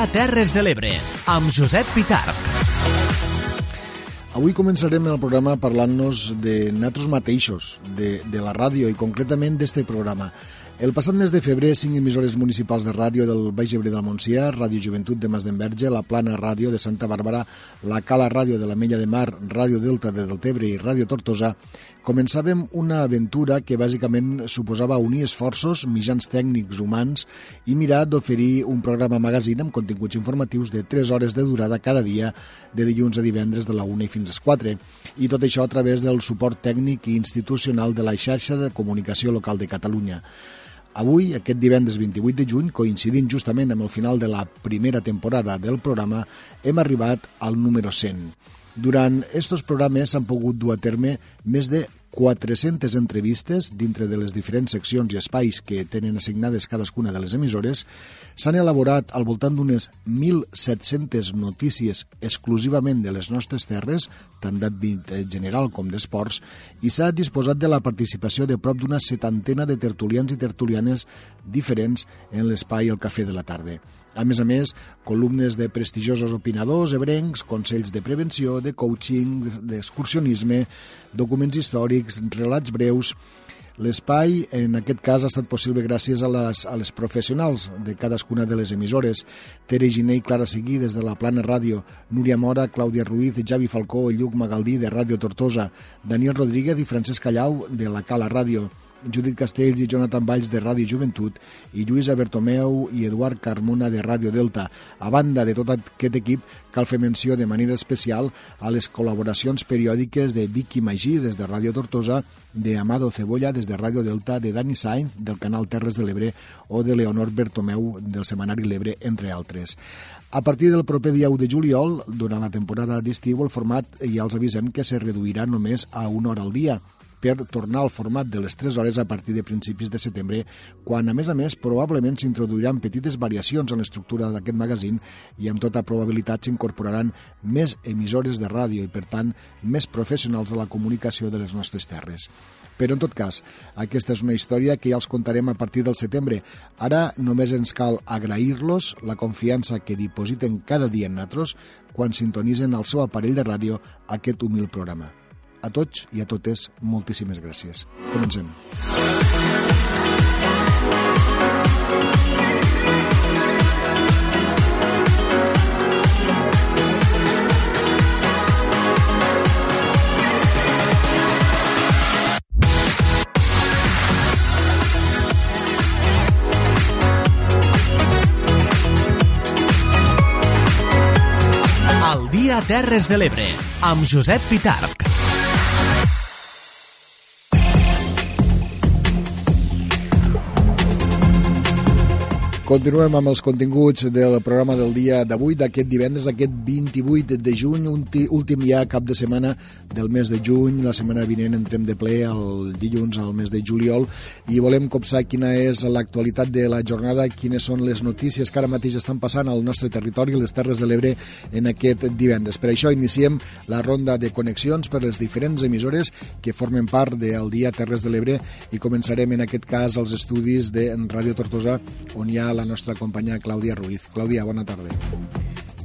dia Terres de l'Ebre, amb Josep Pitarc. Avui començarem el programa parlant-nos de nosaltres mateixos, de, de la ràdio i concretament d'este programa. El passat mes de febrer, cinc emissores municipals de ràdio del Baix Ebre del Montsià, Ràdio Joventut de Mas d'Enverge, la Plana Ràdio de Santa Bàrbara, la Cala Ràdio de la Mella de Mar, Ràdio Delta de Deltebre i Ràdio Tortosa, començàvem una aventura que bàsicament suposava unir esforços, mitjans tècnics, humans i mirar d'oferir un programa magazine amb continguts informatius de 3 hores de durada cada dia, de dilluns a divendres de la 1 i fins a les 4. I tot això a través del suport tècnic i institucional de la xarxa de comunicació local de Catalunya. Avui, aquest divendres 28 de juny, coincidint justament amb el final de la primera temporada del programa, hem arribat al número 100. Durant estos programes s'han pogut dur a terme més de 400 entrevistes dintre de les diferents seccions i espais que tenen assignades cadascuna de les emissores, s'han elaborat al voltant d'unes 1.700 notícies exclusivament de les nostres terres, tant d'àmbit general com d'esports, i s'ha disposat de la participació de prop d'una setantena de tertulians i tertulianes diferents en l'espai El Cafè de la Tarda. A més a més, columnes de prestigiosos opinadors ebrencs, consells de prevenció, de coaching, d'excursionisme, documents històrics, relats breus... L'espai, en aquest cas, ha estat possible gràcies a les, a les professionals de cadascuna de les emissores. Tere Giné i Clara Seguí, des de la Plana Ràdio, Núria Mora, Clàudia Ruiz, Javi Falcó i Lluc Magaldí, de Ràdio Tortosa, Daniel Rodríguez i Francesc Callau, de la Cala Ràdio, Judit Castells i Jonathan Valls de Ràdio Joventut i Lluïsa Bertomeu i Eduard Carmona de Ràdio Delta. A banda de tot aquest equip, cal fer menció de manera especial a les col·laboracions periòdiques de Vicky Magí des de Ràdio Tortosa, de Amado Cebolla des de Ràdio Delta, de Dani Sainz del canal Terres de l'Ebre o de Leonor Bertomeu del Semanari L'Ebre, entre altres. A partir del proper dia 1 de juliol, durant la temporada d'estiu, el format ja els avisem que se reduirà només a una hora al dia, per tornar al format de les 3 hores a partir de principis de setembre, quan, a més a més, probablement s'introduiran petites variacions en l'estructura d'aquest magazín i amb tota probabilitat s'incorporaran més emissores de ràdio i, per tant, més professionals de la comunicació de les nostres terres. Però, en tot cas, aquesta és una història que ja els contarem a partir del setembre. Ara només ens cal agrair-los la confiança que dipositen cada dia en nosaltres quan sintonitzen el seu aparell de ràdio aquest humil programa. A tots i a totes, moltíssimes gràcies. Comencem. Terres de l'Ebre, amb Josep Pitarc. Continuem amb els continguts del programa del dia d'avui, d'aquest divendres, aquest 28 de juny, últim ja cap de setmana del mes de juny. La setmana vinent entrem de ple el dilluns al mes de juliol i volem copsar quina és l'actualitat de la jornada, quines són les notícies que ara mateix estan passant al nostre territori, les Terres de l'Ebre, en aquest divendres. Per això iniciem la ronda de connexions per les diferents emissores que formen part del dia Terres de l'Ebre i començarem en aquest cas els estudis de Ràdio Tortosa, on hi ha la nostra companya Clàudia Ruiz. Clàudia, bona tarda.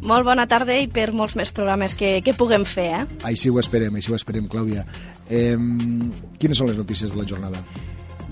Molt bona tarda i per molts més programes que, que puguem fer, eh? Així ho esperem, així ho esperem, Clàudia. Eh, quines són les notícies de la jornada?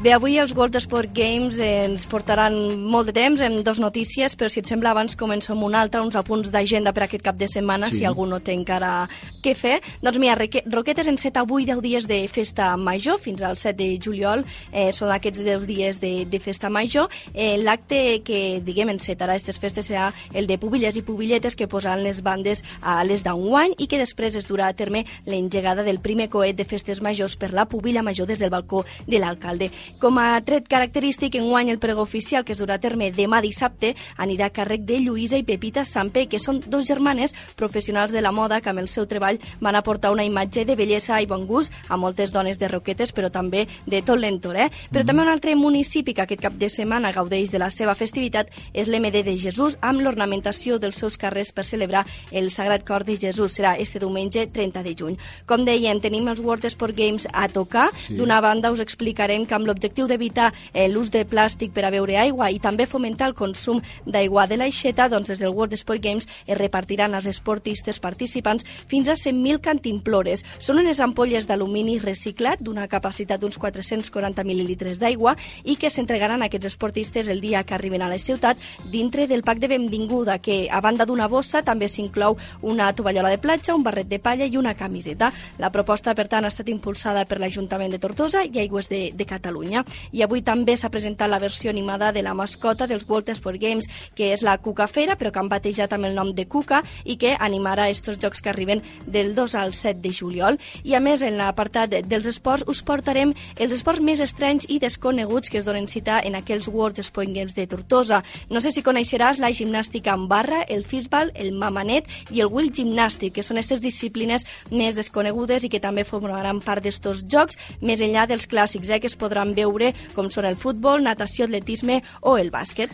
Bé, avui els World Sport Games ens portaran molt de temps, amb dos notícies, però si et sembla abans començo amb una altra, uns apunts d'agenda per aquest cap de setmana, sí. si algú no té encara què fer. Doncs mira, Roquetes enceta avui 10 dies de festa major, fins al 7 de juliol, eh, són aquests 10 dies de, de festa major. Eh, L'acte que, diguem, encetarà aquestes festes serà el de pubilles i pubilletes que posaran les bandes a les d'enguany i que després es durà a terme l'engegada del primer coet de festes majors per la pubilla major des del balcó de l'alcalde. Com a tret característic, enguany el pregó oficial que es durà a terme demà dissabte anirà a càrrec de Lluïsa i Pepita Sampe, que són dos germanes professionals de la moda que amb el seu treball van aportar una imatge de bellesa i bon gust a moltes dones de Roquetes, però també de tot l'entorn. Eh? Però mm. també un altre municipi que aquest cap de setmana gaudeix de la seva festivitat és l'MD de Jesús, amb l'ornamentació dels seus carrers per celebrar el Sagrat Cor de Jesús. Serà este diumenge 30 de juny. Com dèiem, tenim els World Sport Games a tocar. Sí. D'una banda us explicarem que amb l'objectiu l'objectiu d'evitar eh, l'ús de plàstic per a beure aigua i també fomentar el consum d'aigua de l'aixeta, doncs des del World Sport Games es repartiran als esportistes participants fins a 100.000 cantimplores. Són unes ampolles d'alumini reciclat d'una capacitat d'uns 440 mil·lilitres d'aigua i que s'entregaran a aquests esportistes el dia que arriben a la ciutat dintre del pack de benvinguda que a banda d'una bossa també s'inclou una tovallola de platja, un barret de palla i una camiseta. La proposta, per tant, ha estat impulsada per l'Ajuntament de Tortosa i Aigües de, de Catalunya. I avui també s'ha presentat la versió animada de la mascota dels World Sport Games, que és la Cuca Fera, però que han batejat amb el nom de Cuca i que animarà aquests jocs que arriben del 2 al 7 de juliol. I a més, en l'apartat dels esports, us portarem els esports més estranys i desconeguts que es donen cita en aquells World Sport Games de Tortosa. No sé si coneixeràs la gimnàstica en barra, el fisbal, el mamanet i el wheel gimnàstic, que són aquestes disciplines més desconegudes i que també formaran part d'estos jocs, més enllà dels clàssics eh, que es podran veure, com són el futbol, natació, atletisme o el bàsquet.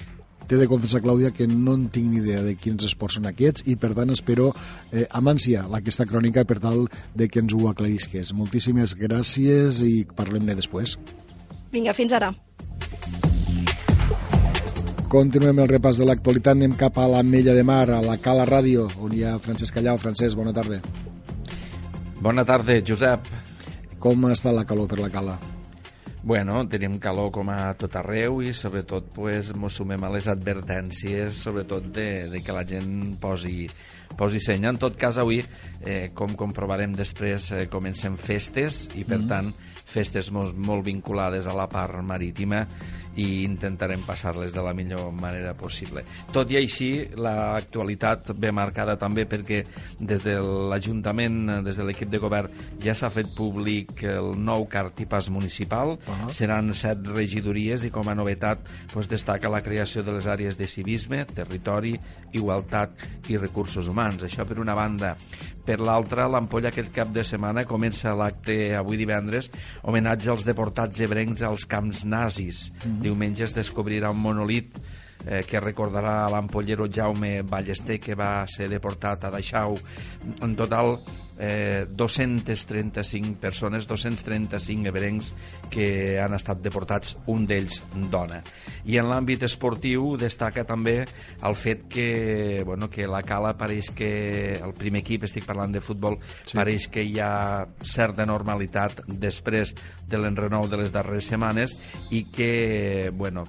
T'he de confessar, Clàudia, que no en tinc ni idea de quins esports són aquests i, per tant, espero eh, amb ànsia aquesta crònica per tal de que ens ho aclarisques. Moltíssimes gràcies i parlem-ne després. Vinga, fins ara. Continuem el repàs de l'actualitat. Anem cap a la Mella de Mar, a la Cala Ràdio, on hi ha Francesc Callau. Francesc, bona tarda. Bona tarda, Josep. Com està la calor per la Cala? Bueno, tenim calor com a tot arreu i sobretot pues, mos sumem a les advertències, sobretot de, de que la gent posi, posi seny. En tot cas, avui, eh, com comprovarem després, eh, comencem festes i, per mm. tant, festes molt, molt vinculades a la part marítima i intentarem passar-les de la millor manera possible. Tot i així, l'actualitat ve marcada també perquè des de l'Ajuntament, des de l'equip de govern, ja s'ha fet públic el nou cartipàs municipal. Uh -huh. Seran set regidories i com a novetat pues, destaca la creació de les àrees de civisme, territori, igualtat i recursos humans. Això per una banda. Per l'altra, l'ampolla aquest cap de setmana comença l'acte avui divendres, homenatge als deportats ebrencs als camps nazis. Mm -hmm. Diumenge es descobrirà un monolit eh, que recordarà l'ampollero Jaume Ballester, que va ser deportat a Daixau. En total, eh, 235 persones, 235 ebrencs que han estat deportats, un d'ells dona. I en l'àmbit esportiu destaca també el fet que, bueno, que la Cala pareix que el primer equip, estic parlant de futbol, sí. pareix que hi ha certa normalitat després de l'enrenou de les darreres setmanes i que bueno,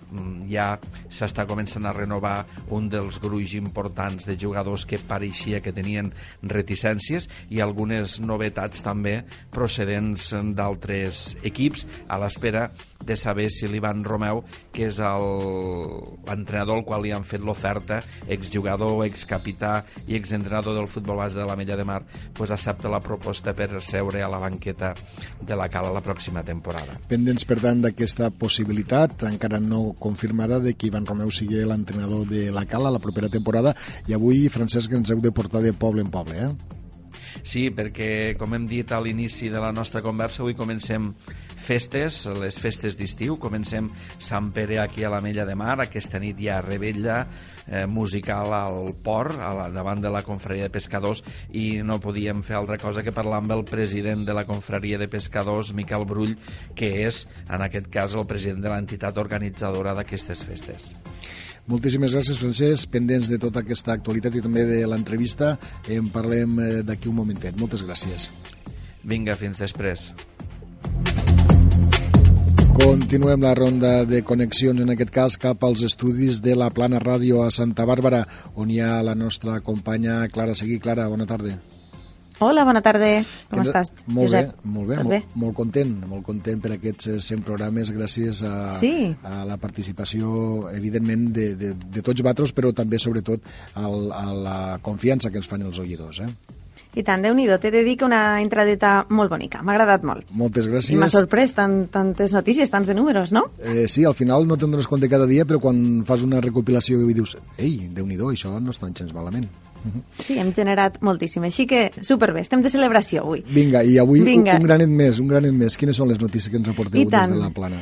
ja s'està començant a renovar un dels gruix importants de jugadors que pareixia que tenien reticències i algun algunes novetats també procedents d'altres equips a l'espera de saber si l'Ivan Romeu, que és l'entrenador al qual li han fet l'oferta, exjugador, excapità i exentrenador del futbol base de la Mella de Mar, pues accepta la proposta per seure a la banqueta de la Cala la pròxima temporada. Pendents, per tant, d'aquesta possibilitat, encara no confirmada, de que Ivan Romeu sigui l'entrenador de la Cala la propera temporada, i avui, Francesc, ens heu de portar de poble en poble, eh? Sí, perquè, com hem dit a l'inici de la nostra conversa, avui comencem festes, les festes d'estiu. Comencem Sant Pere aquí a la Mella de Mar. Aquesta nit hi ha rebella eh, musical al port, a la, davant de la confraria de pescadors, i no podíem fer altra cosa que parlar amb el president de la confraria de pescadors, Miquel Brull, que és, en aquest cas, el president de l'entitat organitzadora d'aquestes festes. Moltíssimes gràcies, Francesc. Pendents de tota aquesta actualitat i també de l'entrevista, en parlem eh, d'aquí un momentet. Moltes gràcies. Vinga, fins després. Continuem la ronda de connexions, en aquest cas cap als estudis de la Plana Ràdio a Santa Bàrbara, on hi ha la nostra companya Clara Seguí. Clara, bona tarda. Hola, bona tarda. Com estàs, molt Josep? Bé, molt bé, molt, bé? Molt, content, molt content per aquests 100 eh, programes gràcies a, sí. a la participació, evidentment, de, de, de tots vosaltres, però també, sobretot, al, a la confiança que ens fan els oïdors. Eh? I tant, déu nhi t'he de dir que una entradeta molt bonica, m'ha agradat molt. Moltes gràcies. I m'ha sorprès tant, tantes notícies, tants de números, no? Eh, sí, al final no te'n dones compte cada dia, però quan fas una recopilació i dius, ei, déu nhi això no està gens malament. Sí, hem generat moltíssim, així que superbé, estem de celebració avui. Vinga, i avui Vinga. un granet més, un granet més. Quines són les notícies que ens aporteu des de la plana?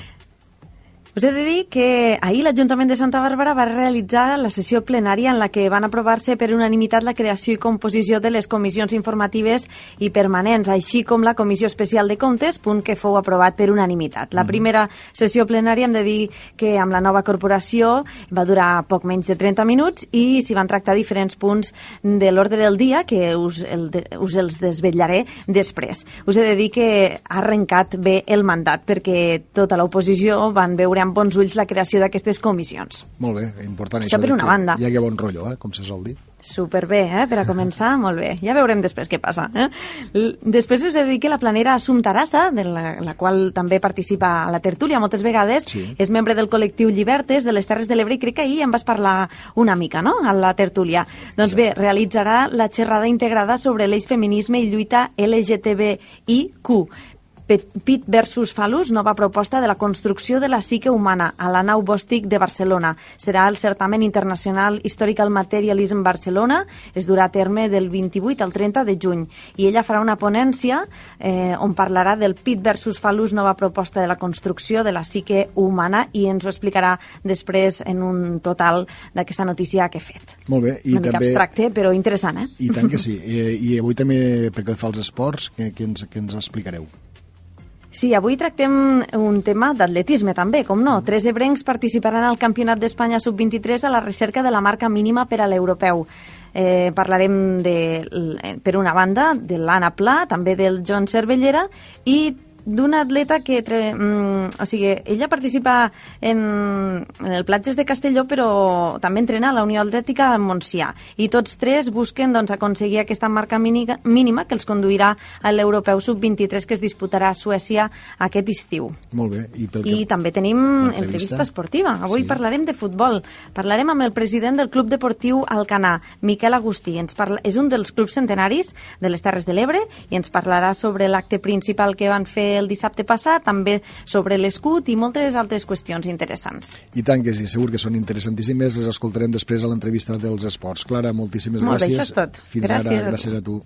Us he de dir que ahir l'Ajuntament de Santa Bàrbara va realitzar la sessió plenària en la que van aprovar-se per unanimitat la creació i composició de les comissions informatives i permanents, així com la Comissió Especial de Comptes, punt que fou aprovat per unanimitat. La primera sessió plenària hem de dir que amb la nova corporació va durar poc menys de 30 minuts i s'hi van tractar diferents punts de l'ordre del dia que us, el, us els desvetllaré després. Us he de dir que ha arrencat bé el mandat perquè tota l'oposició van veure amb bons ulls la creació d'aquestes comissions. Molt bé, important Això això, per una que banda. hi hagi bon rotllo, eh, com se sol dir. Superbé, eh? per a començar, molt bé. Ja veurem després què passa. Eh? Després us he de dir que la planera Assumpta Arassa, de la, la qual també participa a la tertúlia moltes vegades, Sí. és membre del col·lectiu Llibertes de les Terres de l'Ebre i crec que ahir en vas parlar una mica, no?, a la tertúlia. Doncs bé, realitzarà la xerrada integrada sobre l'eix feminisme i lluita LGTBIQ. Pit versus Falus, nova proposta de la construcció de la psique humana a la nau Bòstic de Barcelona. Serà el certamen internacional Historical Materialism Barcelona, es durà a terme del 28 al 30 de juny. I ella farà una ponència eh, on parlarà del Pit versus Falus, nova proposta de la construcció de la psique humana i ens ho explicarà després en un total d'aquesta notícia que he fet. Molt bé, i una mica també... abstracte, però interessant, eh? I tant que sí. I, i avui també, perquè fa els esports, que, que, ens, que ens explicareu. Sí, avui tractem un tema d'atletisme també, com no. Tres ebrencs participaran al Campionat d'Espanya Sub-23 a la recerca de la marca mínima per a l'europeu. Eh, parlarem, de, l- per una banda, de l'Anna Pla, també del John Cervellera i d'una atleta que... Tre, mm, o sigui, ella participa en, en el Platges de Castelló, però també entrena a la Unió Atlètica de Montsià. I tots tres busquen doncs, aconseguir aquesta marca mínima, mínima que els conduirà a l'Europeu Sub-23 que es disputarà a Suècia aquest estiu. Molt bé. I, pel I que... també tenim entrevista esportiva. Avui Sí. parlarem de futbol. Parlarem amb el president del Club Deportiu Alcanar, Miquel Agustí. Ens parla... És un dels clubs centenaris de les Terres de l'Ebre i ens parlarà sobre l'acte principal que van fer el dissabte passat, també sobre l'escut i moltes altres qüestions interessants. I tant que sí, segur que són interessantíssimes, les escoltarem després a l'entrevista dels esports. Clara, moltíssimes Molt bé, gràcies. això és tot. Fins Gràcies a ara, tu. gràcies a tu.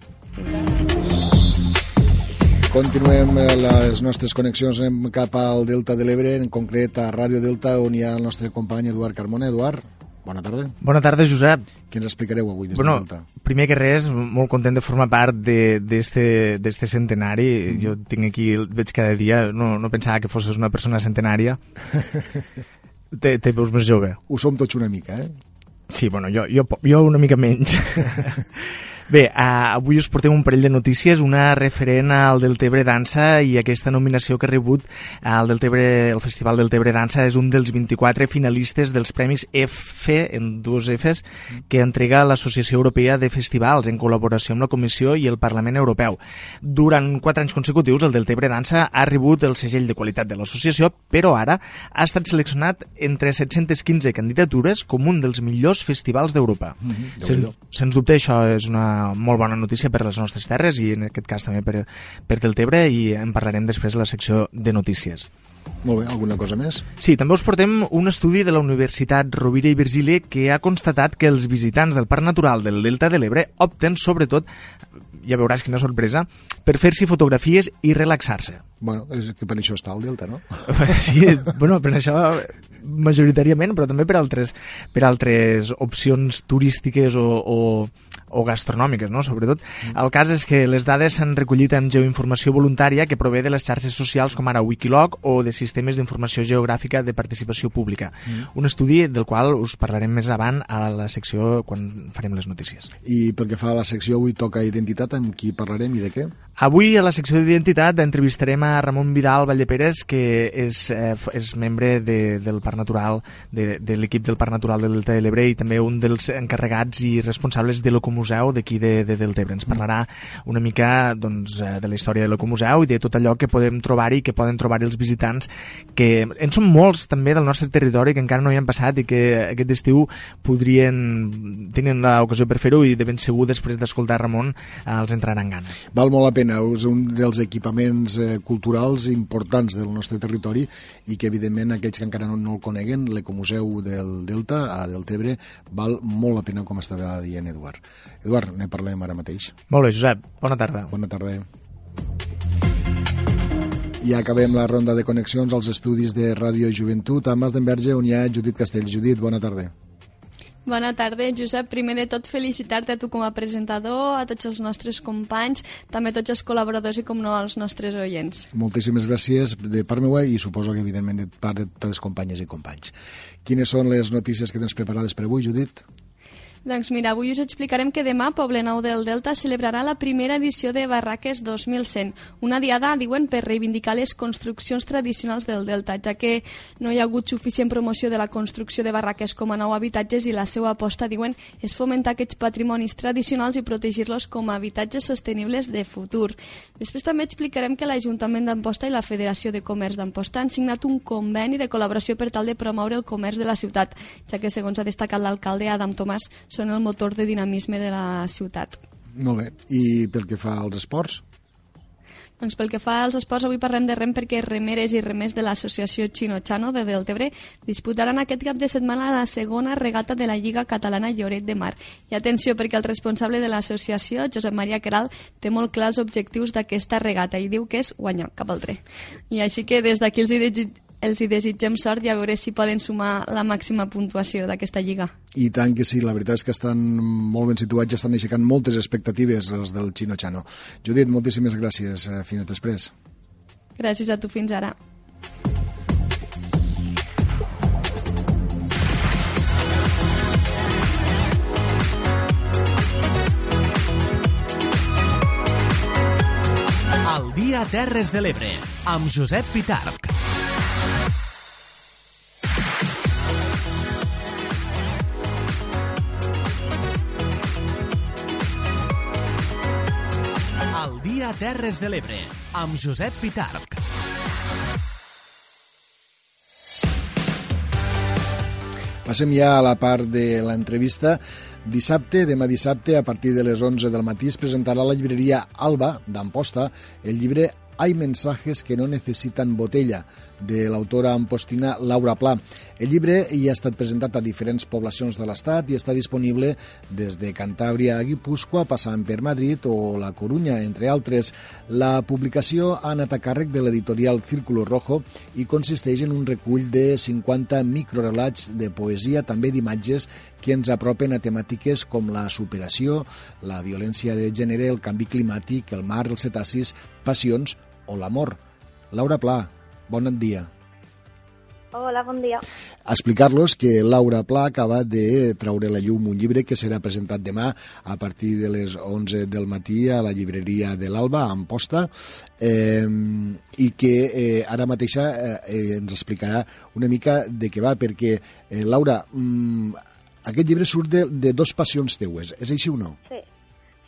Continuem eh, les nostres connexions anem cap al Delta de l'Ebre, en concret a Ràdio Delta, on hi ha el nostre company Eduard Carmona. Eduard, bona tarda. Bona tarda, Josep. Què ens explicareu avui des bueno, de Delta? primer que res, molt content de formar part de- d'este centenari. Jo tinc aquí, el veig cada dia, no, no pensava que fossis una persona centenària. te, te veus més jove. Ho som tots una mica, eh? Sí, bueno, jo, jo, jo una mica menys. Bé, uh, avui us portem un parell de notícies, una referent al Deltebre Dansa i aquesta nominació que ha rebut al Deltebre, el Festival del Tebre Dansa és un dels 24 finalistes dels Premis F, en dues Fs, que entrega l'Associació Europea de Festivals en col·laboració amb la Comissió i el Parlament Europeu. Durant quatre anys consecutius, el Deltebre Dansa ha rebut el segell de qualitat de l'associació, però ara ha estat seleccionat entre 715 candidatures com un dels millors festivals d'Europa. Déu-n'hi-do. Sens, sens dubte això és una molt bona notícia per les nostres terres i en aquest cas també per, per Deltebre i en parlarem després a la secció de notícies. Molt bé, alguna cosa més? Sí, també us portem un estudi de la Universitat Rovira i Virgili que ha constatat que els visitants del Parc Natural del Delta de l'Ebre opten sobretot, ja veuràs quina sorpresa, per fer-s'hi fotografies i relaxar-se. Bueno, és que per això està el Delta, no? Sí, bueno, per això majoritàriament, però també per altres, per altres opcions turístiques o, o, o gastronòmiques, no? sobretot. El cas és que les dades s'han recollit amb geoinformació voluntària que prové de les xarxes socials com ara Wikiloc o de sistemes d'informació geogràfica de participació pública. Un estudi del qual us parlarem més avant a la secció quan farem les notícies. I pel que fa a la secció, avui toca identitat, amb qui parlarem i de què? Avui a la secció d'identitat entrevistarem a Ramon Vidal Valleperes, que és, eh, és membre de, del Parc Natural, de, de l'equip del Parc Natural del Delta de l'Ebre i també un dels encarregats i responsables de l'Ecomuseu d'aquí de, de Deltebre. Ens parlarà una mica doncs, eh, de la història de l'Ecomuseu i de tot allò que podem trobar-hi que poden trobar els visitants, que en són molts també del nostre territori que encara no hi han passat i que aquest estiu podrien tenen l'ocasió per fer-ho i de ben segur després d'escoltar Ramon eh, els entraran ganes. Val molt la pena, és un dels equipaments eh, culturals importants del nostre territori i que, evidentment, aquells que encara no, no el coneguen, l'Ecomuseu del Delta, a Deltebre, val molt la pena, com estava dient Eduard. Eduard, ne parlem ara mateix. Molt bé, Josep. Bona tarda. Bona tarda. I acabem la ronda de connexions als estudis de Ràdio Joventut a Mas d'Enverge, on hi ha Judit Castell. Judit, bona tarda. Bona tarda, Josep. Primer de tot, felicitar-te a tu com a presentador, a tots els nostres companys, també a tots els col·laboradors i, com no, als nostres oients. Moltíssimes gràcies de part meva i suposo que, evidentment, de part de totes les companyes i companys. Quines són les notícies que tens preparades per avui, Judit? Doncs mira, avui us explicarem que demà Poble Nou del Delta celebrarà la primera edició de Barraques 2100, una diada, diuen, per reivindicar les construccions tradicionals del Delta, ja que no hi ha hagut suficient promoció de la construcció de barraques com a nou habitatges i la seva aposta, diuen, és fomentar aquests patrimonis tradicionals i protegir-los com a habitatges sostenibles de futur. Després també explicarem que l'Ajuntament d'Amposta i la Federació de Comerç d'Amposta han signat un conveni de col·laboració per tal de promoure el comerç de la ciutat, ja que, segons ha destacat l'alcalde Adam Tomàs, són el motor de dinamisme de la ciutat. Molt bé. I pel que fa als esports? Doncs pel que fa als esports, avui parlem de rem perquè remeres i remers de l'associació Chino-Chano de Deltebre disputaran aquest cap de setmana la segona regata de la Lliga Catalana Lloret de Mar. I atenció, perquè el responsable de l'associació, Josep Maria Queral, té molt clar els objectius d'aquesta regata i diu que és guanyar cap altre. I així que des d'aquí els hi els hi desitgem sort i a veure si poden sumar la màxima puntuació d'aquesta lliga. I tant que sí, la veritat és que estan molt ben situats i estan aixecant moltes expectatives els del Chino Chano. Judit, moltíssimes gràcies. Eh, fins després. Gràcies a tu, fins ara. El dia Terres de l'Ebre, amb Josep Pitarc. Dia Terres de l'Ebre, amb Josep Pitarc. Passem ja a la part de l'entrevista. Dissabte, demà dissabte, a partir de les 11 del matí, es presentarà a la llibreria Alba, d'Amposta, el llibre Hay mensajes que no necesitan botella, de l'autora ampostina Laura Pla. El llibre ja ha estat presentat a diferents poblacions de l'Estat i està disponible des de Cantàbria a Guipúscoa, passant per Madrid o La Corunya, entre altres. La publicació ha anat a càrrec de l'editorial Círculo Rojo i consisteix en un recull de 50 microrelats de poesia, també d'imatges que ens apropen a temàtiques com la superació, la violència de gènere, el canvi climàtic, el mar, els cetacis, passions o l'amor. Laura Pla, Bon dia. Hola, bon dia. Explicar-los que Laura Pla acaba de traure la llum un llibre que serà presentat demà a partir de les 11 del matí a la llibreria de l'Alba, a Amposta, eh, i que eh, ara mateixa eh, ens explicarà una mica de què va, perquè, eh, Laura, mm, aquest llibre surt de, de dos passions teues, és així o no? Sí,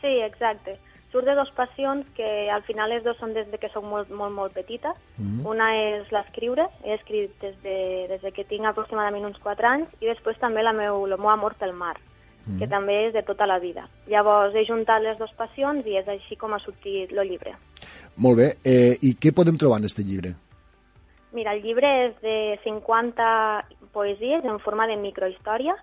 sí, exacte surt de dos passions que al final les dues són des de que soc molt, molt, molt petita. Mm -hmm. Una és l'escriure, he escrit des de, des de que tinc aproximadament uns 4 anys, i després també la meu, el meu amor pel mar, mm -hmm. que també és de tota la vida. Llavors he juntat les dues passions i és així com ha sortit el llibre. Molt bé. Eh, I què podem trobar en aquest llibre? Mira, el llibre és de 50 poesies en forma de microhistòria,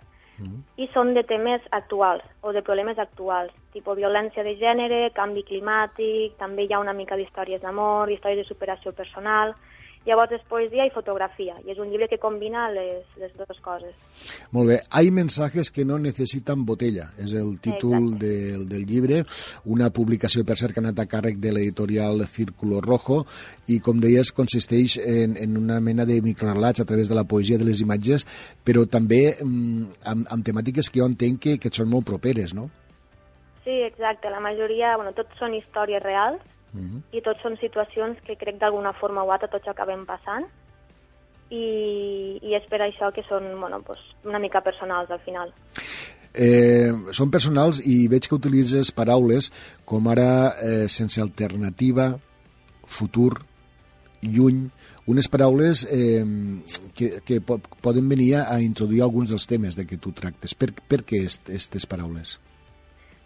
-huh. i són de temes actuals o de problemes actuals, tipus violència de gènere, canvi climàtic, també hi ha una mica d'històries d'amor, històries de superació personal, Llavors és poesia i fotografia, i és un llibre que combina les, les dues coses. Molt bé. Hay mensajes que no necesitan botella, és el títol del, del llibre, una publicació, per cert, que ha anat a càrrec de l'editorial Círculo Rojo, i, com deies, consisteix en, en una mena de microrelats a través de la poesia de les imatges, però també mm, amb, amb temàtiques que jo entenc que, que et són molt properes, no? Sí, exacte. La majoria, bueno, tots són històries reals, uh -huh. i tots són situacions que crec d'alguna forma o altra tots acabem passant i, i és per això que són bueno, pues, una mica personals al final. Eh, són personals i veig que utilitzes paraules com ara eh, sense alternativa, futur, lluny, unes paraules eh, que, que poden venir a introduir alguns dels temes de què tu tractes. Per, per què aquestes paraules?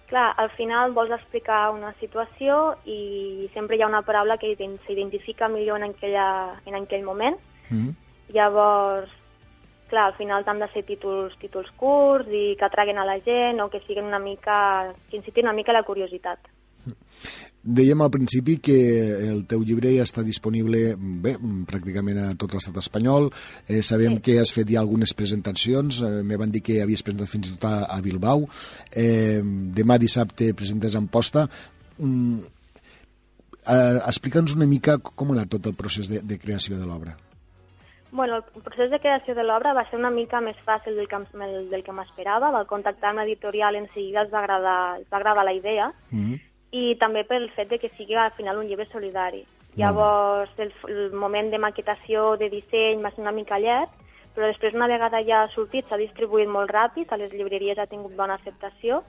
Clar, al final vols explicar una situació i sempre hi ha una paraula que s'identifica millor en, aquella, en aquell moment. Mm -hmm. Llavors, clar, al final t'han de ser títols, títols curts i que atraguen a la gent o que siguin una mica, que incitin una mica la curiositat. Dèiem al principi que el teu llibre ja està disponible bé, pràcticament a tot l'estat espanyol. Eh, sabem sí. que has fet ja algunes presentacions. Eh, me van dir que havies presentat fins i tot a, a Bilbao. Eh, demà dissabte presentes en posta. Mm, eh, Explica'ns una mica com ha anat tot el procés de, de creació de l'obra. Bueno, el procés de creació de l'obra va ser una mica més fàcil del que, del que m'esperava. Val contactar amb l'editorial en seguida els va agradar, els va agradar la idea. Mm -hmm i també pel fet de que sigui al final un llibre solidari. Llavors, el, el moment de maquetació, de disseny, va ser una mica llarg, però després, una vegada ja ha sortit, s'ha distribuït molt ràpid, a les llibreries ha tingut bona acceptació,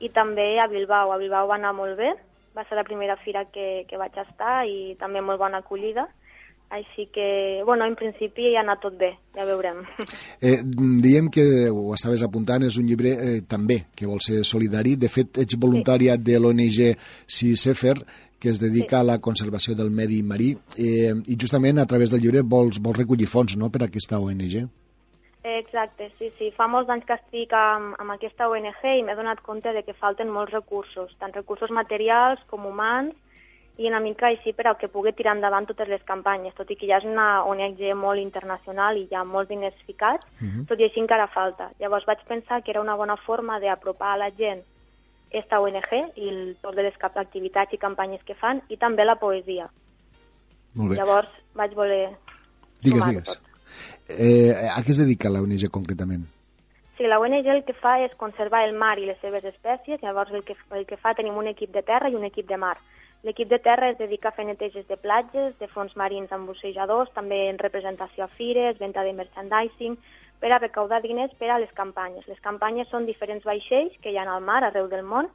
i també a Bilbao. A Bilbao va anar molt bé, va ser la primera fira que, que vaig estar i també molt bona acollida. Així que, bueno, en principi ja ha anat tot bé, ja veurem. Eh, diem que, ho estaves apuntant, és un llibre eh, també que vol ser solidari. De fet, ets voluntària sí. de l'ONG CICEFER, que es dedica sí. a la conservació del medi marí, eh, i justament a través del llibre vols, vols recollir fons no?, per a aquesta ONG. Exacte, sí, sí. Fa molts anys que estic amb, amb aquesta ONG i m'he donat compte de que falten molts recursos, tant recursos materials com humans, i una mica així per al que pugui tirar endavant totes les campanyes, tot i que ja és una ONG molt internacional i hi ha molts diners ficats, uh mhm. -huh. tot i així encara falta. Llavors vaig pensar que era una bona forma d'apropar a la gent esta ONG i el, totes les activitats i campanyes que fan, i també la poesia. Molt bé. Llavors vaig voler digues, digues. tot. Eh, a què es dedica la ONG concretament? Sí, la ONG el que fa és conservar el mar i les seves espècies, llavors el que, el que fa tenim un equip de terra i un equip de mar. L'equip de terra es dedica a fer neteges de platges, de fons marins amb bussejadors, també en representació a fires, venda de merchandising, per a recaudar diners per a les campanyes. Les campanyes són diferents vaixells que hi ha al mar arreu del món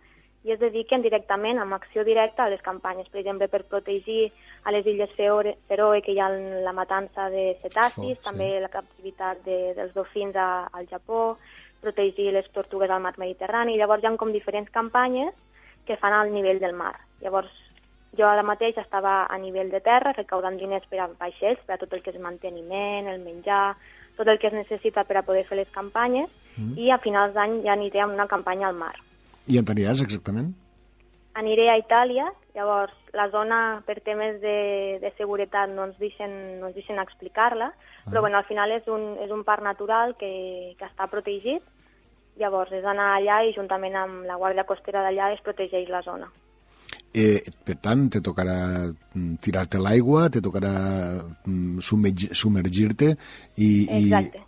i es dediquen directament amb acció directa a les campanyes, per exemple, per protegir a les illes Feroe, que hi ha la matança de cetacis, oh, també la captivitat de, dels dofins a, al Japó, protegir les tortugues al mar Mediterrani. Llavors hi ha com diferents campanyes que fan al nivell del mar. Llavors jo ara mateix estava a nivell de terra recaudant diners per a vaixells, per a tot el que és manteniment, el menjar, tot el que es necessita per a poder fer les campanyes mm. i a finals d'any ja aniré amb una campanya al mar. I on aniràs exactament? Aniré a Itàlia, llavors la zona per temes de, de seguretat no ens deixen, no ens deixen explicar-la, ah. però bueno, al final és un, és un parc natural que, que està protegit, llavors és anar allà i juntament amb la Guàrdia Costera d'allà es protegeix la zona. Eh, per tant, te tocarà mm, tirar-te l'aigua, te tocarà mm, submergir-te i, Exacte.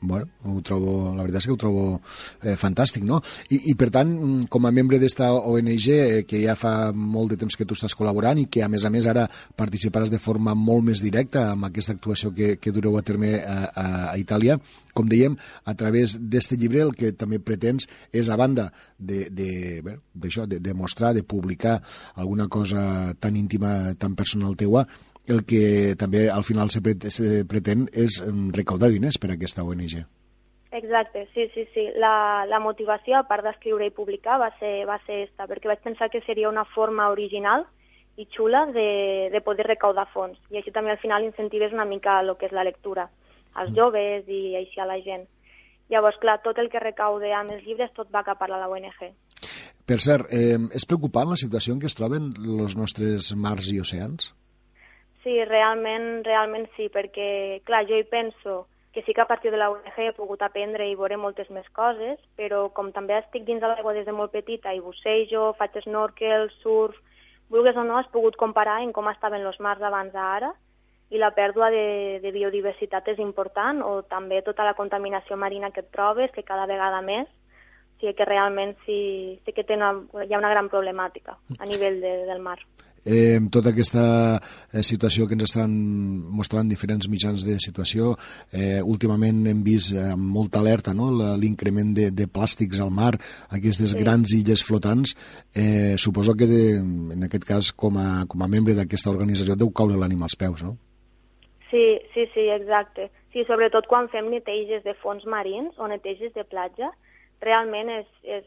Bueno, ho trobo, la veritat és que ho trobo eh, fantàstic, no? I, I, per tant, mm, com a membre d'esta ONG, eh, que ja fa molt de temps que tu estàs col·laborant i que, a més a més, ara participaràs de forma molt més directa amb aquesta actuació que, que dureu a terme a, a, a Itàlia, com dèiem, a través d'este llibre el que també pretens és, a banda de, de, bé, de, de mostrar, de publicar alguna cosa tan íntima, tan personal teua, el que també al final se, pretén és recaudar diners per a aquesta ONG. Exacte, sí, sí, sí. La, la motivació, a part d'escriure i publicar, va ser, va ser esta, perquè vaig pensar que seria una forma original i xula de, de poder recaudar fons. I així també al final incentives una mica el que és la lectura als mm. joves i així a la gent. Llavors, clar, tot el que recaude amb els llibres, tot va cap a la ONG. Per cert, eh, és preocupant la situació en què es troben els nostres mars i oceans? Sí, realment, realment sí, perquè, clar, jo hi penso que sí que a partir de la UNG he pogut aprendre i veure moltes més coses, però com també estic dins de l'aigua des de molt petita i bussejo, faig snorkel, surf, vulguis o no, has pogut comparar en com estaven els mars abans a ara, i la pèrdua de, de biodiversitat és important, o també tota la contaminació marina que et trobes, que cada vegada més, o sigui que realment sí, sí que té una, hi ha una gran problemàtica a nivell de, del mar eh, tota aquesta eh, situació que ens estan mostrant diferents mitjans de situació. Eh, últimament hem vist eh, amb molta alerta no? l'increment de, de plàstics al mar, aquestes sí. grans illes flotants. Eh, suposo que de, en aquest cas, com a, com a membre d'aquesta organització, deu caure l'ànima als peus, no? Sí, sí, sí, exacte. Sí, sobretot quan fem neteges de fons marins o neteges de platja, realment és, és,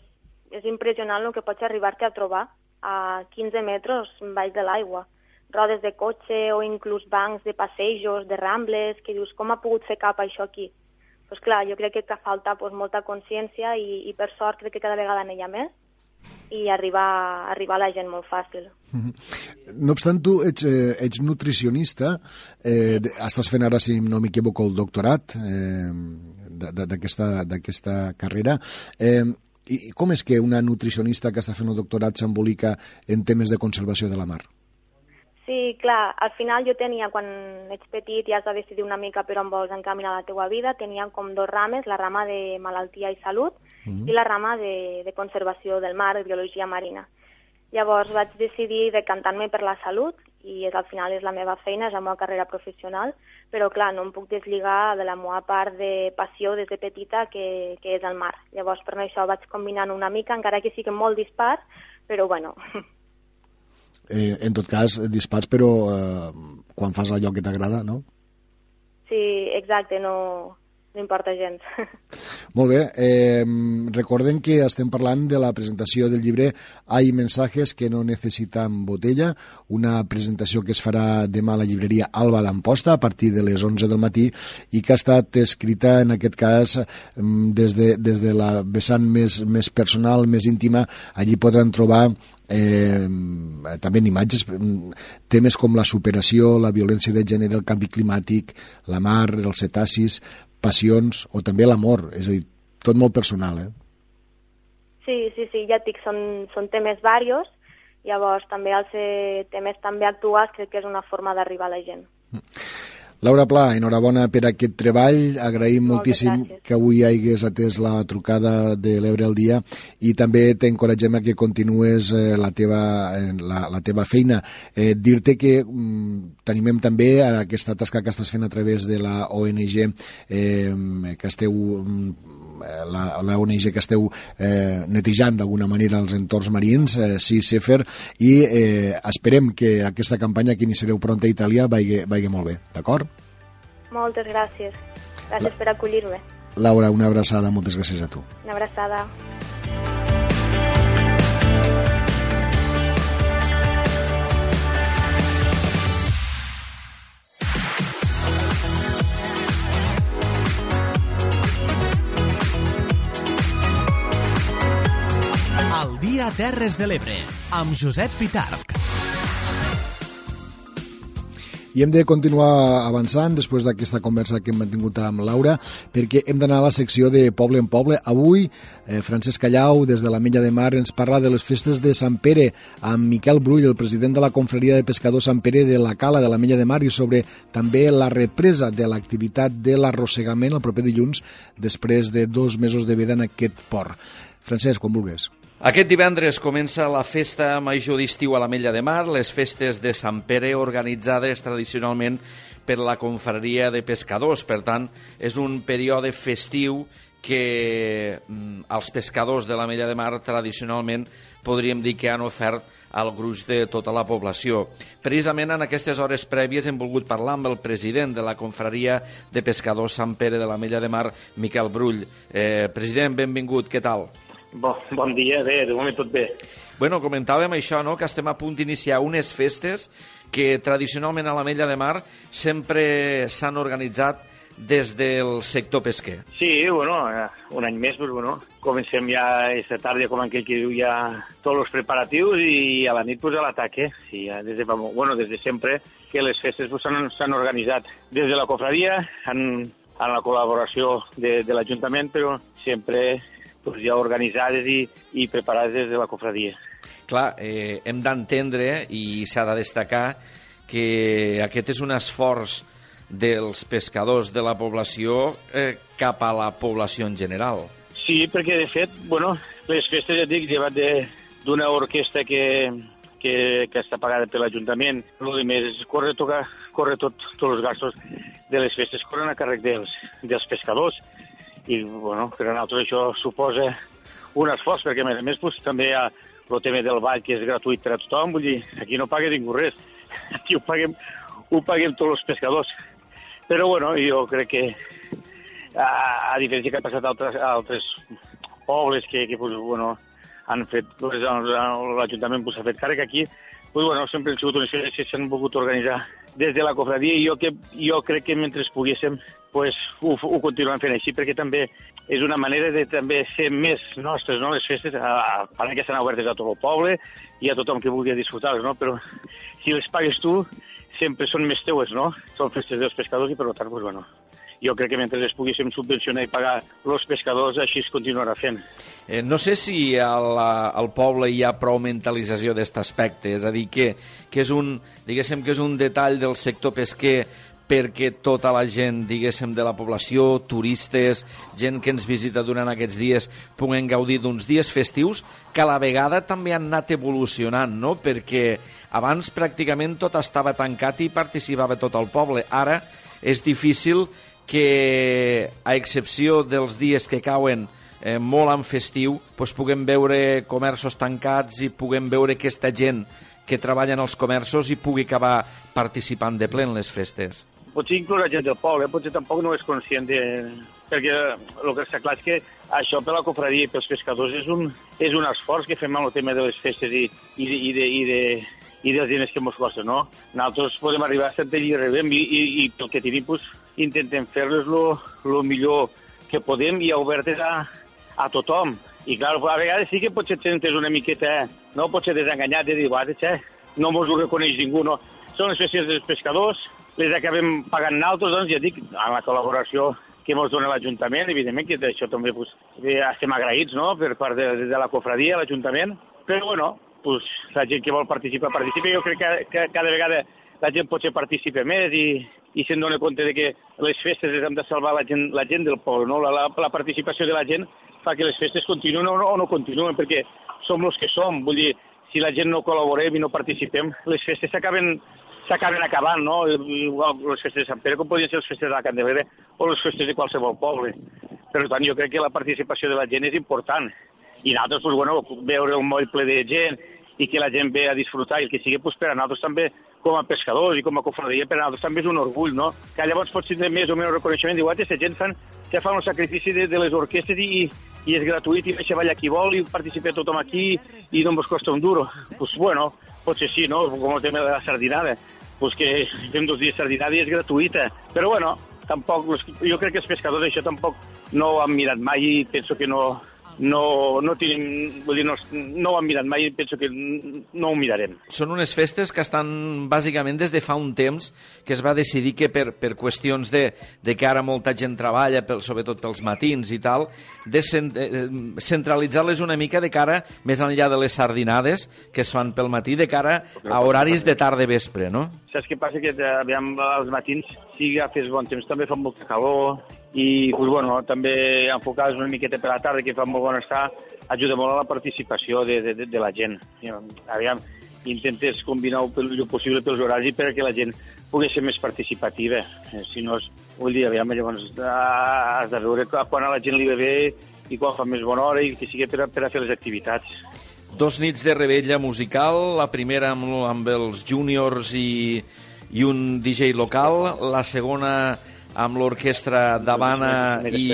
és impressionant el que pots arribar-te a trobar a 15 metres baix de l'aigua. Rodes de cotxe o inclús bancs de passejos, de rambles, que dius com ha pogut fer cap això aquí? Pues clar, jo crec que, que falta pues, molta consciència i, i per sort crec que cada vegada n'hi ha més i arribar, arribar a la gent molt fàcil. No obstant, tu ets, eh, ets nutricionista, eh, estàs fent ara, si no m'equivoco, el doctorat eh, d'aquesta carrera. Eh, i com és que una nutricionista que està fent el doctorat s'embolica en temes de conservació de la mar? Sí, clar, al final jo tenia, quan ets petit i has de decidir una mica per on vols encaminar la teua vida, tenia com dos rames, la rama de malaltia i salut mm -hmm. i la rama de, de conservació del mar, de biologia marina. Llavors vaig decidir decantar-me per la salut i és, al final és la meva feina, és la meva carrera professional, però clar, no em puc deslligar de la meva part de passió des de petita que, que és el mar. Llavors per això vaig combinant una mica, encara que sigui molt dispar, però bueno, eh, en tot cas, dispars, però eh, quan fas allò que t'agrada, no? Sí, exacte, no, no importa gens. Molt bé, eh, recordem que estem parlant de la presentació del llibre Hay mensajes que no necesitan botella, una presentació que es farà demà a la llibreria Alba d'Amposta a partir de les 11 del matí i que ha estat escrita en aquest cas des de, des de la vessant més, més personal, més íntima. Allí podran trobar eh, també en imatges, temes com la superació, la violència de gènere, el canvi climàtic, la mar, els cetacis, passions o també l'amor, és a dir, tot molt personal, eh? Sí, sí, sí, ja et dic, són, són temes varios, llavors també els ser temes també actuals crec que és una forma d'arribar a la gent. Mm. Laura Pla, enhorabona per aquest treball. Agraïm Moltes moltíssim gràcies. que avui hagués atès la trucada de l'Ebre al dia i també t'encoratgem a que continues eh, la, teva, eh, la, la teva feina. Eh, Dir-te que mm, t'animem també a aquesta tasca que estàs fent a través de la ONG eh, que esteu mm, la, la ONG que esteu eh, netejant d'alguna manera els entorns marins, eh, sí, Sefer, i eh, esperem que aquesta campanya que iniciareu pront a Itàlia vagi, vagi molt bé, d'acord? Moltes gràcies. Gràcies la... per acollir-me. Laura, una abraçada, moltes gràcies a tu. Una abraçada. Dia a Terres de l'Ebre, amb Josep Pitarc. I hem de continuar avançant després d'aquesta conversa que hem mantingut amb Laura, perquè hem d'anar a la secció de Poble en Poble. Avui, eh, Francesc Callau, des de la Mella de Mar, ens parla de les festes de Sant Pere, amb Miquel Brull, el president de la Confraria de Pescadors Sant Pere de la Cala de la Mella de Mar, i sobre també la represa de l'activitat de l'arrossegament el proper dilluns, després de dos mesos de veda en aquest port. Francesc, quan vulguis. Aquest divendres comença la festa major d'estiu a la Mella de Mar, les festes de Sant Pere organitzades tradicionalment per la confraria de pescadors. Per tant, és un període festiu que mm, els pescadors de la Mella de Mar tradicionalment podríem dir que han ofert al gruix de tota la població. Precisament en aquestes hores prèvies hem volgut parlar amb el president de la confraria de pescadors Sant Pere de la Mella de Mar, Miquel Brull. Eh, president, benvingut, què tal? Bon, bon dia, bé, de moment tot bé. Bueno, comentàvem això, no?, que estem a punt d'iniciar unes festes que tradicionalment a la Mella de Mar sempre s'han organitzat des del sector pesquer. Sí, bueno, eh, un any més, pues, bueno, comencem ja aquesta tarda, com aquell que diu, ja tots els preparatius i a la nit pues, a l'ataque. Eh? Sí, ja des de, bueno, des de sempre que les festes s'han pues, organitzat des de la cofradia, en, en la col·laboració de, de l'Ajuntament, però sempre pues, ja organitzades i, i preparades des de la cofradia. Clar, eh, hem d'entendre i s'ha de destacar que aquest és un esforç dels pescadors de la població eh, cap a la població en general. Sí, perquè de fet, bueno, les festes, ja dic, llevat d'una orquestra que, que, que està pagada per l'Ajuntament, el més corre, toca, corre tot, tots els gastos de les festes corren a càrrec dels, dels pescadors i bueno, per a nosaltres això suposa un esforç, perquè a més a més pues, també hi ha el tema del ball que és gratuït per a tothom, vull dir, aquí no paga ningú res, aquí ho paguem, ho paguem tots els pescadors. Però bueno, jo crec que a, a diferència que ha passat altres, altres pobles que, que pues, bueno, han fet, l'Ajuntament pues, ha fet càrrec aquí, pues, bueno, sempre han sigut unes que s'han volgut organitzar des de la cofradia jo, que, jo crec que mentre poguéssim pues, ho, ho continuem fent així perquè també és una manera de també ser més nostres, no? les festes, a, a, que estan obertes a tot el poble i a tothom que vulgui disfrutar-les, no? però si les pagues tu sempre són més teues, no? Són festes dels pescadors i per tant, pues, bueno, jo crec que mentre les poguéssim subvencionar i pagar els pescadors, així es continuarà fent. Eh, no sé si al, al poble hi ha prou mentalització d'aquest aspecte, és a dir, que, que és un, diguéssim que és un detall del sector pesquer perquè tota la gent, diguéssim, de la població, turistes, gent que ens visita durant aquests dies, puguen gaudir d'uns dies festius que a la vegada també han anat evolucionant, no? Perquè abans pràcticament tot estava tancat i participava tot el poble. Ara és difícil que, a excepció dels dies que cauen eh, molt en festiu, doncs puguem veure comerços tancats i puguem veure aquesta gent que treballa en els comerços i pugui acabar participant de ple en les festes. Potser inclús la gent del poble, potser tampoc no és conscient de... Perquè el que està clar és que això per la cofradia i pels pescadors és un, és un esforç que fem amb el tema de les festes i, i, de, i, de, i, de, i dels diners que ens costa, no? Nosaltres podem arribar a i rebem i, i, i pel que tenim, pues, intentem fer-les el millor que podem i obertes a, a tothom. I clar, a vegades sí que potser et sentes una miqueta, no? Potser desenganyat de dir, xe, no mos ho reconeix ningú, no? Són festes dels pescadors, les acabem pagant naltros, doncs ja dic, amb la col·laboració que ens dona l'Ajuntament, evidentment que d'això també pues, estem agraïts no? per part de, de la cofradia, l'Ajuntament, però bueno, pues, la gent que vol participar, participa. Jo crec que, que cada vegada la gent potser participa més i, i se'n dona compte de que les festes les hem de salvar la gent, la gent del poble, no? La, la, la participació de la gent fa que les festes continuen o no, o no continuen, perquè som els que som. Vull dir, si la gent no col·laborem i no participem, les festes s'acaben s'acaben acabant, no? Les festes de Sant Pere, com podien ser les festes de la Candelera o les festes de qualsevol poble. Per tant, jo crec que la participació de la gent és important. I nosaltres, pues, bueno, veure el moll ple de gent i que la gent ve a disfrutar i el que sigui, pues, per a nosaltres també com a pescadors i com a cofradia, per a nosaltres també és un orgull, no? Que llavors pots tindre més o menys reconeixement, diu, aquesta gent fan, ja fan un sacrifici de, de les orquestes i, i és gratuït i deixa ballar qui vol i participa tothom aquí i no ens costa un duro. Doncs pues, bueno, potser sí, no? Com el tema de la sardinada. Pues que fem dos dies sardinada i és gratuïta. Però bueno, tampoc, jo crec que els pescadors això tampoc no ho han mirat mai i penso que no, no, no, tenim, vull dir, no, no ho han mirat mai i penso que no ho mirarem. Són unes festes que estan bàsicament des de fa un temps que es va decidir que per, per qüestions de, de que ara molta gent treballa, pel, sobretot pels matins i tal, de cent, eh, centralitzar-les una mica de cara, més enllà de les sardinades que es fan pel matí, de cara a horaris de tarda vespre, no? Saps què passa? Que eh, aviam, als matins, si agafes bon temps, també fa molta calor, i pues, bueno, també enfocades una miqueta per la tarda, que fa molt bon estar, ajuda molt a la participació de, de, de la gent. Aviam, intentes combinar el millor possible pels horaris perquè la gent pugui ser més participativa. Eh, si no, és, vull dir, aviam, llavors ah, has de veure quan a la gent li ve bé i quan fa més bona hora i que sigui per a, per a fer les activitats. Dos nits de rebella musical, la primera amb, amb els júniors i, i un DJ local, la segona amb l'orquestra d'Havana i,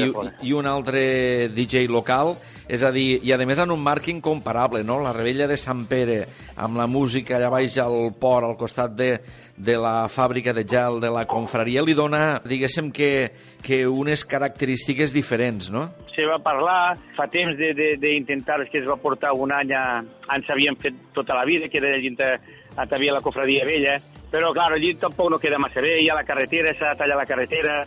i un altre DJ local, és a dir, i a més en un marc incomparable, no? La Rebella de Sant Pere, amb la música allà baix al port, al costat de, de la fàbrica de gel, de la confraria, li dona, diguéssim, que, que unes característiques diferents, no? Se va parlar fa temps d'intentar, que es va portar un any, a, ens havíem fet tota la vida, que era dintre, havia la cofradia vella, però, clar, allí tampoc no queda massa bé, hi ha la carretera, s'ha de tallar la carretera,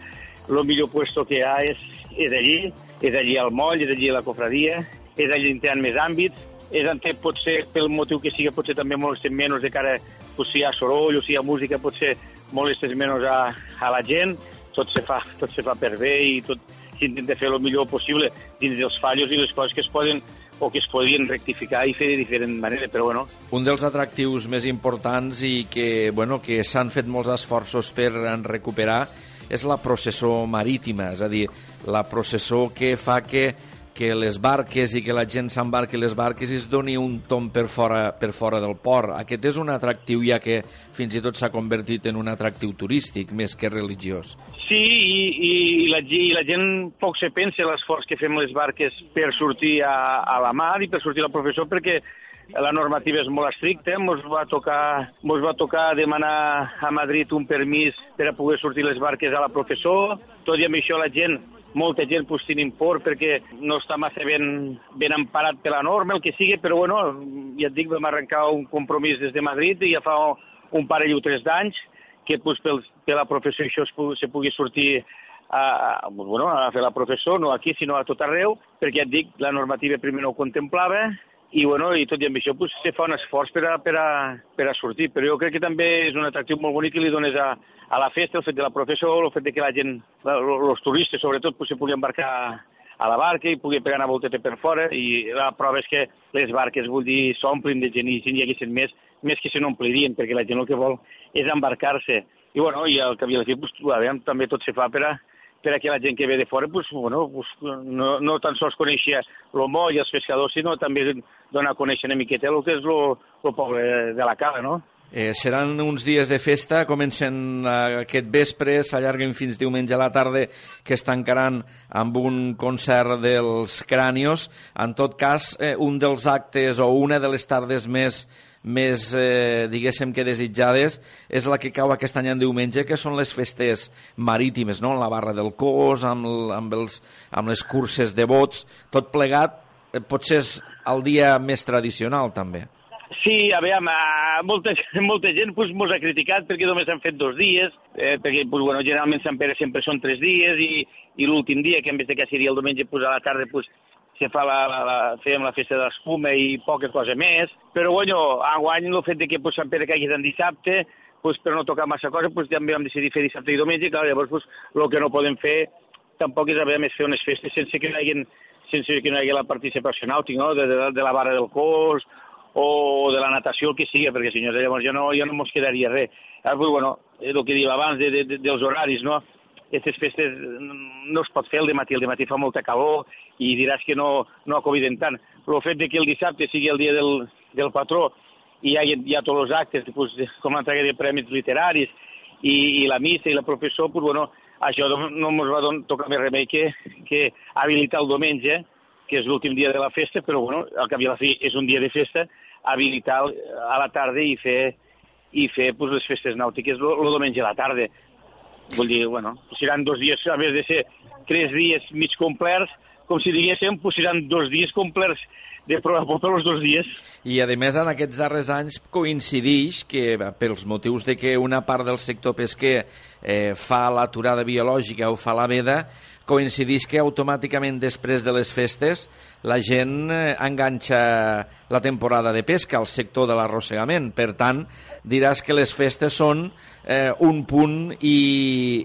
el millor puesto que hi ha és, és allí, és allí al moll, és allí a la cofradia, és allí tenen més àmbits, és on té, potser, pel motiu que sigui, potser també molestem menys de cara, pues, si hi ha soroll o si hi ha música, potser molestes menys a, a la gent, tot se fa, tot se fa per bé i tot s'intenta fer el millor possible dins dels fallos i les coses que es poden o que es podien rectificar i fer de diferent manera, però bueno. Un dels atractius més importants i que, bueno, que s'han fet molts esforços per recuperar és la processó marítima, és a dir, la processó que fa que, que les barques i que la gent s'embarqui les barques i es doni un tom per fora, per fora del port. Aquest és un atractiu ja que fins i tot s'ha convertit en un atractiu turístic més que religiós. Sí, i, i, i, la, i la gent poc se pensa l'esforç que fem les barques per sortir a, a la mar i per sortir al professor perquè la normativa és molt estricta, ens va tocar, mos va tocar demanar a Madrid un permís per a poder sortir les barques a la professor, tot i amb això la gent molta gent pues, tenim por perquè no està massa ben, ben emparat per la norma, el que sigui, però bueno, ja et dic, vam arrencar un compromís des de Madrid i ja fa un parell o tres d'anys que pues, pel, per la professor això es, se pugui sortir a, a, bueno, a fer la professor, no aquí, sinó a tot arreu, perquè ja et dic, la normativa primer no ho contemplava, i, bueno, i tot i amb això pues, se fa un esforç per a, per, a, per a sortir, però jo crec que també és un atractiu molt bonic que li dones a, a la festa, el fet de la professor, el fet de que la gent, els turistes sobretot, pues, se pugui embarcar a la barca i pugui pegar una volteta per fora i la prova és que les barques, vull dir, s'omplin de gent i si n'hi haguessin més, més que se n'omplirien, perquè la gent el que vol és embarcar-se. I, bueno, i el que havia de fer, pues, també tot se fa per a, per a que la gent que ve de fora pues, bueno, pues, no, no tan sols coneixia el moll i els pescadors, sinó també donar a conèixer una miqueta el que és el poble de la Cala, no? Eh, seran uns dies de festa, comencen eh, aquest vespre, s'allarguen fins diumenge a la tarda, que es tancaran amb un concert dels Crànios. En tot cas, eh, un dels actes o una de les tardes més més, eh, diguéssim que desitjades, és la que cau aquest any en diumenge, que són les festes marítimes, no? la barra del cos, amb, amb, els, amb les curses de bots, tot plegat, eh, potser és el dia més tradicional, també. Sí, a veure, molta, molta gent pues, mos ha criticat perquè només han fet dos dies, eh, perquè pues, bueno, generalment Sant Pere sempre són tres dies i, i l'últim dia, que en vez de que seria el diumenge pues, a la tarda, pues, se fa la, la, la, fèiem la festa de l'espuma i poca cosa més, però bueno, enguany el fet de que pues, Sant Pere caigui en dissabte, pues, per no tocar massa cosa, pues, també vam decidir fer dissabte i diumenge, i clar, llavors pues, el que no podem fer tampoc és haver més fer unes festes sense que no hi hagi, sense que no hi hagi la participació nàutica, no? de, de, de la barra del cos o de la natació, el que sigui, perquè no, llavors ja no, ja no mos quedaria res. Llavors, bueno, el que diu abans de, de, de, dels horaris, no? Aquestes festes no es pot fer el matí, el matí fa molta calor i diràs que no, no acobiden tant. Però el fet de que el dissabte sigui el dia del, del patró i hi ha, hi ha tots els actes, pues, com l'entrega de premis literaris i, i la missa i la professor, pues, bueno, això no ens va tocar més remei que, que habilitar el diumenge, que és l'últim dia de la festa, però bueno, al cap i a la fi és un dia de festa, habilitar a la tarda i fer, i fer pues, les festes nàutiques el diumenge a la tarda. Vull dir, bueno, seran dos dies, a més de ser tres dies mig complerts, com si diguéssim, pues seran dos dies complerts de prova per els dos dies. I, a més, en aquests darrers anys coincideix que, pels motius de que una part del sector pesquer eh, fa l'aturada biològica o fa la veda, coincideix que automàticament després de les festes la gent eh, enganxa la temporada de pesca al sector de l'arrossegament. Per tant, diràs que les festes són eh, un punt i,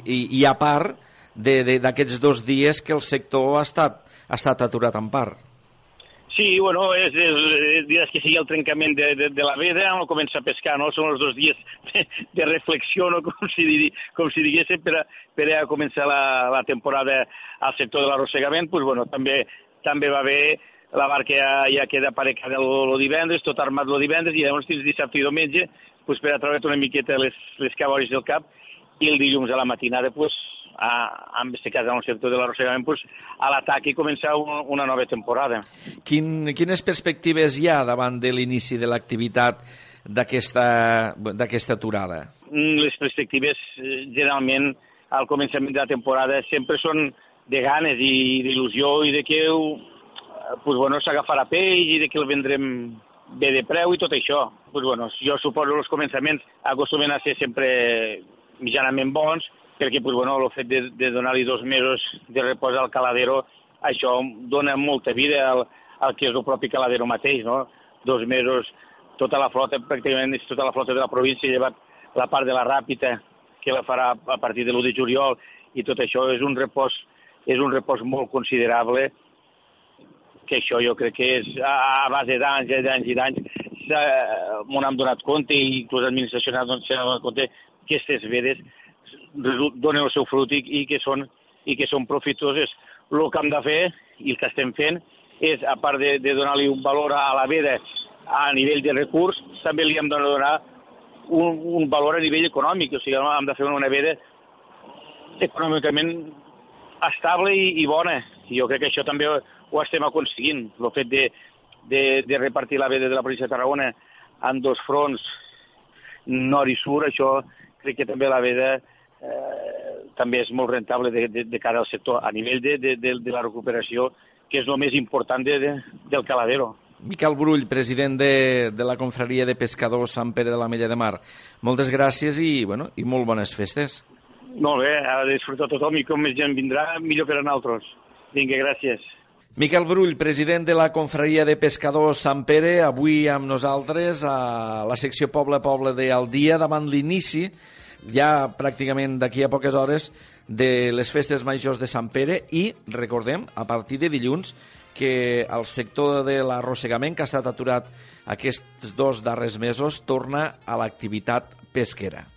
i, i a part d'aquests dos dies que el sector ha estat, ha estat aturat en part. Sí, bueno, és, és, diràs que sigui el trencament de, de, de la veda, no comença a pescar, no? Són els dos dies de, de reflexió, no? com, si, diri, com si diguéssim, per a, per a començar la, la temporada al sector de l'arrossegament, pues, bueno, també, també va bé la barca ja, ja queda aparecada el, el divendres, tot armat el divendres, i llavors fins dissabte i diumenge, pues, per a treure't una miqueta les, les cabores del cap, i el dilluns a la matinada, pues, a, en aquest cas en el sector de l'arrossegament, pues, a l'atac i començar un, una nova temporada. Quin, quines perspectives hi ha davant de l'inici de l'activitat d'aquesta aturada? Mm, les perspectives, eh, generalment, al començament de la temporada sempre són de ganes i d'il·lusió i de que eh, pues, bueno, s'agafarà peix i de que el vendrem bé de preu i tot això. Pues, bueno, jo suposo que els començaments acostumen a ser sempre mitjanament bons, perquè pues, bueno, el fet de, de donar-li dos mesos de repòs al caladero, això dona molta vida al, al que és el propi caladero mateix, no? Dos mesos, tota la flota, pràcticament és tota la flota de la província, llevat la part de la ràpita, que la farà a partir de l'1 de juliol, i tot això és un repòs, és un repòs molt considerable, que això jo crec que és a, a base d'anys d'anys i d'anys, m'ho hem donat compte, i inclús l'administració n'ha donat compte, que aquestes vedes donen el seu fruit i, que són, i que són profitoses. El que hem de fer i el que estem fent és, a part de, de donar-li un valor a la veda a nivell de recurs, també li hem de donar un, un valor a nivell econòmic, o sigui, hem de fer una veda econòmicament estable i, i bona. Jo crec que això també ho, ho estem aconseguint. El fet de, de, de repartir la veda de la província de Tarragona en dos fronts, nord i sur, això crec que també la veda eh, també és molt rentable de, de, de cara al sector a nivell de, de, de, de la recuperació, que és el més important de, de, del caladero. Miquel Brull, president de, de la confraria de pescadors Sant Pere de la Mella de Mar. Moltes gràcies i, bueno, i molt bones festes. Molt bé, ha de disfrutar tothom i com més gent vindrà, millor per a nosaltres. Vinga, gràcies. Miquel Brull, president de la confraria de pescadors Sant Pere, avui amb nosaltres a la secció Poble a Poble de Al Dia davant l'inici, ja pràcticament d'aquí a poques hores, de les festes majors de Sant Pere i, recordem, a partir de dilluns, que el sector de l'arrossegament, que ha estat aturat aquests dos darrers mesos, torna a l'activitat pesquera.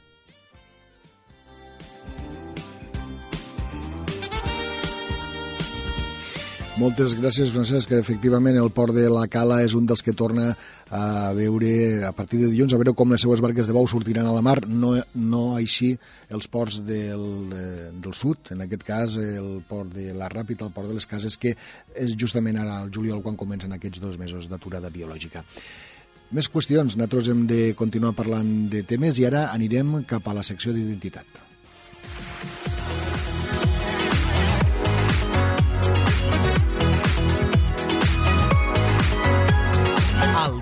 Moltes gràcies, Francesc, que efectivament el port de la Cala és un dels que torna a veure, a partir de dilluns, a veure com les seues barques de bou sortiran a la mar, no, no així els ports del, eh, del sud, en aquest cas el port de la Ràpita, el port de les Cases, que és justament ara al juliol quan comencen aquests dos mesos d'aturada biològica. Més qüestions, nosaltres hem de continuar parlant de temes i ara anirem cap a la secció d'identitat.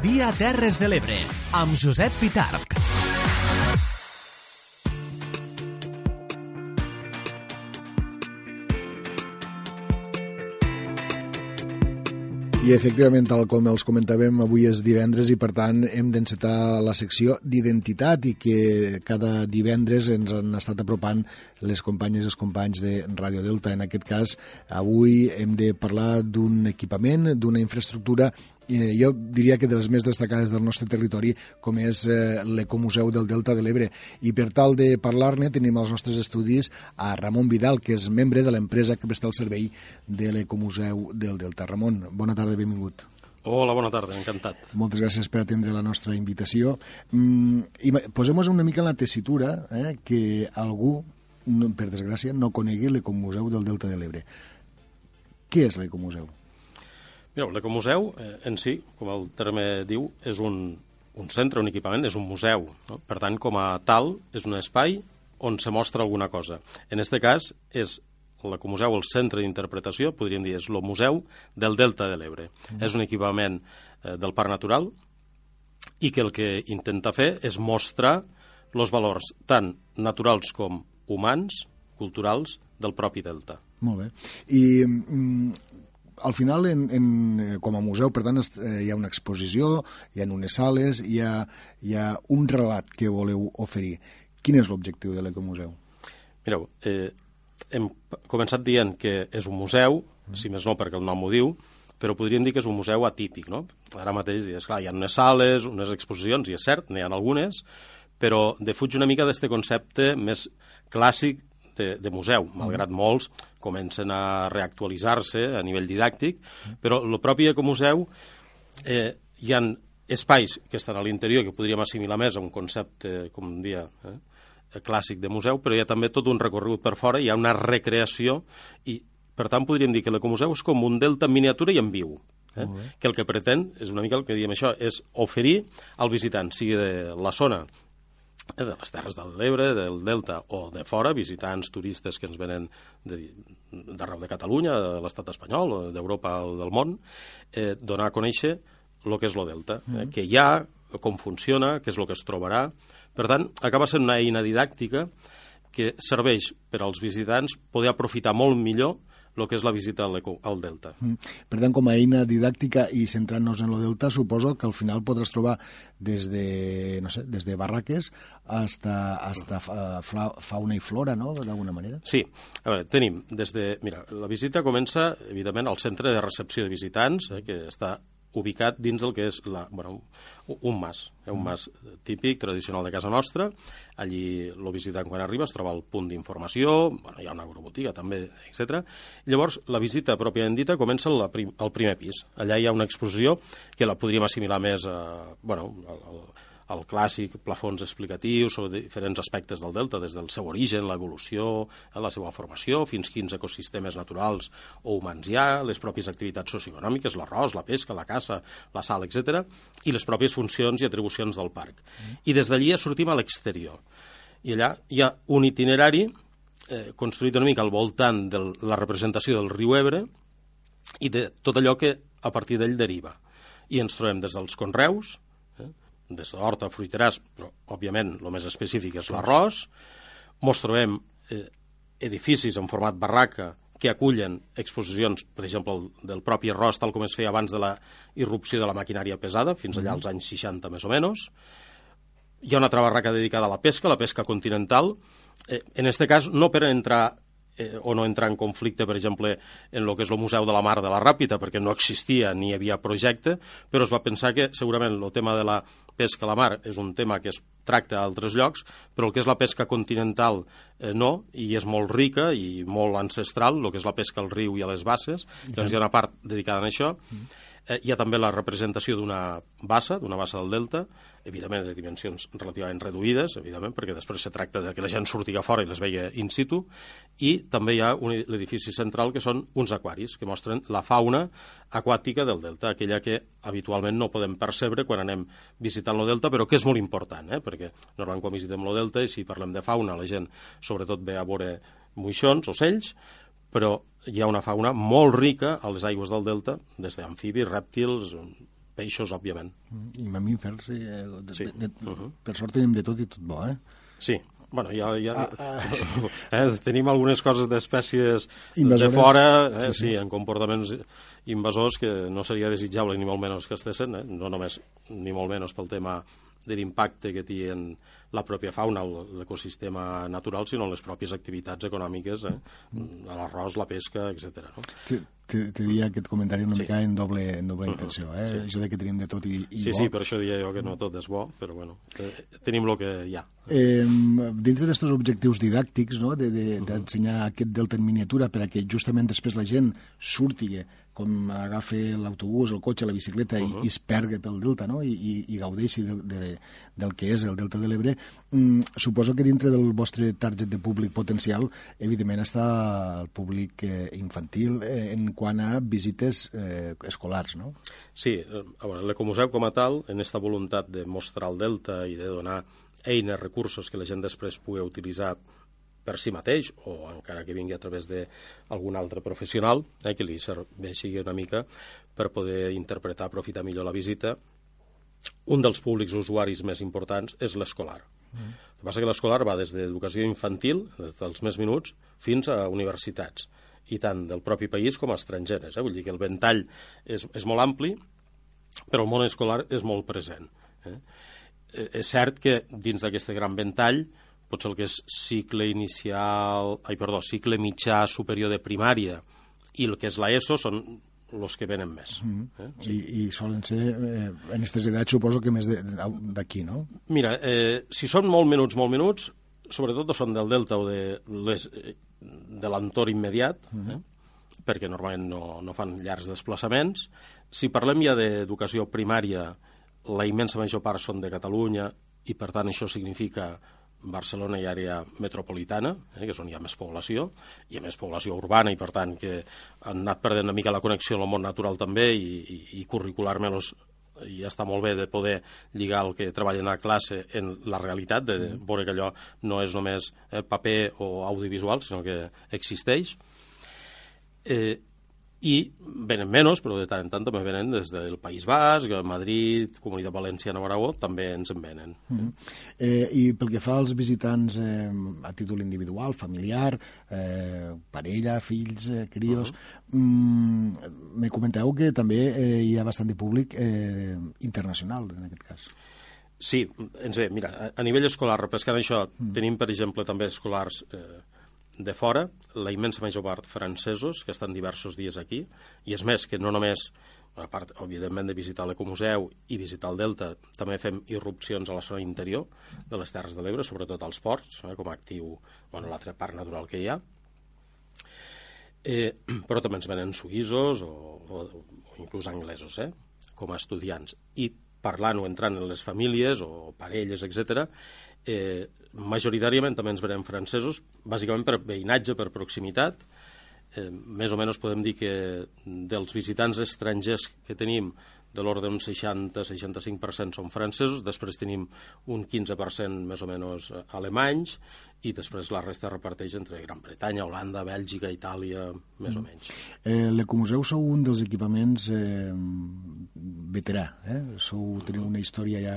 Dia Terres de l'Ebre, amb Josep Pitarc. I efectivament, tal com els comentàvem, avui és divendres i per tant hem d'encetar la secció d'identitat i que cada divendres ens han estat apropant les companyes i els companys de Radio Delta. En aquest cas, avui hem de parlar d'un equipament, d'una infraestructura eh, jo diria que de les més destacades del nostre territori, com és eh, l'Ecomuseu del Delta de l'Ebre. I per tal de parlar-ne tenim als nostres estudis a Ramon Vidal, que és membre de l'empresa que presta el servei de l'Ecomuseu del Delta. Ramon, bona tarda, benvingut. Hola, bona tarda, encantat. Moltes gràcies per atendre la nostra invitació. Mm, i posem-nos una mica en la tessitura eh, que algú, no, per desgràcia, no conegui l'Ecomuseu del Delta de l'Ebre. Què és l'Ecomuseu? Mireu, l'Ecomuseu eh, en si, com el terme diu, és un, un centre, un equipament, és un museu. No? Per tant, com a tal, és un espai on se mostra alguna cosa. En aquest cas, és l'Ecomuseu, el centre d'interpretació, podríem dir, és el museu del Delta de l'Ebre. Mm. És un equipament eh, del Parc Natural i que el que intenta fer és mostrar els valors tant naturals com humans, culturals, del propi delta. Molt bé. I mm, al final, en, en, com a museu, per tant, eh, hi ha una exposició, hi ha unes sales, hi ha, hi ha un relat que voleu oferir. Quin és l'objectiu de l'Ecomuseu? Mireu, eh, hem començat dient que és un museu, mm. si més no perquè el nom ho diu, però podríem dir que és un museu atípic, no? Ara mateix, és clar, hi ha unes sales, unes exposicions, i és cert, n'hi ha algunes, però defuig una mica d'aquest concepte més clàssic de, de museu, malgrat molts comencen a reactualitzar-se a nivell didàctic, però el propi ecomuseu eh, hi han espais que estan a l'interior que podríem assimilar més a un concepte, com dia, eh, clàssic de museu, però hi ha també tot un recorregut per fora, hi ha una recreació i, per tant, podríem dir que l'ecomuseu és com un delta en miniatura i en viu. Eh? que el que pretén, és una mica el que diem això, és oferir al visitant, sigui de la zona Eh, de les Terres de l'Ebre, del Delta o de fora, visitants, turistes que ens venen d'arreu de, de Catalunya, de l'estat espanyol, d'Europa o del món, eh, donar a conèixer el que és el Delta, eh, mm. què hi ha, com funciona, què és el que es trobarà. Per tant, acaba sent una eina didàctica que serveix per als visitants poder aprofitar molt millor el que és la visita al, al Delta. Mm. Per tant, com a eina didàctica i centrant-nos en el Delta, suposo que al final podràs trobar des de, no sé, des de barraques hasta, hasta fauna i flora, no?, d'alguna manera. Sí. A veure, tenim des de... Mira, la visita comença, evidentment, al centre de recepció de visitants, eh, que està ubicat dins el que és la, bueno, un mas, eh, un mas típic, tradicional de casa nostra. Allí lo visitant quan arriba es troba el punt d'informació, bueno, hi ha una agrobotiga també, etc. Llavors, la visita pròpiament dita comença al, prim, primer pis. Allà hi ha una exposició que la podríem assimilar més a, bueno, al, al, el clàssic plafons explicatius sobre diferents aspectes del delta, des del seu origen, l'evolució, la seva formació, fins quins ecosistemes naturals o humans hi ha, les pròpies activitats socioeconòmiques, l'arròs, la pesca, la caça, la sal, etc, i les pròpies funcions i atribucions del parc. I des d'allí ja sortim a l'exterior. I allà hi ha un itinerari eh, construït una mica al voltant de la representació del riu Ebre i de tot allò que a partir d'ell deriva. I ens trobem des dels conreus, des d'horta, fruiteràs, però, òbviament, el més específic és l'arròs. Mos trobem eh, edificis en format barraca que acullen exposicions, per exemple, el, del propi arròs, tal com es feia abans de la irrupció de la maquinària pesada, fins allà als anys 60 més o menys. Hi ha una altra barraca dedicada a la pesca, la pesca continental. Eh, en aquest cas, no per entrar eh, o no entrar en conflicte, per exemple, en el que és el Museu de la Mar de la Ràpita, perquè no existia ni hi havia projecte, però es va pensar que segurament el tema de la pesca a la mar és un tema que es tracta a altres llocs, però el que és la pesca continental eh, no, i és molt rica i molt ancestral, el que és la pesca al riu i a les basses, doncs hi ha una part dedicada a això. Mm Eh, hi ha també la representació d'una bassa, d'una bassa del Delta, evidentment de dimensions relativament reduïdes, evidentment, perquè després se tracta de que la gent surti a fora i les veia in situ, i també hi ha l'edifici central que són uns aquaris que mostren la fauna aquàtica del Delta, aquella que habitualment no podem percebre quan anem visitant el Delta, però que és molt important, eh? perquè normalment quan visitem el Delta i si parlem de fauna la gent sobretot ve a veure moixons, ocells, però hi ha una fauna molt rica a les aigües del delta, des d'amfibis, rèptils, peixos, òbviament. I mamífers, eh, de, Sí. de, de, Uh -huh. per sort tenim de tot i tot bo, eh? Sí, bueno, ja, ja Ah, ah. eh, tenim algunes coses d'espècies de fora, eh, Sí, sí, sí. sí, en comportaments invasors que no seria desitjable ni molt menys que estessin, eh? no només ni molt menys pel tema de l'impacte que té en la pròpia fauna, l'ecosistema natural, sinó en les pròpies activitats econòmiques, eh? l'arròs, la pesca, etc. No? Te, te, te dia aquest comentari una Sí. mica en doble, en doble intenció, eh? Sí. Això de que tenim de tot i, i Sí, bo. sí, per això deia jo que no tot és bo, però bueno, eh, tenim el que hi ha. Eh, dintre d'estos objectius didàctics, no?, d'ensenyar de, de, d'ensenyar aquest delta en miniatura per a que justament després la gent surti com agafa l'autobús, el cotxe, la bicicleta i, i es perga pel delta, no?, i, i, i gaudeixi de, de, del que és el delta de l'Ebre, mm, suposo que dintre del vostre target de públic potencial, evidentment està el públic eh, infantil eh, en quant a visites eh, escolars, no? Sí, eh, a veure, l'Ecomuseu com a tal, en aquesta voluntat de mostrar el delta i de donar eines, recursos que la gent després pugui utilitzar per si mateix o encara que vingui a través d'algun altre professional eh, que li serveixi una mica per poder interpretar, aprofitar millor la visita, un dels públics usuaris més importants és l'escolar. Mm. El que passa que l'escolar va des d'educació infantil, des dels més minuts, fins a universitats, i tant del propi país com a estrangeres. Eh? Vull dir que el ventall és, és molt ampli, però el món escolar és molt present. Eh? Eh, És cert que dins d'aquest gran ventall potser el que és cicle inicial, ai, perdó, cicle mitjà superior de primària i el que és l'ESO són els que venen més. Eh? I, i solen ser, eh, en aquestes edats, suposo que més de- d'aquí, no? Mira, eh, si són molt minuts, molt minuts, sobretot són del delta o de, les, eh, de l'entorn immediat, eh? perquè normalment no, no fan llargs desplaçaments. Si parlem ja d'educació primària, la immensa major part són de Catalunya i, per tant, això significa Barcelona i àrea metropolitana, eh, que és on hi ha més població, hi ha més població urbana i, per tant, que han anat perdent una mica la connexió amb el món natural també i, i, i curricularment els, i està molt bé de poder lligar el que treballen a classe en la realitat, de veure que allò no és només eh, paper o audiovisual, sinó que existeix. Eh, i venen menys, però de tant en tant també venen des del País Basc, Madrid, Comunitat Valenciana Aragó, també ens en venen. Mm. Eh, I pel que fa als visitants eh, a títol individual, familiar, eh, parella, fills, eh, crios, uh -huh. mm, me comenteu que també eh, hi ha bastant de públic eh, internacional, en aquest cas. Sí, ens ve, mira, a, a nivell escolar, repescant això, mm. tenim, per exemple, també escolars eh, de fora, la immensa major part francesos, que estan diversos dies aquí, i és més, que no només a part, evidentment, de visitar l'Ecomuseu i visitar el Delta, també fem irrupcions a la zona interior de les Terres de l'Ebre, sobretot als ports, eh, com a actiu, bueno, l'altre parc natural que hi ha. Eh, però també ens venen suïssos o, o, o inclús anglesos, eh, com a estudiants. I parlant o entrant en les famílies o parelles, etc. Eh, majoritàriament també ens venen francesos, bàsicament per veïnatge, per proximitat, eh, més o menys podem dir que dels visitants estrangers que tenim de l'ordre d'un 60-65% són francesos, després tenim un 15% més o menys alemanys i després la resta reparteix entre Gran Bretanya, Holanda, Bèlgica, Itàlia, més mm. o menys. Eh, L'Ecomuseu sou un dels equipaments eh, veterà, eh? Sou, teniu una història ja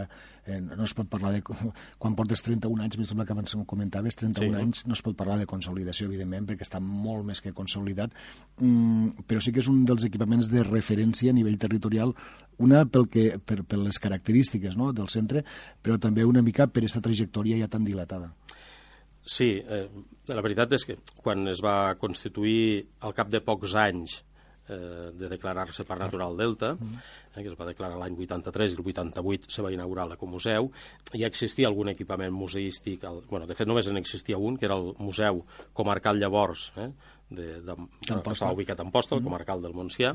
eh, no es pot parlar de... Quan portes 31 anys, em sembla que abans comentaves, 31 sí. anys, no es pot parlar de consolidació, evidentment, perquè està molt més que consolidat, mm, però sí que és un dels equipaments de referència a nivell territorial, una pel que, per, per les característiques no, del centre, però també una mica per aquesta trajectòria ja tan dilatada. Sí, eh, la veritat és que quan es va constituir al cap de pocs anys eh, de declarar-se Parc Natural Delta, eh, que es va declarar l'any 83 i el 88 se va inaugurar l'Ecomuseu, ja existia algun equipament museístic, el, bueno, de fet només en existia un, que era el Museu Comarcal llavors, eh, de, de, de, estava ubicat a Amposta, el mm. Comarcal del Montsià,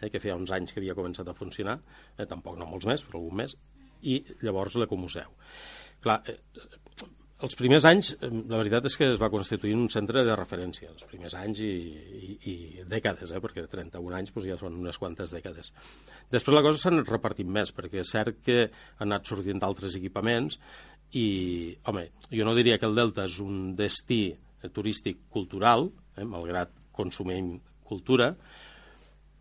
eh, que feia uns anys que havia començat a funcionar, eh, tampoc no molts més, però algun més, i llavors l'Ecomuseu. Clar, eh, els primers anys, la veritat és que es va constituir un centre de referència, els primers anys i, i, i dècades, eh? perquè 31 anys doncs, ja són unes quantes dècades. Després la cosa s'ha repartit més, perquè és cert que han anat sortint altres equipaments i, home, jo no diria que el Delta és un destí turístic cultural, eh? malgrat consumim cultura,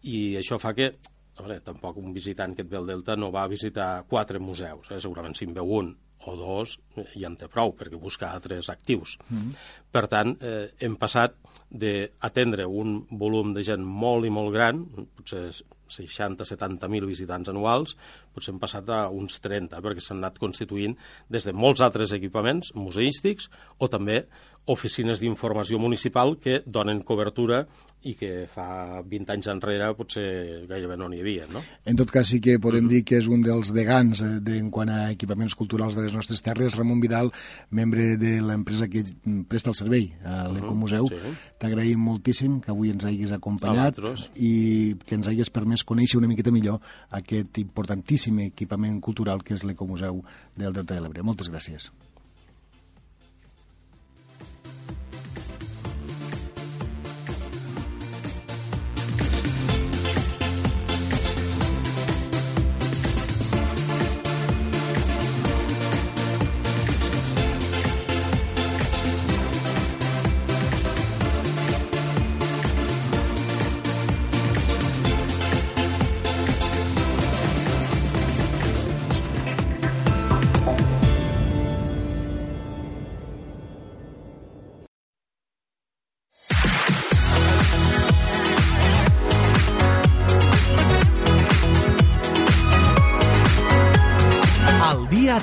i això fa que a veure, tampoc un visitant que et ve al Delta no va a visitar quatre museus, eh? segurament si en veu un o dos ja en té prou, perquè busca altres actius. Mm -hmm. Per tant, eh, hem passat d'atendre un volum de gent molt i molt gran, potser 60-70.000 visitants anuals, potser hem passat a uns 30, perquè s'han anat constituint des de molts altres equipaments museístics o també oficines d'informació municipal que donen cobertura i que fa 20 anys enrere potser gairebé no n'hi havia, no? En tot cas sí que podem mm -hmm. dir que és un dels degans eh, de, en quant a equipaments culturals de les nostres terres, Ramon Vidal, membre de l'empresa que presta el servei a l'Ecomuseu. Uh -huh, sí. T'agraïm moltíssim que avui ens hagis acompanyat i que ens hagis permès conèixer una miqueta millor aquest importantíssim equipament cultural que és l'Ecomuseu del Delta de l'Ebre. Moltes gràcies.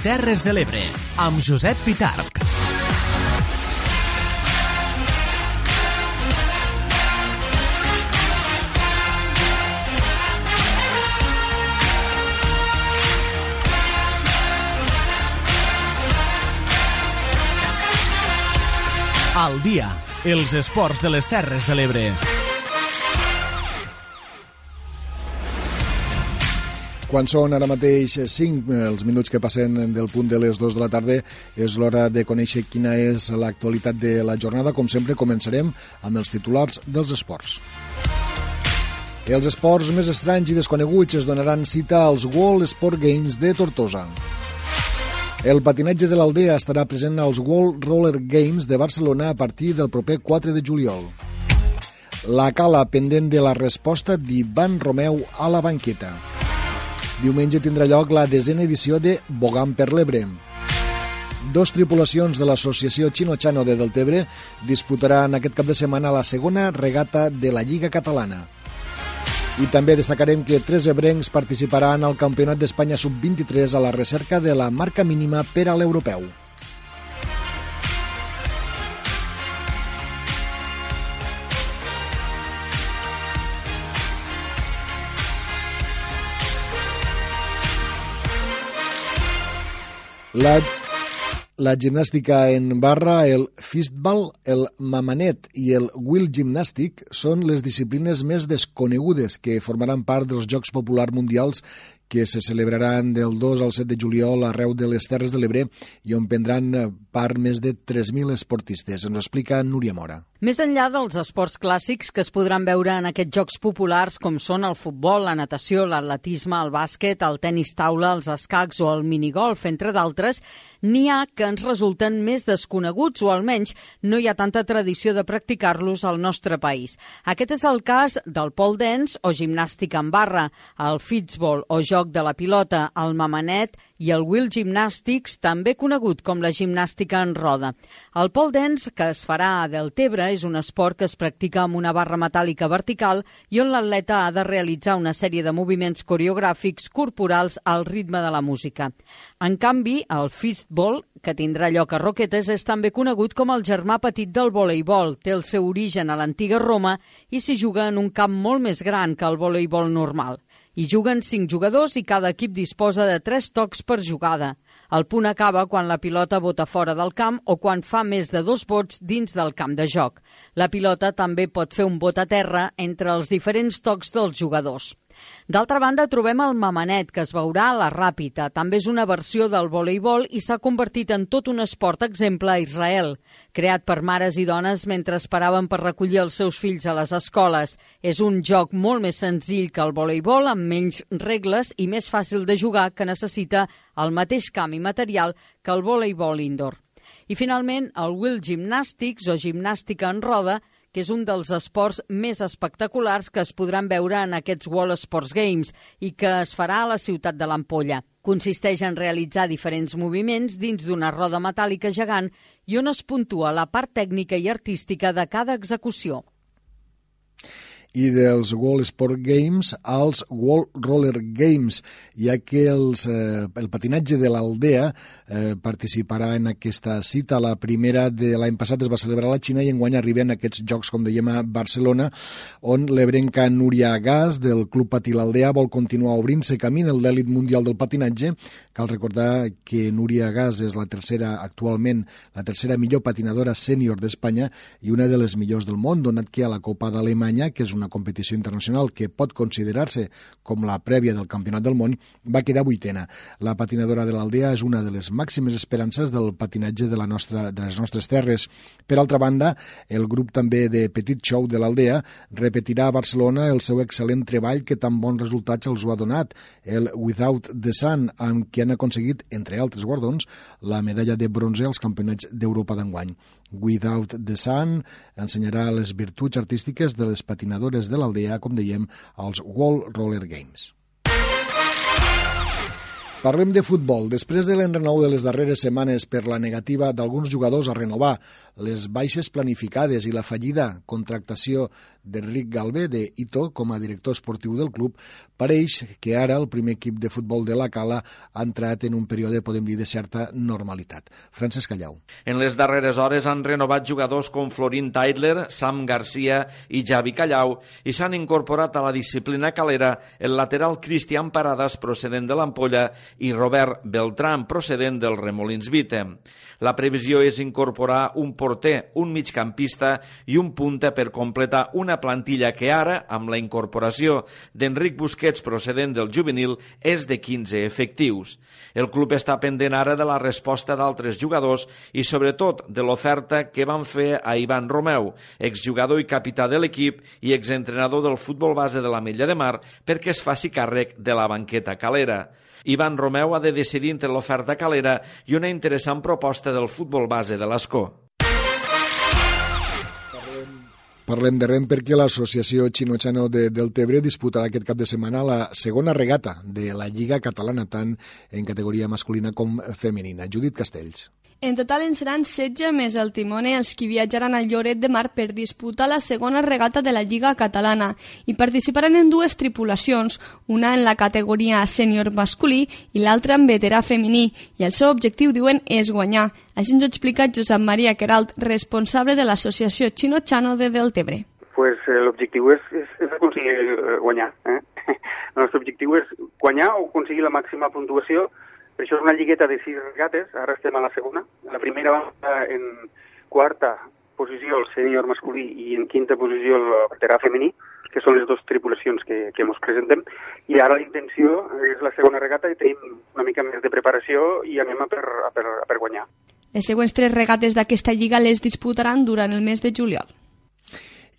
Terres de l'Ebre, amb Josep Pitarc. Al dia, els esports de les Terres de l'Ebre. Quan són ara mateix 5 els minuts que passen del punt de les 2 de la tarda, és l'hora de conèixer quina és l'actualitat de la jornada. Com sempre, començarem amb els titulars dels esports. Els esports més estranys i desconeguts es donaran cita als World Sport Games de Tortosa. El patinatge de l'Aldea estarà present als World Roller Games de Barcelona a partir del proper 4 de juliol. La cala pendent de la resposta d'Ivan Romeu a la banqueta. Diumenge tindrà lloc la desena edició de Bogam per l'Ebre. Dos tripulacions de l'associació Chino-Chano de Deltebre disputaran aquest cap de setmana la segona regata de la Lliga Catalana. I també destacarem que tres ebrencs participaran al Campionat d'Espanya Sub-23 a la recerca de la marca mínima per a l'europeu. La, la gimnàstica en barra, el fistball, el mamanet i el wheel gymnastic són les disciplines més desconegudes que formaran part dels Jocs Populars Mundials que se celebraran del 2 al 7 de juliol arreu de les Terres de l'Ebre i on prendran part més de 3.000 esportistes. Ens ho explica Núria Mora. Més enllà dels esports clàssics que es podran veure en aquests jocs populars com són el futbol, la natació, l'atletisme, el bàsquet, el tennis taula, els escacs o el minigolf, entre d'altres, n'hi ha que ens resulten més desconeguts o almenys no hi ha tanta tradició de practicar-los al nostre país. Aquest és el cas del pole dance o gimnàstica en barra, el fitsball o joc de la pilota, el mamanet i el wheel gymnastics, també conegut com la gimnàstica en roda. El pole dance, que es farà a Deltebre, és un esport que es practica amb una barra metàl·lica vertical i on l'atleta ha de realitzar una sèrie de moviments coreogràfics corporals al ritme de la música. En canvi, el fistball, que tindrà lloc a Roquetes, és també conegut com el germà petit del voleibol. Té el seu origen a l'antiga Roma i s'hi juga en un camp molt més gran que el voleibol normal. Hi juguen cinc jugadors i cada equip disposa de tres tocs per jugada. El punt acaba quan la pilota bota fora del camp o quan fa més de dos vots dins del camp de joc. La pilota també pot fer un vot a terra entre els diferents tocs dels jugadors. D'altra banda, trobem el mamanet, que es veurà a la ràpida. També és una versió del voleibol i s'ha convertit en tot un esport exemple a Israel. Creat per mares i dones mentre esperaven per recollir els seus fills a les escoles. És un joc molt més senzill que el voleibol, amb menys regles i més fàcil de jugar, que necessita el mateix camp i material que el voleibol indoor. I finalment, el Wheel Gymnastics o gimnàstica en roda que és un dels esports més espectaculars que es podran veure en aquests World Sports Games i que es farà a la ciutat de l'Ampolla. Consisteix en realitzar diferents moviments dins d'una roda metàl·lica gegant i on es puntua la part tècnica i artística de cada execució i dels World Sport Games als World Roller Games, ja que els, eh, el patinatge de l'Aldea eh, participarà en aquesta cita. La primera de l'any passat es va celebrar a la Xina i enguany arriben aquests jocs, com dèiem, a Barcelona, on l'ebrenca Núria Gas del Club Patí l'Aldea vol continuar obrint-se camí en l'èlit mundial del patinatge. Cal recordar que Núria Gas és la tercera, actualment, la tercera millor patinadora sènior d'Espanya i una de les millors del món, donat que a la Copa d'Alemanya, que és una una competició internacional que pot considerar-se com la prèvia del Campionat del Món, va quedar vuitena. La patinadora de l'Aldea és una de les màximes esperances del patinatge de, la nostra, de les nostres terres. Per altra banda, el grup també de Petit Show de l'Aldea repetirà a Barcelona el seu excel·lent treball que tan bons resultats els ho ha donat, el Without the Sun, amb qui han aconseguit, entre altres guardons, la medalla de bronze als campionats d'Europa d'enguany. Without the Sun ensenyarà les virtuts artístiques de les patinadores de l'aldea, com dèiem, als World Roller Games. Parlem de futbol. Després de l'enrenou de les darreres setmanes per la negativa d'alguns jugadors a renovar les baixes planificades i la fallida contractació d'Enric Galvé de Ito com a director esportiu del club, pareix que ara el primer equip de futbol de la Cala ha entrat en un període, podem dir, de certa normalitat. Francesc Callau. En les darreres hores han renovat jugadors com Florín Taidler, Sam Garcia i Javi Callau i s'han incorporat a la disciplina calera el lateral Cristian Paradas procedent de l'Ampolla i Robert Beltran procedent del Remolins Vite. La previsió és incorporar un porter, un migcampista i un punta per completar una plantilla que ara, amb la incorporació d'Enric Busquets procedent del juvenil, és de 15 efectius. El club està pendent ara de la resposta d'altres jugadors i sobretot de l'oferta que van fer a Ivan Romeu, exjugador i capità de l'equip i exentrenador del futbol base de la Mella de Mar, perquè es faci càrrec de la banqueta calera. Ivan Romeu ha de decidir entre l'oferta calera i una interessant proposta del futbol base de l'Escó. Parlem de rem perquè l'associació Xino-Xano de Deltebre disputarà aquest cap de setmana la segona regata de la Lliga Catalana, tant en categoria masculina com femenina. Judit Castells. En total en seran 16 més el timone els que viatjaran al Lloret de Mar per disputar la segona regata de la Lliga Catalana i participaran en dues tripulacions, una en la categoria sènior masculí i l'altra en veterà femení, i el seu objectiu, diuen, és guanyar. Així ens ho explica Josep Maria Queralt, responsable de l'associació Chino-Chano de Deltebre. Pues eh, l'objectiu és, és, és aconseguir eh, guanyar. Eh? El nostre objectiu és guanyar o aconseguir la màxima puntuació això és una lligueta de sis regates, ara estem a la segona. La primera va en quarta posició el sènior masculí i en quinta posició el veterà femení, que són les dues tripulacions que, que ens presentem. I ara la intenció és la segona regata i tenim una mica més de preparació i anem a per, a per, a per guanyar. Les següents tres regates d'aquesta lliga les disputaran durant el mes de juliol.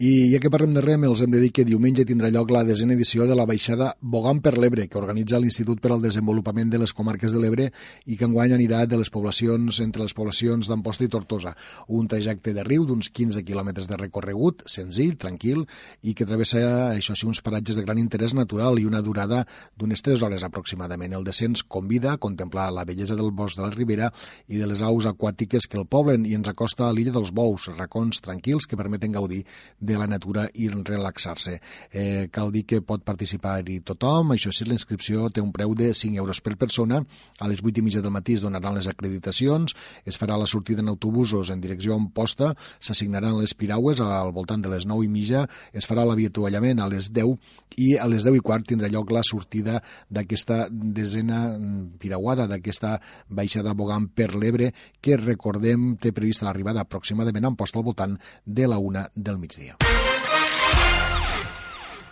I ja que parlem de rem, els hem de dir que diumenge tindrà lloc la desena edició de la baixada Bogam per l'Ebre, que organitza l'Institut per al Desenvolupament de les Comarques de l'Ebre i que enguany anirà de les poblacions entre les poblacions d'Amposta i Tortosa. Un trajecte de riu d'uns 15 quilòmetres de recorregut, senzill, tranquil, i que travessa, això sí, uns paratges de gran interès natural i una durada d'unes 3 hores aproximadament. El descens convida a contemplar la bellesa del bosc de la Ribera i de les aus aquàtiques que el poblen i ens acosta a l'illa dels Bous, racons tranquils que permeten gaudir de la natura i relaxar-se. Eh, cal dir que pot participar-hi tothom, això sí, la inscripció té un preu de 5 euros per persona, a les 8 i mitja del matí es donaran les acreditacions, es farà la sortida en autobusos en direcció a Amposta, s'assignaran les piraues al voltant de les 9 i mitja, es farà l'avituallament a les 10 i a les 10 i quart tindrà lloc la sortida d'aquesta desena mm, pirauada, d'aquesta baixada bogant per l'Ebre, que recordem té prevista l'arribada aproximadament a Amposta al voltant de la una del migdia.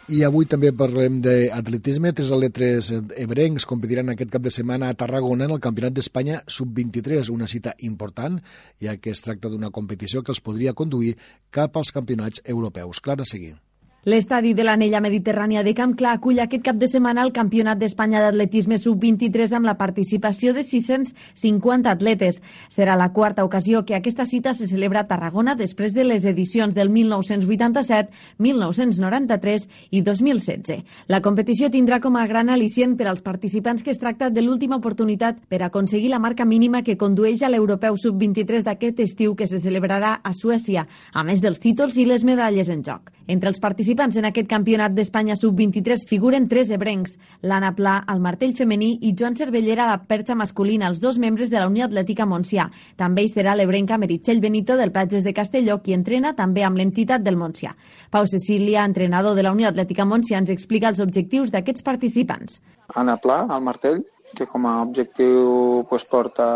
I avui també parlem d'atletisme. Tres atletes ebrencs competiran aquest cap de setmana a Tarragona en el Campionat d'Espanya Sub-23, una cita important, ja que es tracta d'una competició que els podria conduir cap als campionats europeus. Clara, seguir. L'estadi de l'anella mediterrània de Camp Clar acull aquest cap de setmana el Campionat d'Espanya d'Atletisme Sub-23 amb la participació de 650 atletes. Serà la quarta ocasió que aquesta cita se celebra a Tarragona després de les edicions del 1987, 1993 i 2016. La competició tindrà com a gran al·licient per als participants que es tracta de l'última oportunitat per aconseguir la marca mínima que condueix a l'Europeu Sub-23 d'aquest estiu que se celebrarà a Suècia, a més dels títols i les medalles en joc. Entre els participants participants en aquest campionat d'Espanya sub-23 figuren tres ebrencs, l'Anna Pla, el martell femení i Joan Cervellera a la perxa masculina, els dos membres de la Unió Atlètica Montsià. També hi serà l'ebrenca Meritxell Benito del Platges de Castelló, qui entrena també amb l'entitat del Montsià. Pau Cecília, entrenador de la Unió Atlètica Montsià, ens explica els objectius d'aquests participants. Anna Pla, al martell, que com a objectiu pues, porta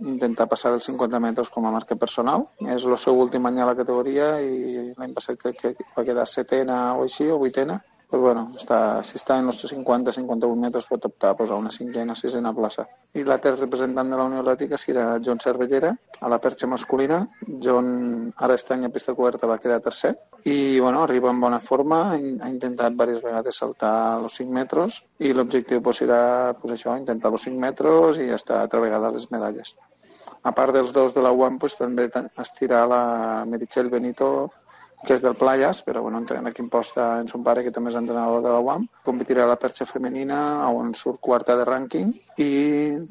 intentar passar els 50 metres com a marca personal. És el seu últim any a la categoria i l'any passat crec que va quedar setena o així, o vuitena pues bueno, està, si està en els 50-51 metres pot optar pues, a una cinquena, sisena plaça. I l'altre representant de la Unió Atlètica serà John Cervellera, a la perxa masculina. John ara està any a pista coberta va quedar tercer. I bueno, arriba en bona forma, ha intentat diverses vegades saltar els 5 metres i l'objectiu pues, serà pues, això, intentar els 5 metres i estar altra vegada les medalles. A part dels dos de la UAM, pues, també estirà la Meritxell Benito que és del Playas, però bueno, entrena aquí en posta en son pare, que també és entrenador de la UAM. Competirà a la perxa femenina, on surt quarta de rànquing, i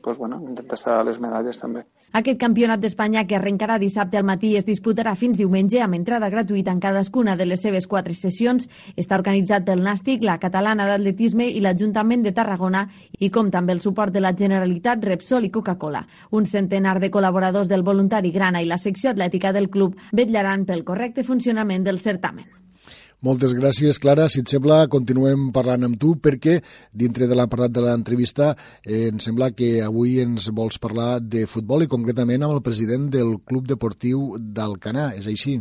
pues, bueno, intenta estar a les medalles també. Aquest campionat d'Espanya, que arrencarà dissabte al matí es disputarà fins diumenge amb entrada gratuïta en cadascuna de les seves quatre sessions, està organitzat pel Nàstic, la Catalana d'Atletisme i l'Ajuntament de Tarragona i com també el suport de la Generalitat, Repsol i Coca-Cola. Un centenar de col·laboradors del voluntari Grana i la secció atlètica del club vetllaran pel correcte funcionament del certamen. Moltes gràcies, Clara. Si et sembla, continuem parlant amb tu perquè dintre de l'apartat de l'entrevista eh, em sembla que avui ens vols parlar de futbol i concretament amb el president del Club Deportiu d'Alcanar. És així?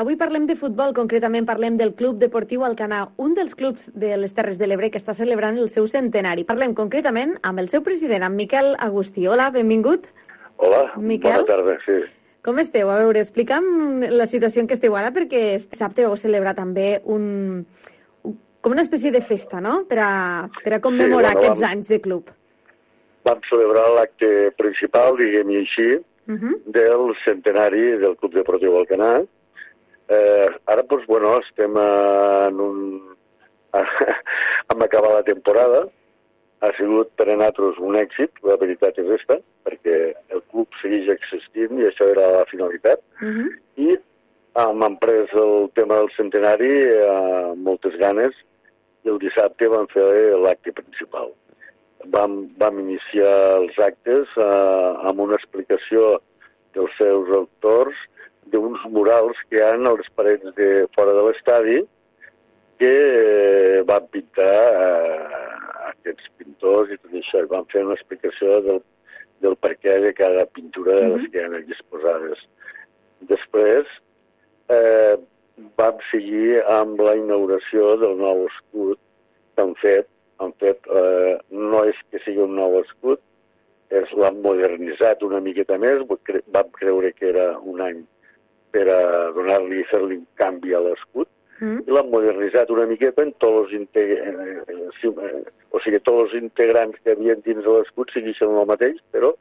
Avui parlem de futbol, concretament parlem del Club Deportiu Alcanar, un dels clubs de les Terres de l'Ebre que està celebrant el seu centenari. Parlem concretament amb el seu president, amb Miquel Agustí. Hola, benvingut. Hola, Miquel? bona tarda, sí. Com esteu? A veure, explica'm la situació en què esteu ara, perquè dissabte vau celebrar també un, com una espècie de festa, no?, per a, per a commemorar sí, bueno, aquests vam, anys de club. Vam celebrar l'acte principal, diguem-hi així, uh -huh. del centenari del Club Deportiu Alcanar. Eh, ara, doncs, bueno, estem en un... hem acabat la temporada, ha sigut per a nosaltres un èxit, la veritat és esta, perquè el club segueix existint i això era la finalitat. Uh -huh. I hem pres el tema del centenari amb moltes ganes i el dissabte vam fer l'acte principal. Vam, vam iniciar els actes eh, amb una explicació dels seus autors d'uns murals que hi ha a les parets de fora de l'estadi que eh, van pintar eh, aquests pintors i tot això, i van fer una explicació del, del per què de cada pintura de les que hi ha allà exposades. Després eh, vam seguir amb la inauguració del nou escut que han fet. Han fet eh, no és que sigui un nou escut, és l'han modernitzat una miqueta més, vam creure que era un any per a donar-li i fer-li un canvi a l'escut, mm. i l'han modernitzat una miqueta en tots els integrants, eh, eh, o sigui, tots els integrants que havien dins de l'escut segueixen el mateix, però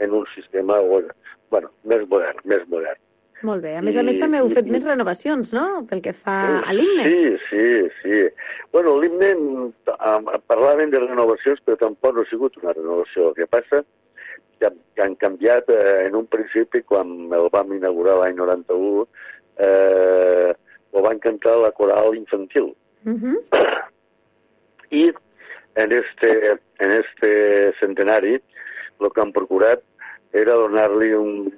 en un sistema bueno, més modern, més modern. Molt bé. A més I, a més també heu fet i, més renovacions, no?, pel que fa a l'himne. Sí, sí, sí. Bueno, l'himne parlaven de renovacions, però tampoc no ha sigut una renovació. El que passa que, que han canviat eh, en un principi, quan el vam inaugurar l'any 91, eh, ho van cantar la coral infantil. Uh -huh. I en este, en este centenari el que han procurat era donar-li un,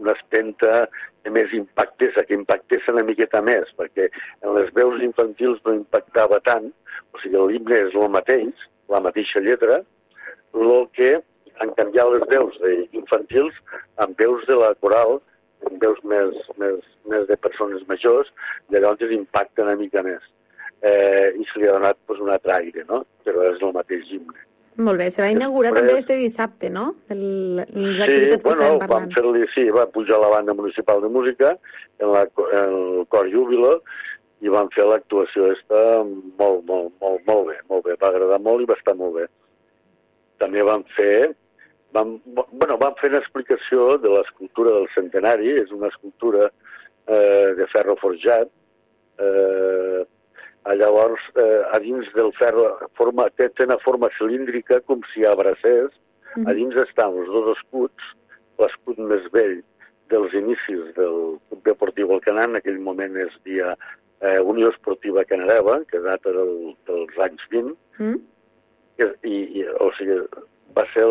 una espenta de més impactes, que impactés una miqueta més, perquè en les veus infantils no impactava tant, o sigui, l'himne és el mateix, la mateixa lletra, el que han canviat les veus infantils amb veus de la coral, veus més, més, més de persones majors, llavors impacta una mica més. Eh, I se li ha donat pues, un altre aire, no? Però és el mateix himne. Molt bé, se va inaugurar Després... també este dissabte, no? El, les sí, activitats bueno, que parlant. vam fer-li, sí, va pujar la banda municipal de música en, la, en el cor Júbilo i van fer l'actuació esta molt, molt, molt, molt bé, molt bé. Va agradar molt i va estar molt bé. També van fer vam, bueno, vam fer una explicació de l'escultura del centenari, és una escultura eh, de ferro forjat, eh, llavors eh, a dins del ferro forma, té, té una forma cilíndrica com si abracés, mm. a dins estan els dos escuts, l'escut més vell dels inicis del Club Deportiu Alcanar, en aquell moment es dia eh, Unió Esportiva Canareva, que data del, dels anys 20, mm. i, i, o sigui, va ser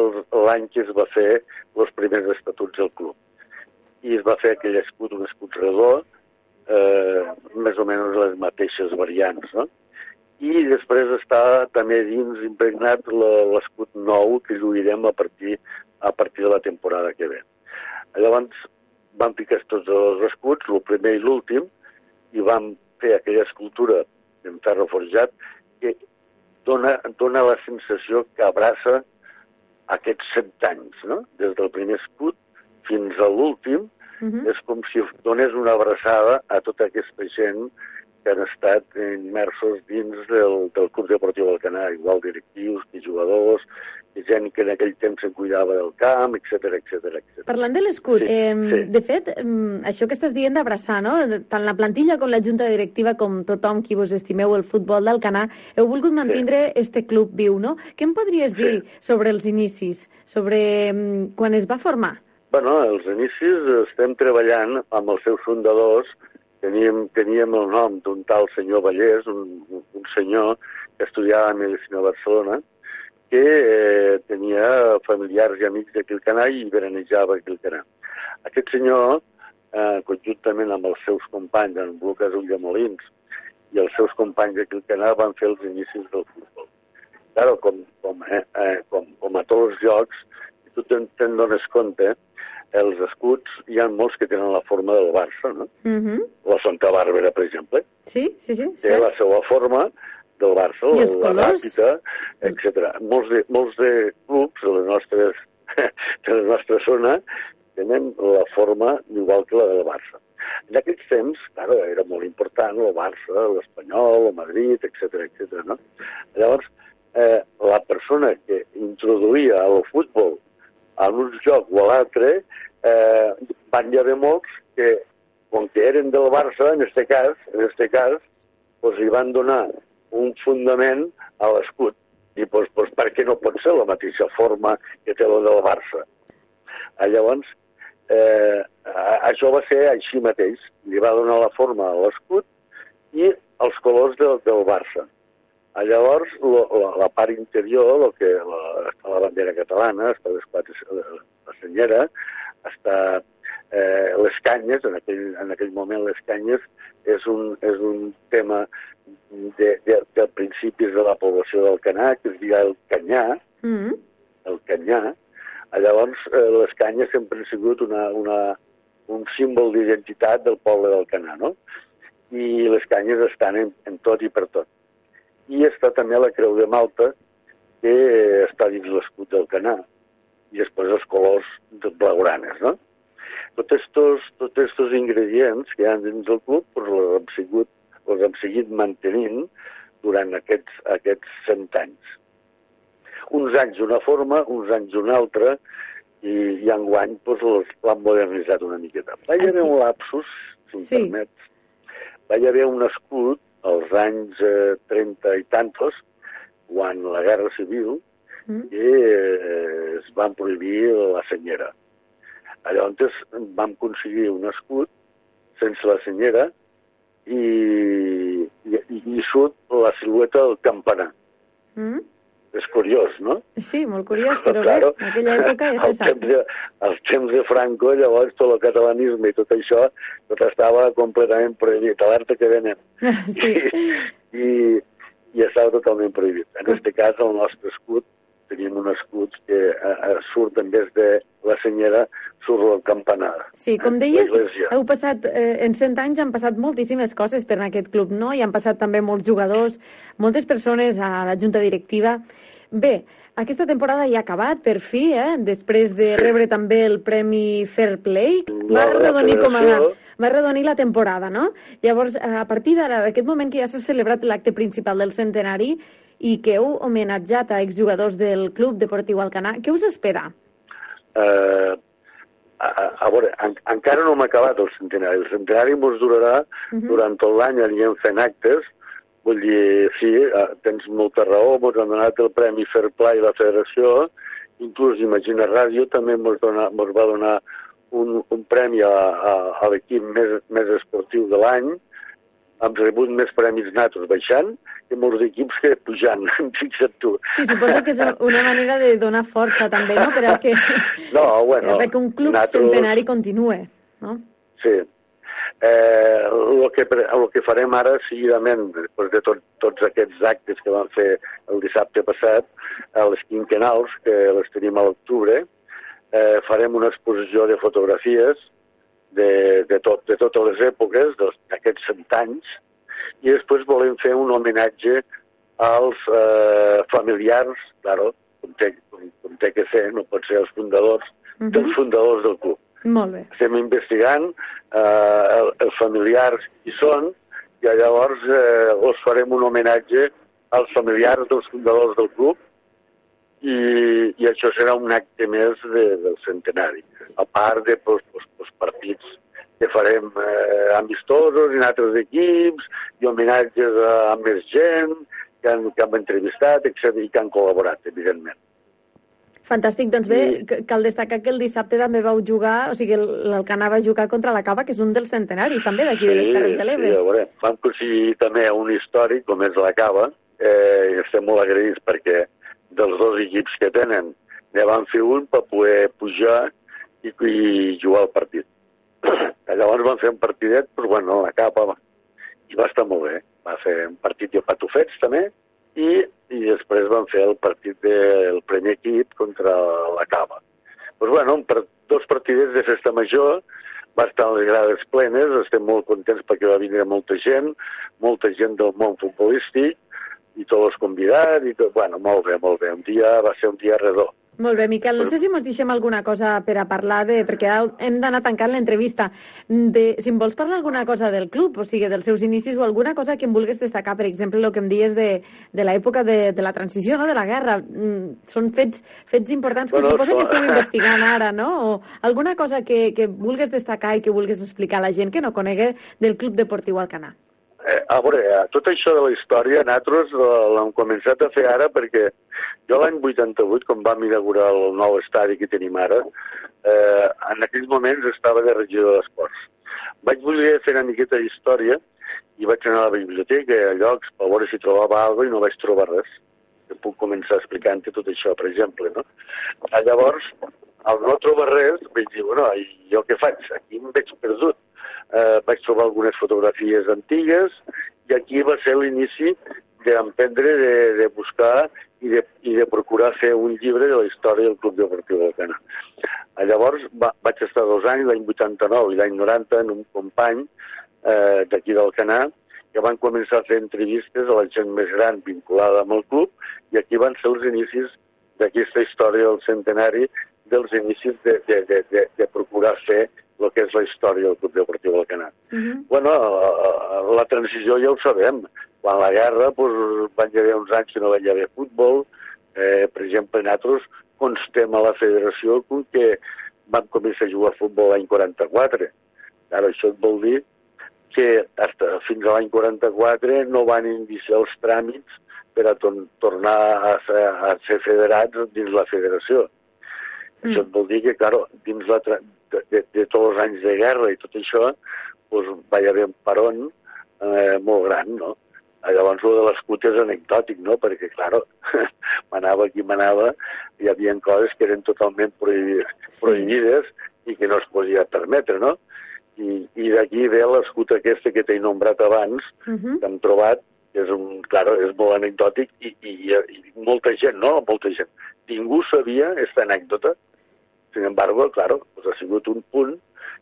l'any que es va fer els primers estatuts del club. I es va fer aquell escut, un escut redó, eh, més o menys les mateixes variants, no? I després està també dins impregnat l'escut nou que lluirem a partir, a partir de la temporada que ve. Llavors vam picar tots els escuts, el primer i l'últim, i vam fer aquella escultura en ferro forjat que dona, dona la sensació que abraça aquests set anys, no? des del primer escut fins a l'últim, uh -huh. és com si donés una abraçada a tota aquesta gent que han estat immersos dins del, del Club Deportiu del Canà, igual directius que jugadors, i gent que en aquell temps se'n cuidava del camp, etc etc etc. Parlant de l'escut, sí, eh, sí. de fet, això que estàs dient d'abraçar, no? tant la plantilla com la junta directiva, com tothom qui vos estimeu el futbol del Canà, heu volgut mantindre sí. este club viu, no? Què em podries sí. dir sobre els inicis, sobre quan es va formar? Bueno, els inicis estem treballant amb els seus fundadors, teníem, teníem el nom d'un tal senyor Vallès, un, un senyor que estudiava Medicina a Barcelona, que eh, tenia familiars i amics de Quilcanà i veranejava a Quilcanà. Aquest senyor, eh, conjuntament amb els seus companys, en Lucas Ullamolins, i els seus companys de Quilcanà van fer els inicis del futbol. Claro, com, com, eh, eh, com, com a tots els llocs, si tu te'n te dones compte, els escuts, hi ha molts que tenen la forma del Barça, no? Uh mhm. -huh. La Santa Bàrbara, per exemple. Sí, sí, sí. Té sí. la seva forma, del Barça, la? Ràpita, etc. Molts de, molts de clubs de les nostres, de la nostra zona tenen la forma igual que la del Barça. En aquells temps, claro, era molt important el Barça, l'Espanyol, el Madrid, etc etc. no? Llavors, eh, la persona que introduïa el futbol a un joc o a l'altre, eh, van hi haver molts que, com que eren del Barça, en este cas, en este cas, pues, li van donar un fundament a l'escut. I doncs, doncs, per què no pot ser la mateixa forma que té la del Barça? Ah, llavors, eh, això va ser així mateix. Li va donar la forma a l'escut i els colors del, del Barça. Ah, llavors, lo, la, la part interior, lo que, la, la bandera catalana, està les quatre, la senyera, està eh, les canyes, en aquell, en aquell moment les canyes és un, és un tema de, de, de principis de la població del Canà, que es diu el Canyà, Mm -hmm. el Canyà. Llavors, eh, les canyes sempre han sigut una, una, un símbol d'identitat del poble del Canà, no? I les canyes estan en, en tot i per tot. I està també la Creu de Malta, que està dins l'escut del Canà, i després els colors de blaugranes, no? Tots estos, tots estos ingredients que hi ha dins del club doncs, els, hem sigut, els hem seguit mantenint durant aquests, aquests 100 anys uns anys d'una forma, uns anys d'una altra, i, i enguany doncs, l'han modernitzat una miqueta. Va hi haver ah, sí. un lapsus, si em sí. permets, va hi haver un escut als anys eh, 30 i tantos, quan la Guerra Civil, mm. i eh, es van prohibir la senyera. Llavors vam aconseguir un escut sense la senyera i, i, i surt la silueta del campanar. Mm és curiós, no? Sí, molt curiós, però claro, bé, en aquella època ja se sap. Temps de, temps de Franco, llavors, tot el catalanisme i tot això, tot estava completament prohibit, alerta que venen. Sí. I, i, i estava totalment prohibit. En aquest cas, el nostre escut, tenim un escut que eh, eh, surt en vez de la senyera, surt el campanar. Sí, com deies, heu passat, eh, en 100 anys han passat moltíssimes coses per en aquest club, no? I han passat també molts jugadors, moltes persones a la junta directiva. Bé, aquesta temporada ja ha acabat, per fi, eh? després de rebre també el Premi Fair Play. Va redonir com a... Va redonir la temporada, no? Llavors, a partir d'ara, d'aquest moment que ja s'ha celebrat l'acte principal del centenari i que heu homenatjat a exjugadors del Club Deportiu Alcanar, què us espera? Uh, a, a veure, en, encara no hem acabat el centenari. El centenari ens durarà uh -huh. durant tot l'any, anirem fent actes, Vull dir, sí, eh, tens molta raó, ens han donat el Premi Fair Play la Federació, inclús Imagina Ràdio també ens va donar un, un premi a, a, a l'equip més, més esportiu de l'any, hem rebut més premis natos baixant que molts equips que pujant, fixa't tu. Sí, suposo que és una manera de donar força també, no?, per a que, no, bueno, per que un club natos... centenari continue, no? Sí, Eh, el, que, el que farem ara, seguidament, després de tot, tots aquests actes que vam fer el dissabte passat, a les quinquenals, que les tenim a l'octubre, eh, farem una exposició de fotografies de, de, tot, de totes les èpoques, d'aquests cent anys, i després volem fer un homenatge als eh, familiars, claro, com té, com, com té que ser, no pot ser els fundadors, uh -huh. dels fundadors del club. Molt bé. Estem investigant eh, els familiars qui són i llavors eh, us farem un homenatge als familiars dels fundadors del club i, i això serà un acte més de, del centenari, a part de pues, pues, pues, partits que farem eh, amistosos en altres equips i homenatges a, a més gent que han, que han entrevistat, etc i que han col·laborat, evidentment. Fantàstic, doncs bé, I... cal destacar que el dissabte també vau jugar, o sigui, l'Alcanar va jugar contra la Cava, que és un dels centenaris també d'aquí sí, de les Terres de l'Ebre. Sí, a veure, vam aconseguir també un històric com és la Cava, eh, i estem molt agraïts perquè dels dos equips que tenen ne van fer un per poder pujar i, i jugar al partit. Llavors van fer un partidet, però bueno, la Cava i va estar molt bé. Va fer un partit de patufets també, i, i després van fer el partit del primer equip contra la Cava. Doncs bueno, per dos partidets de festa major, va estar les grades plenes, estem molt contents perquè va vindre molta gent, molta gent del món futbolístic, i tots els convidats, i tot, bueno, molt bé, molt bé. Un dia va ser un dia redó. Molt bé, Miquel, no sé si ens deixem alguna cosa per a parlar de... perquè hem d'anar tancant l'entrevista. De, si em vols parlar alguna cosa del club, o sigui, dels seus inicis o alguna cosa que em vulguis destacar, per exemple, el que em dies de, de l'època de, de la transició, no?, de la guerra. Mm, són fets, fets importants que bueno, suposo que esteu investigant ara, no? O alguna cosa que, que vulguis destacar i que vulguis explicar a la gent que no conegui del Club Deportiu Alcanar. Eh, a veure, tot això de la història nosaltres l'hem començat a fer ara perquè jo l'any 88, quan vam inaugurar el nou estadi que tenim ara, eh, en aquells moments estava de regidor d'esports. Vaig voler fer una miqueta d'història i vaig anar a la biblioteca, a llocs, per veure si trobava alguna i no vaig trobar res. Que puc començar explicant tot això, per exemple, no? Llavors, al no trobar res, vaig dir, bueno, jo què faig? Aquí em veig perdut eh, vaig trobar algunes fotografies antigues i aquí va ser l'inici d'emprendre, de, de buscar i de, i de procurar fer un llibre de la història del Club Deportiu del Cana. Llavors va, vaig estar dos anys, l'any 89 i l'any 90, en un company eh, d'aquí del Canà, que van començar a fer entrevistes a la gent més gran vinculada amb el club i aquí van ser els inicis d'aquesta història del centenari, dels inicis de, de, de, de, de procurar fer el que és la història del Club Deportiu del Canà. Uh -huh. Bueno, la transició ja ho sabem. Quan la guerra doncs, van haver uns anys que no van haver futbol. Eh, per exemple, nosaltres constem a la federació que vam començar a jugar a futbol l'any 44. Ara això et vol dir que hasta fins a l'any 44 no van iniciar els tràmits per a tor tornar a ser, a ser federats dins la federació. Mm. Això vol dir que, claro, dins la de, de, tots els anys de guerra i tot això, pues, va haver un peron eh, molt gran, no? Llavors, el de l'escut és anecdòtic, no? Perquè, claro, manava qui manava, hi havia coses que eren totalment prohibides, sí. prohibides i que no es podia permetre, no? I, i d'aquí ve l'escut aquesta que t'he nombrat abans, uh -huh. que hem trobat, que és, un, claro, és molt anecdòtic i, i, i molta gent, no? Molta gent. Ningú sabia aquesta anècdota. Sin embargo, claro, pues ha sigut un punt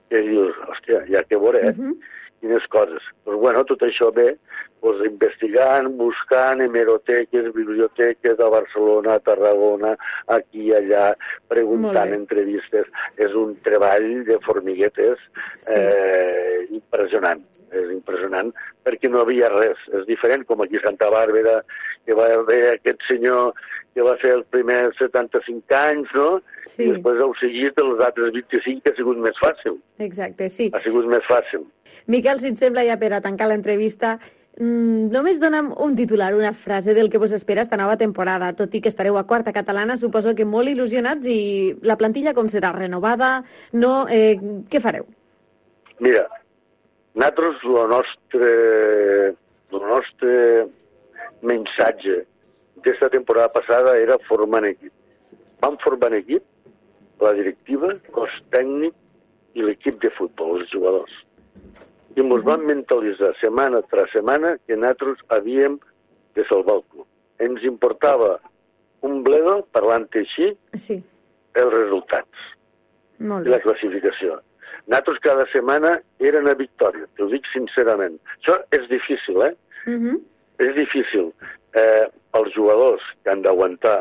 que dius, hòstia, ja que veuré, eh? Uh -huh. quines coses. Pues bueno, tot això ve pues, investigant, buscant hemeroteques, biblioteques de Barcelona, Tarragona, aquí i allà, preguntant entrevistes. És un treball de formiguetes sí. eh, impressionant és impressionant, perquè no havia res. És diferent, com aquí a Santa Bàrbara, que va haver aquest senyor que va fer els primers 75 anys, no? Sí. I després heu seguit els altres 25, que ha sigut més fàcil. Exacte, sí. Ha sigut més fàcil. Miquel, si et sembla ja per a tancar l'entrevista, mm, només dona'm un titular, una frase del que vos espera esta nova temporada, tot i que estareu a quarta catalana, suposo que molt il·lusionats i la plantilla com serà? Renovada? No? Eh, què fareu? Mira, nosaltres, el nostre, el nostre missatge d'aquesta temporada passada era formar en equip. Vam formar en equip la directiva, cos tècnic i l'equip de futbol, els jugadors. I ens vam mentalitzar setmana tras setmana que nosaltres havíem de salvar el club. Ens importava un bledo, parlant així, sí. els resultats Molt i la classificació. Nosaltres cada setmana eren a victòria, t'ho dic sincerament. Això és difícil, eh? Uh -huh. És difícil. Eh, els jugadors que han d'aguantar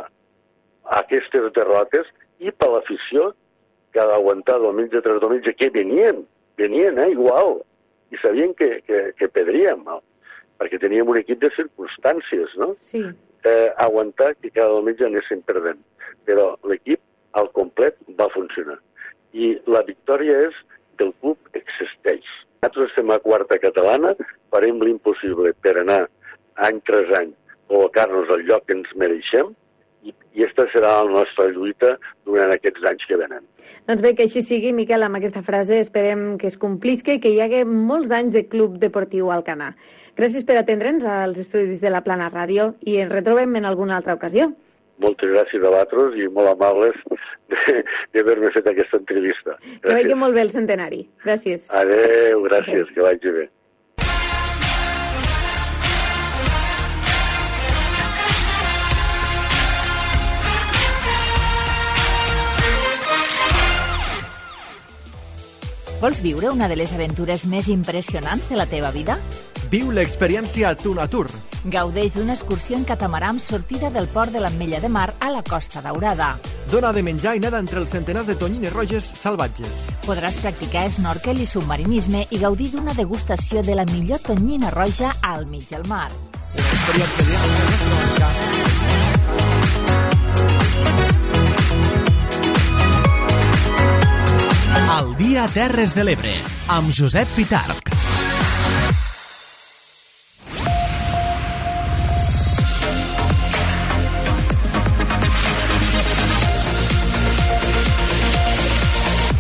aquestes derrotes i per l'afició que ha d'aguantar diumenge tras diumenge, que venien, venien, eh, igual, i sabien que, que, que perdríem, no? perquè teníem un equip de circumstàncies, no? Sí. Eh, aguantar que cada diumenge anéssim perdent. Però l'equip al complet va funcionar. I la victòria és que el club existeix. Nosaltres estem a quarta catalana, farem l'impossible per anar any tras any col·locar-nos al lloc que ens mereixem i, i aquesta serà la nostra lluita durant aquests anys que venen. Doncs bé, que així sigui, Miquel, amb aquesta frase esperem que es complisca i que hi hagi molts anys de Club Deportiu Alcanar. Gràcies per atendre'ns als estudis de la Plana Ràdio i ens retrobem en alguna altra ocasió moltes gràcies a vosaltres i molt amables d'haver-me fet aquesta entrevista. Gràcies. Que vagi molt bé el centenari. Gràcies. Adéu, gràcies, que vagi bé. Vols viure una de les aventures més impressionants de la teva vida? Viu l'experiència Tunatur. Gaudeix d'una excursió en catamarà amb sortida del port de l'Ametlla de Mar a la Costa Daurada. Dona de menjar i nada entre els centenars de tonyines roges salvatges. Podràs practicar snorkel i submarinisme i gaudir d'una degustació de la millor tonyina roja al mig del mar. Una experiència El dia Terres de l'Ebre, amb Josep Pitarc.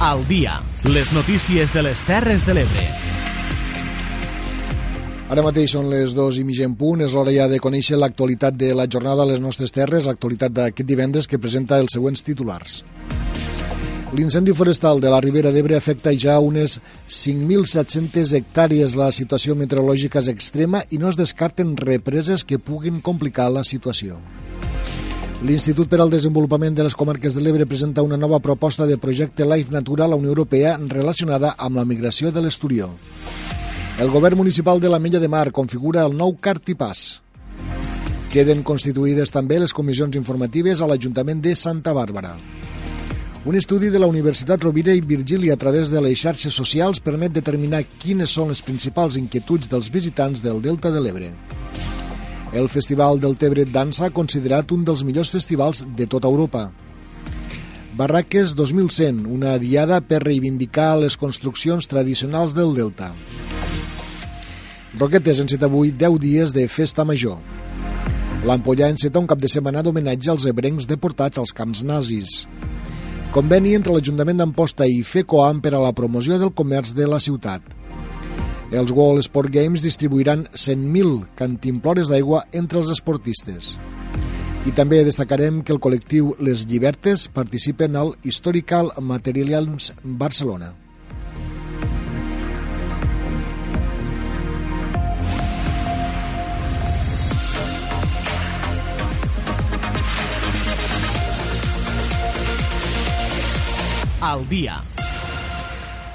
Al dia, les notícies de les Terres de l'Ebre. Ara mateix són les dues i mig en punt, és l'hora ja de conèixer l'actualitat de la jornada a les nostres terres, l'actualitat d'aquest divendres que presenta els següents titulars. L'incendi forestal de la Ribera d'Ebre afecta ja unes 5.700 hectàrees. La situació meteorològica és extrema i no es descarten represes que puguin complicar la situació. L'Institut per al Desenvolupament de les Comarques de l'Ebre presenta una nova proposta de projecte Life Natura a la Unió Europea relacionada amb la migració de l'Esturió. El govern municipal de la Mella de Mar configura el nou Cartipàs. Queden constituïdes també les comissions informatives a l'Ajuntament de Santa Bàrbara. Un estudi de la Universitat Rovira i Virgili a través de les xarxes socials permet determinar quines són les principals inquietuds dels visitants del Delta de l'Ebre. El Festival del Tebre Dansa ha considerat un dels millors festivals de tota Europa. Barraques 2100, una diada per reivindicar les construccions tradicionals del Delta. Roquetes enceta avui 10 dies de festa major. L'Ampollà enceta un cap de setmana d'homenatge als ebrencs deportats als camps nazis. Conveni entre l'Ajuntament d'Amposta i FECOAM per a la promoció del comerç de la ciutat. Els World Sport Games distribuiran 100.000 cantimplores d'aigua entre els esportistes. I també destacarem que el col·lectiu Les Llibertes participen al Historical Materials Barcelona. Al dia.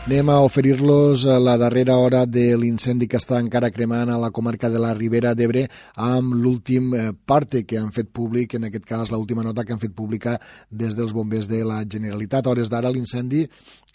Anem a oferir-los la darrera hora de l'incendi que està encara cremant a la comarca de la Ribera d'Ebre amb l'últim eh, parte que han fet públic, en aquest cas l'última nota que han fet pública des dels bombers de la Generalitat. A hores d'ara l'incendi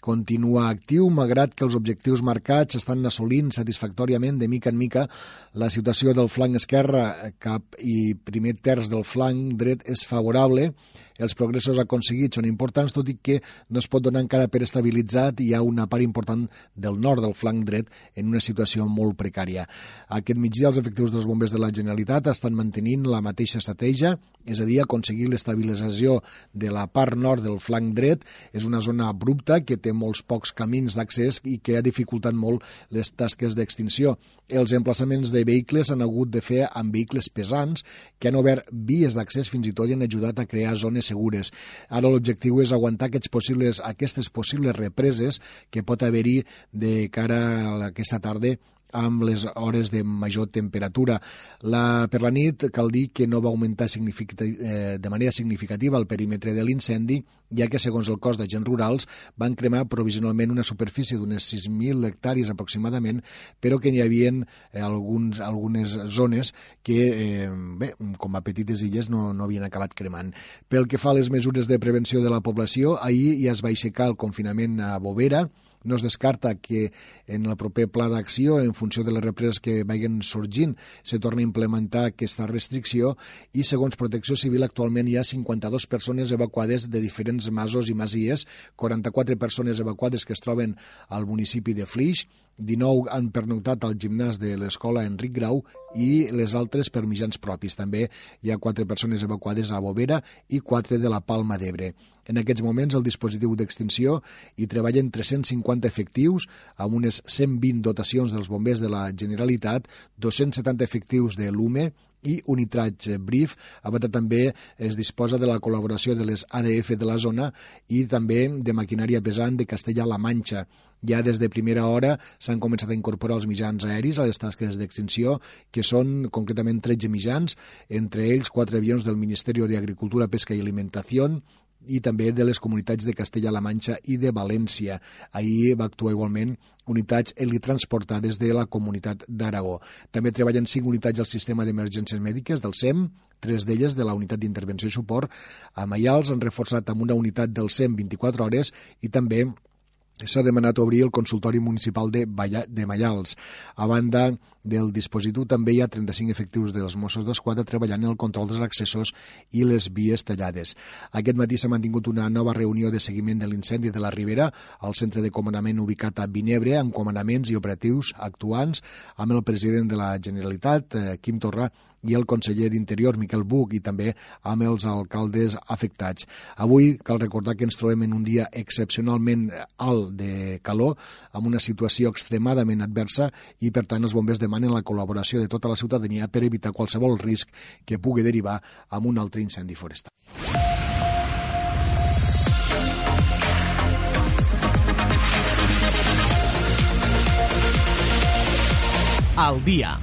continua actiu, malgrat que els objectius marcats estan assolint satisfactòriament de mica en mica. La situació del flanc esquerre cap i primer terç del flanc dret és favorable, els progressos aconseguits són importants, tot i que no es pot donar encara per estabilitzat i hi ha una part important del nord del flanc dret en una situació molt precària. Aquest migdia els efectius dels bombers de la Generalitat estan mantenint la mateixa estratègia, és a dir, aconseguir l'estabilització de la part nord del flanc dret. És una zona abrupta que té molts pocs camins d'accés i que ha dificultat molt les tasques d'extinció. Els emplaçaments de vehicles han hagut de fer amb vehicles pesants que han obert vies d'accés fins i tot i han ajudat a crear zones segures. Ara l'objectiu és aguantar aquests possibles, aquestes possibles represes que pot haver-hi de cara a aquesta tarda amb les hores de major temperatura. La, per la nit cal dir que no va augmentar eh, de manera significativa el perímetre de l'incendi, ja que, segons el cos d'agents rurals, van cremar provisionalment una superfície d'unes 6.000 hectàrees aproximadament, però que n'hi havia eh, alguns, algunes zones que, eh, bé, com a petites illes, no, no havien acabat cremant. Pel que fa a les mesures de prevenció de la població, ahir ja es va aixecar el confinament a Bovera, no es descarta que en el proper pla d'acció, en funció de les represes que vagin sorgint, se torni a implementar aquesta restricció i, segons Protecció Civil, actualment hi ha 52 persones evacuades de diferents masos i masies, 44 persones evacuades que es troben al municipi de Flix, 19 han pernoctat al gimnàs de l'escola Enric Grau i les altres per mitjans propis. També hi ha quatre persones evacuades a Bovera i quatre de la Palma d'Ebre. En aquests moments el dispositiu d'extinció hi treballen 350 efectius amb unes 120 dotacions dels bombers de la Generalitat, 270 efectius de l'UME i Unitratge Brief. A banda també es disposa de la col·laboració de les ADF de la zona i també de maquinària pesant de Castella-La Manxa. Ja des de primera hora s'han començat a incorporar els mitjans aeris a les tasques d'extinció, que són concretament 13 mitjans, entre ells quatre avions del Ministeri d'Agricultura, Pesca i Alimentació, i també de les comunitats de Castella-La Manxa i de València. Ahir va actuar igualment unitats helitransportades de la comunitat d'Aragó. També treballen cinc unitats al sistema d'emergències mèdiques del SEM, tres d'elles de la unitat d'intervenció i suport. A Maials han reforçat amb una unitat del SEM 24 hores i també s'ha demanat obrir el consultori municipal de, Balla, de Mallals. A banda del dispositiu també hi ha 35 efectius dels Mossos d'Esquadra treballant en el control dels accessos i les vies tallades. Aquest matí s'ha mantingut una nova reunió de seguiment de l'incendi de la Ribera al centre de comandament ubicat a Vinebre amb comandaments i operatius actuants amb el president de la Generalitat, eh, Quim Torra, i el conseller d'Interior, Miquel Buch, i també amb els alcaldes afectats. Avui cal recordar que ens trobem en un dia excepcionalment alt de calor, amb una situació extremadament adversa i, per tant, els bombers demanen la col·laboració de tota la ciutadania per evitar qualsevol risc que pugui derivar amb un altre incendi forestal. Al dia.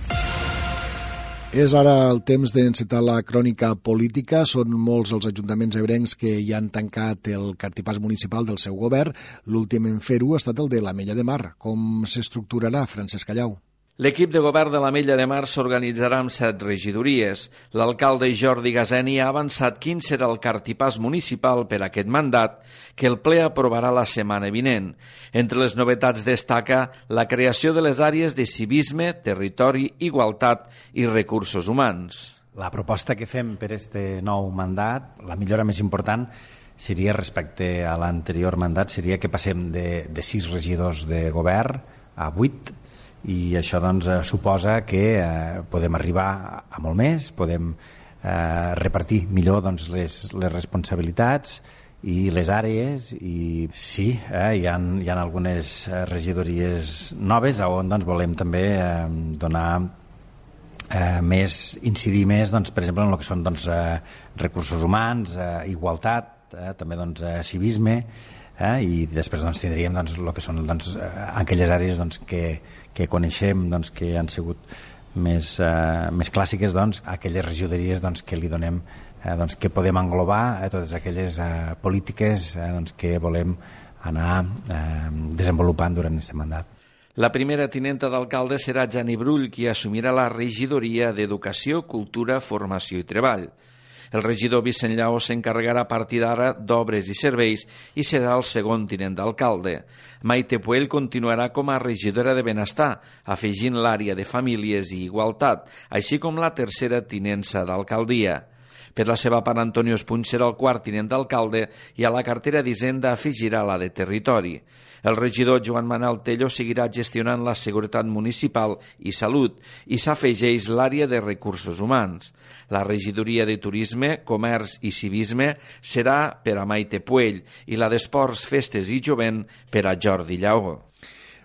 És ara el temps d'encetar la crònica política. Són molts els ajuntaments ebrencs que ja han tancat el cartipàs municipal del seu govern. L'últim en fer-ho ha estat el de la Mella de Mar. Com s'estructurarà, Francesc Callau? L'equip de govern de la Mella de Mar s'organitzarà amb set regidories. L'alcalde Jordi Gazeni ha avançat quin serà el cartipàs municipal per a aquest mandat, que el ple aprovarà la setmana vinent. Entre les novetats destaca la creació de les àrees de civisme, territori, igualtat i recursos humans. La proposta que fem per este nou mandat, la millora més important, seria respecte a l'anterior mandat, seria que passem de, de sis regidors de govern a vuit i això doncs, eh, suposa que eh, podem arribar a molt més, podem eh, repartir millor doncs, les, les responsabilitats i les àrees i sí, eh, hi, ha, hi ha algunes eh, regidories noves on doncs, volem també eh, donar eh, més, incidir més doncs, per exemple en el que són doncs, eh, recursos humans, eh, igualtat, eh, també doncs, eh, civisme eh, i després doncs, tindríem doncs, el que són doncs, eh, aquelles àrees doncs, que, que coneixem, doncs, que han sigut més, eh, més clàssiques, doncs, aquelles regidories doncs, que li donem eh, doncs, que podem englobar eh, totes aquelles eh, polítiques eh, doncs, que volem anar eh, desenvolupant durant aquest mandat. La primera tinenta d'alcalde serà Jani Brull, qui assumirà la regidoria d'Educació, Cultura, Formació i Treball. El regidor Vicent Lleó s'encarregarà a partir d'ara d'obres i serveis i serà el segon tinent d'alcalde. Maite Puell continuarà com a regidora de Benestar, afegint l'àrea de Famílies i Igualtat, així com la tercera tinença d'alcaldia. Per la seva part, Antonio Espuny serà el quart tinent d'alcalde i a la cartera d'Hisenda afegirà la de Territori. El regidor Joan Manel Tello seguirà gestionant la seguretat municipal i salut i s'afegeix l'àrea de recursos humans. La regidoria de turisme, comerç i civisme serà per a Maite Puell i la d'esports, festes i jovent per a Jordi Llaó.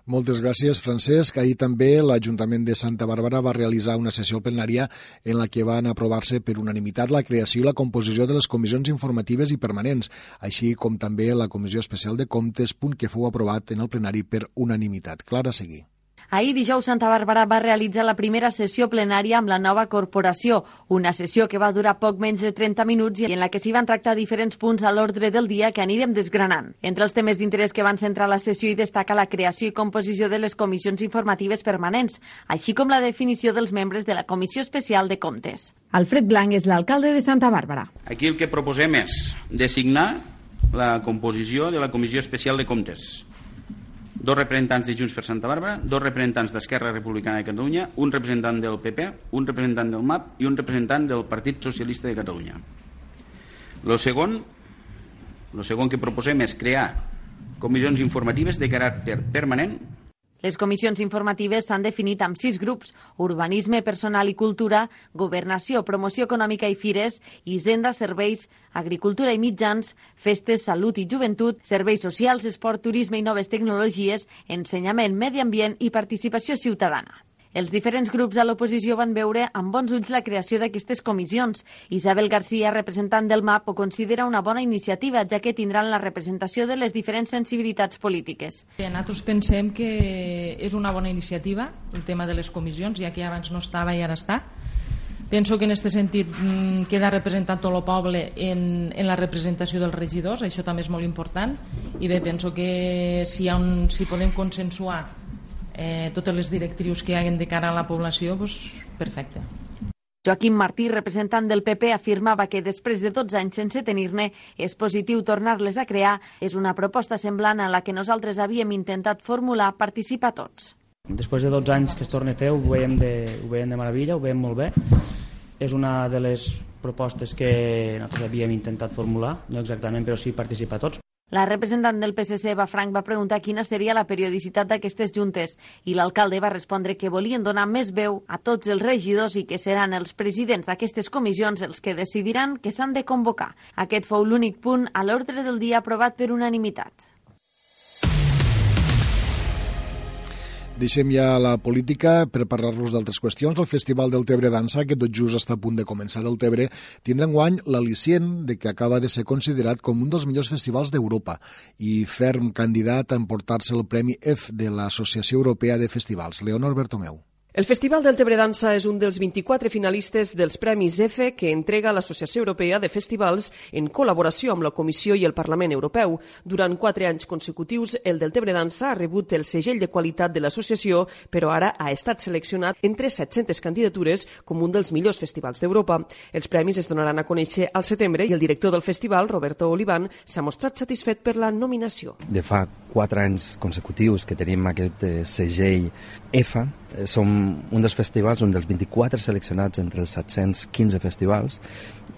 Moltes gràcies, Francesc. Ahir també l'Ajuntament de Santa Bàrbara va realitzar una sessió plenària en la que van aprovar-se per unanimitat la creació i la composició de les comissions informatives i permanents, així com també la Comissió Especial de Comptes, punt que fou aprovat en el plenari per unanimitat. Clara, seguir. Ahir dijous Santa Bàrbara va realitzar la primera sessió plenària amb la nova corporació, una sessió que va durar poc menys de 30 minuts i en la que s'hi van tractar diferents punts a l'ordre del dia que anirem desgranant. Entre els temes d'interès que van centrar la sessió hi destaca la creació i composició de les comissions informatives permanents, així com la definició dels membres de la Comissió Especial de Comptes. Alfred Blanc és l'alcalde de Santa Bàrbara. Aquí el que proposem és designar la composició de la Comissió Especial de Comptes dos representants de Junts per Santa Bàrbara, dos representants d'Esquerra Republicana de Catalunya, un representant del PP, un representant del MAP i un representant del Partit Socialista de Catalunya. Lo segon, lo segon que proposem és crear comissions informatives de caràcter permanent les comissions informatives s'han definit amb sis grups, urbanisme, personal i cultura, governació, promoció econòmica i fires, hisenda, serveis, agricultura i mitjans, festes, salut i joventut, serveis socials, esport, turisme i noves tecnologies, ensenyament, medi ambient i participació ciutadana. Els diferents grups a l'oposició van veure amb bons ulls la creació d'aquestes comissions. Isabel Garcia, representant del MAP, ho considera una bona iniciativa, ja que tindran la representació de les diferents sensibilitats polítiques. Nosaltres pensem que és una bona iniciativa el tema de les comissions, ja que abans no estava i ara està. Penso que en aquest sentit mm, queda representat tot el poble en, en la representació dels regidors, això també és molt important, i bé, penso que si, ha un, si podem consensuar eh, totes les directrius que hi haguen de cara a la població, doncs, perfecte. Joaquim Martí, representant del PP, afirmava que després de 12 anys sense tenir-ne és positiu tornar-les a crear. És una proposta semblant a la que nosaltres havíem intentat formular participar tots. Després de 12 anys que es torna a fer ho veiem de, ho veiem de meravella, ho veiem molt bé. És una de les propostes que nosaltres havíem intentat formular, no exactament, però sí participar tots. La representant del PSC, Eva Frank, va preguntar quina seria la periodicitat d'aquestes juntes i l'alcalde va respondre que volien donar més veu a tots els regidors i que seran els presidents d'aquestes comissions els que decidiran que s'han de convocar. Aquest fou l'únic punt a l'ordre del dia aprovat per unanimitat. Deixem ja la política per parlar-los d'altres qüestions. El Festival del Tebre Dansa, que tot just està a punt de començar del Tebre, tindrà en guany l'al·licient de que acaba de ser considerat com un dels millors festivals d'Europa i ferm candidat a emportar-se el Premi F de l'Associació Europea de Festivals. Leonor Bertomeu. El Festival del Tebre Dansa és un dels 24 finalistes dels Premis EFE que entrega l'Associació Europea de Festivals en col·laboració amb la Comissió i el Parlament Europeu. Durant quatre anys consecutius, el del Tebre Dansa ha rebut el segell de qualitat de l'associació, però ara ha estat seleccionat entre 700 candidatures com un dels millors festivals d'Europa. Els premis es donaran a conèixer al setembre i el director del festival, Roberto Olivan, s'ha mostrat satisfet per la nominació. De fa quatre anys consecutius que tenim aquest eh, segell EFA, som un dels festivals, un dels 24 seleccionats entre els 715 festivals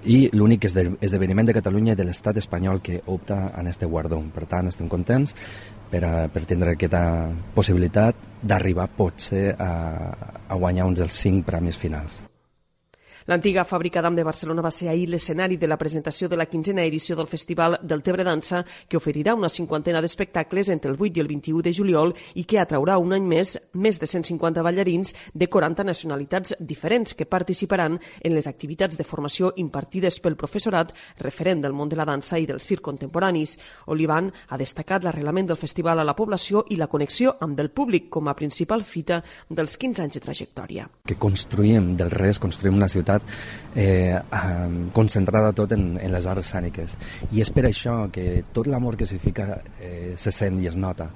i l'únic esdeveniment de Catalunya i de l'estat espanyol que opta en este guardó. Per tant, estem contents per, a, per tindre aquesta possibilitat d'arribar potser a, a guanyar uns dels cinc premis finals. L'antiga fàbrica d'Am de Barcelona va ser ahir l'escenari de la presentació de la quinzena edició del Festival del Tebre Dansa, que oferirà una cinquantena d'espectacles entre el 8 i el 21 de juliol i que atraurà un any més més de 150 ballarins de 40 nacionalitats diferents que participaran en les activitats de formació impartides pel professorat referent del món de la dansa i del circ contemporanis. Olivan ha destacat l'arrelament del festival a la població i la connexió amb el públic com a principal fita dels 15 anys de trajectòria. Que construïm del res, construïm una ciutat ciutat eh, concentrada tot en, en les arts escèniques. I és per això que tot l'amor que s'hi fica eh, se sent i es nota.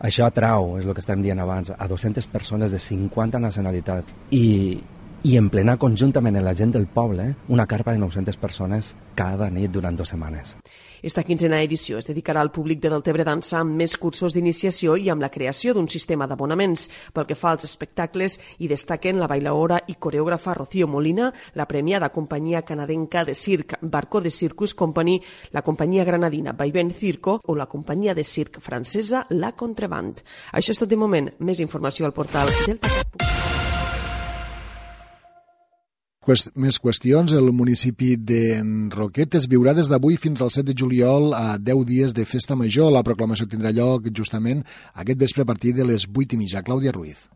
Això atrau, és el que estem dient abans, a 200 persones de 50 nacionalitats i, i emplenar conjuntament en la gent del poble una carpa de 900 persones cada nit durant dues setmanes. Esta quinzena edició es dedicarà al públic de Deltebre Dansa amb més cursos d'iniciació i amb la creació d'un sistema d'abonaments. Pel que fa als espectacles, hi destaquen la bailaora i coreògrafa Rocío Molina, la premiada companyia canadenca de circ Barco de Circus Company, la companyia granadina Vaivén Circo o la companyia de circ francesa La Contreband. Això és tot de moment. Més informació al portal delta.cat. Quest més qüestions. El municipi de Roquetes viurà des d'avui fins al 7 de juliol a 10 dies de festa major. La proclamació tindrà lloc justament aquest vespre a partir de les 8 i mitja. Clàudia Ruiz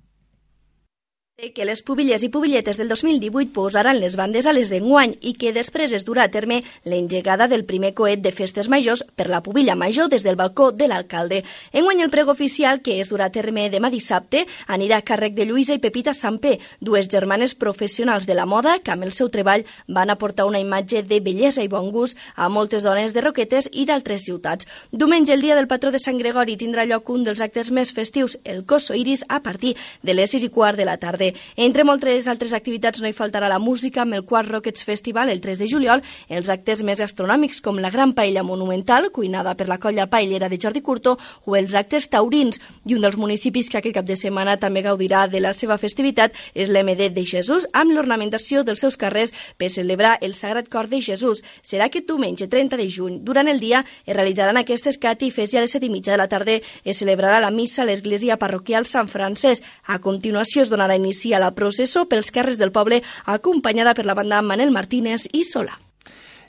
que les pubilles i pubilletes del 2018 posaran les bandes a les d'enguany i que després es durà a terme l'engegada del primer coet de festes majors per la pubilla major des del balcó de l'alcalde. Enguany el prego oficial, que es durà a terme demà dissabte, anirà a càrrec de Lluïsa i Pepita Sampé, dues germanes professionals de la moda que amb el seu treball van aportar una imatge de bellesa i bon gust a moltes dones de Roquetes i d'altres ciutats. Diumenge, el dia del patró de Sant Gregori, tindrà lloc un dels actes més festius, el Coso Iris, a partir de les 6 i quart de la tarda tarda. Entre moltes altres activitats no hi faltarà la música amb el Quart Rockets Festival el 3 de juliol, els actes més gastronòmics com la Gran Paella Monumental, cuinada per la colla paellera de Jordi Curto, o els actes taurins. I un dels municipis que aquest cap de setmana també gaudirà de la seva festivitat és l'MD de Jesús, amb l'ornamentació dels seus carrers per celebrar el Sagrat Cor de Jesús. Serà aquest diumenge 30 de juny. Durant el dia es realitzaran aquestes catifes i a les set i mitja de la tarda es celebrarà la missa a l'església parroquial Sant Francesc. A continuació es donarà inici inicia la processó pels carrers del poble acompanyada per la banda Manel Martínez i Sola.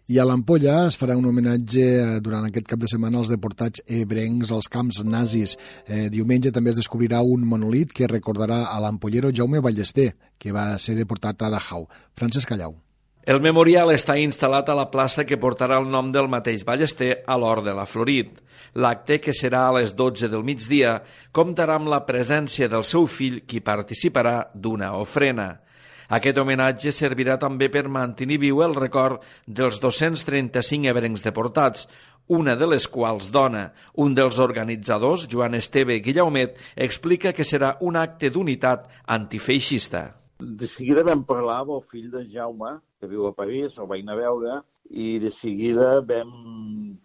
I a l'Ampolla es farà un homenatge eh, durant aquest cap de setmana als deportats ebrencs als camps nazis. Eh, diumenge també es descobrirà un monolit que recordarà a l'ampollero Jaume Ballester, que va ser deportat a Dachau. Francesc Callau. El memorial està instal·lat a la plaça que portarà el nom del mateix Ballester a l'Hort de la Florit. L'acte, que serà a les 12 del migdia, comptarà amb la presència del seu fill, qui participarà d'una ofrena. Aquest homenatge servirà també per mantenir viu el record dels 235 ebrencs deportats, una de les quals dona. Un dels organitzadors, Joan Esteve Guillaumet, explica que serà un acte d'unitat antifeixista. De seguida vam parlar amb el fill de Jaume, que viu a París, el vaig anar a veure, i de seguida vam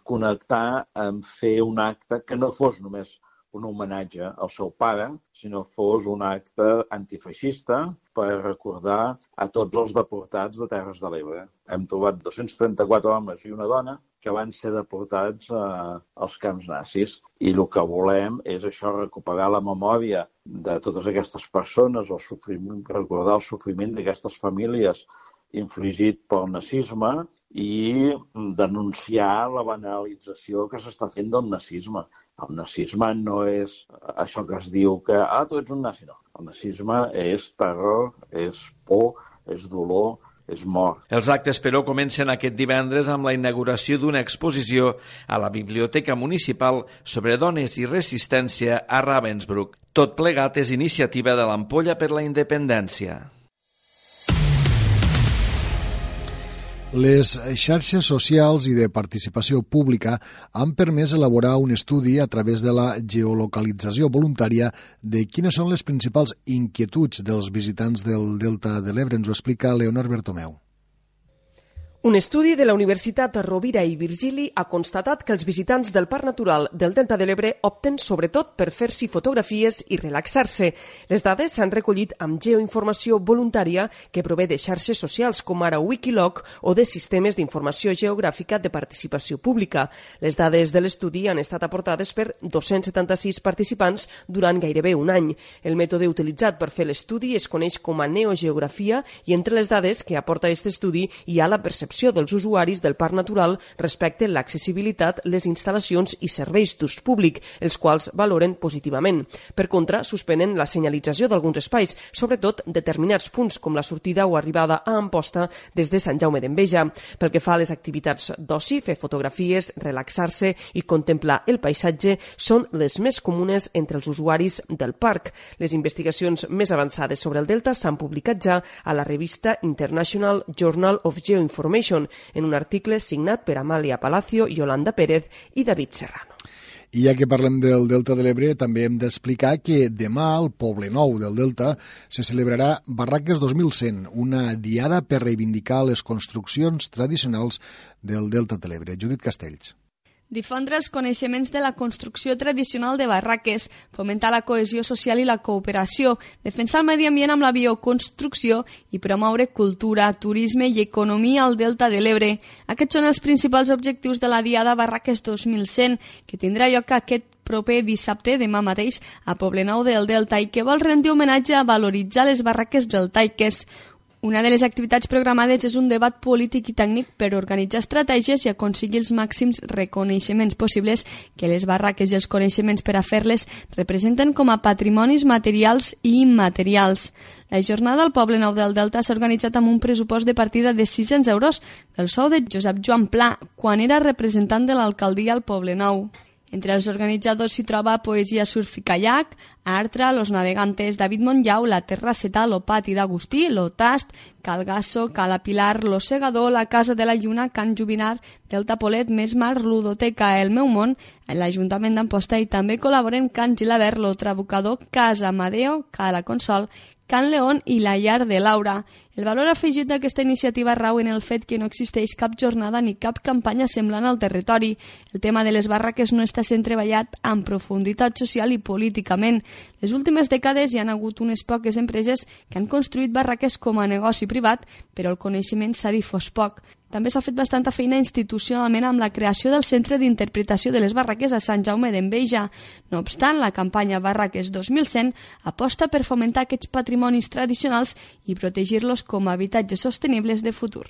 connectar en fer un acte que no fos només un homenatge al seu pare, sinó fos un acte antifeixista per recordar a tots els deportats de Terres de l'Ebre. Hem trobat 234 homes i una dona que van ser deportats eh, als camps nazis. I el que volem és això, recuperar la memòria de totes aquestes persones, el sofriment, recordar el sofriment d'aquestes famílies infligit pel nazisme i denunciar la banalització que s'està fent del nazisme. El nazisme no és això que es diu que, ah, tu ets un nazi, no. El nazisme és terror, és por, és dolor, és mort. Els actes, però, comencen aquest divendres amb la inauguració d'una exposició a la Biblioteca Municipal sobre dones i resistència a Ravensbrück. Tot plegat és iniciativa de l'Ampolla per la Independència. Les xarxes socials i de participació pública han permès elaborar un estudi a través de la geolocalització voluntària de quines són les principals inquietuds dels visitants del Delta de l'Ebre. Ens ho explica Leonor Bertomeu. Un estudi de la Universitat Rovira i Virgili ha constatat que els visitants del Parc Natural del Delta de l'Ebre opten sobretot per fer-s'hi fotografies i relaxar-se. Les dades s'han recollit amb geoinformació voluntària que prové de xarxes socials com ara Wikilog o de sistemes d'informació geogràfica de participació pública. Les dades de l'estudi han estat aportades per 276 participants durant gairebé un any. El mètode utilitzat per fer l'estudi es coneix com a neogeografia i entre les dades que aporta aquest estudi hi ha la percepció percepció dels usuaris del parc natural respecte l'accessibilitat, les instal·lacions i serveis d'ús públic, els quals valoren positivament. Per contra, suspenen la senyalització d'alguns espais, sobretot determinats punts com la sortida o arribada a Amposta des de Sant Jaume d'Enveja. Pel que fa a les activitats d'oci, fer fotografies, relaxar-se i contemplar el paisatge són les més comunes entre els usuaris del parc. Les investigacions més avançades sobre el Delta s'han publicat ja a la revista International Journal of Geoinformation Information en un article signat per Amàlia Palacio, Yolanda Pérez i David Serrano. I ja que parlem del Delta de l'Ebre, també hem d'explicar que demà al Poble Nou del Delta se celebrarà Barraques 2100, una diada per reivindicar les construccions tradicionals del Delta de l'Ebre. Judit Castells difondre els coneixements de la construcció tradicional de barraques, fomentar la cohesió social i la cooperació, defensar el medi ambient amb la bioconstrucció i promoure cultura, turisme i economia al Delta de l'Ebre. Aquests són els principals objectius de la Diada Barraques 2100, que tindrà lloc aquest proper dissabte, demà mateix, a Poblenou del Delta i que vol rendir homenatge a valoritzar les barraques del Taiques, una de les activitats programades és un debat polític i tècnic per organitzar estratègies i aconseguir els màxims reconeixements possibles que les barraques i els coneixements per a fer-les representen com a patrimonis materials i immaterials. La jornada al Poble Nou del Delta s'ha organitzat amb un pressupost de partida de 600 euros del sou de Josep Joan Pla, quan era representant de l'alcaldia al Poble Nou. Entre els organitzadors s'hi troba Poesia Surf i Kayak, Artra, Los Navegantes, David Montllau, La Terraceta, Lo Pati d'Agustí, Lo Tast, Calgasso, Cala Pilar, Lo Segador, La Casa de la Lluna, Can Jubinar, Delta Polet, Mesmar, Ludoteca, El Meu Món, l'Ajuntament d'Amposta i també col·laboren Can Gilabert, Lo Trabucador, Casa Amadeo, Cala Consol, Can León i la llar de Laura. El valor afegit d'aquesta iniciativa rau en el fet que no existeix cap jornada ni cap campanya semblant al territori. El tema de les barraques no està sent treballat amb profunditat social i políticament. Les últimes dècades hi han hagut unes poques empreses que han construït barraques com a negoci privat, però el coneixement s'ha difós poc. També s'ha fet bastanta feina institucionalment amb la creació del Centre d'Interpretació de les Barraques a Sant Jaume d'Enveja. No obstant, la campanya Barraques 2100 aposta per fomentar aquests patrimonis tradicionals i protegir-los com a habitatges sostenibles de futur.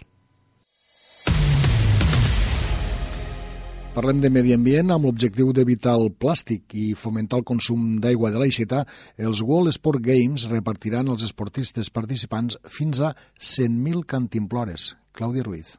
Parlem de medi ambient amb l'objectiu d'evitar el plàstic i fomentar el consum d'aigua de l'aixeta. Els World Sport Games repartiran als esportistes participants fins a 100.000 cantimplores. Clàudia Ruiz.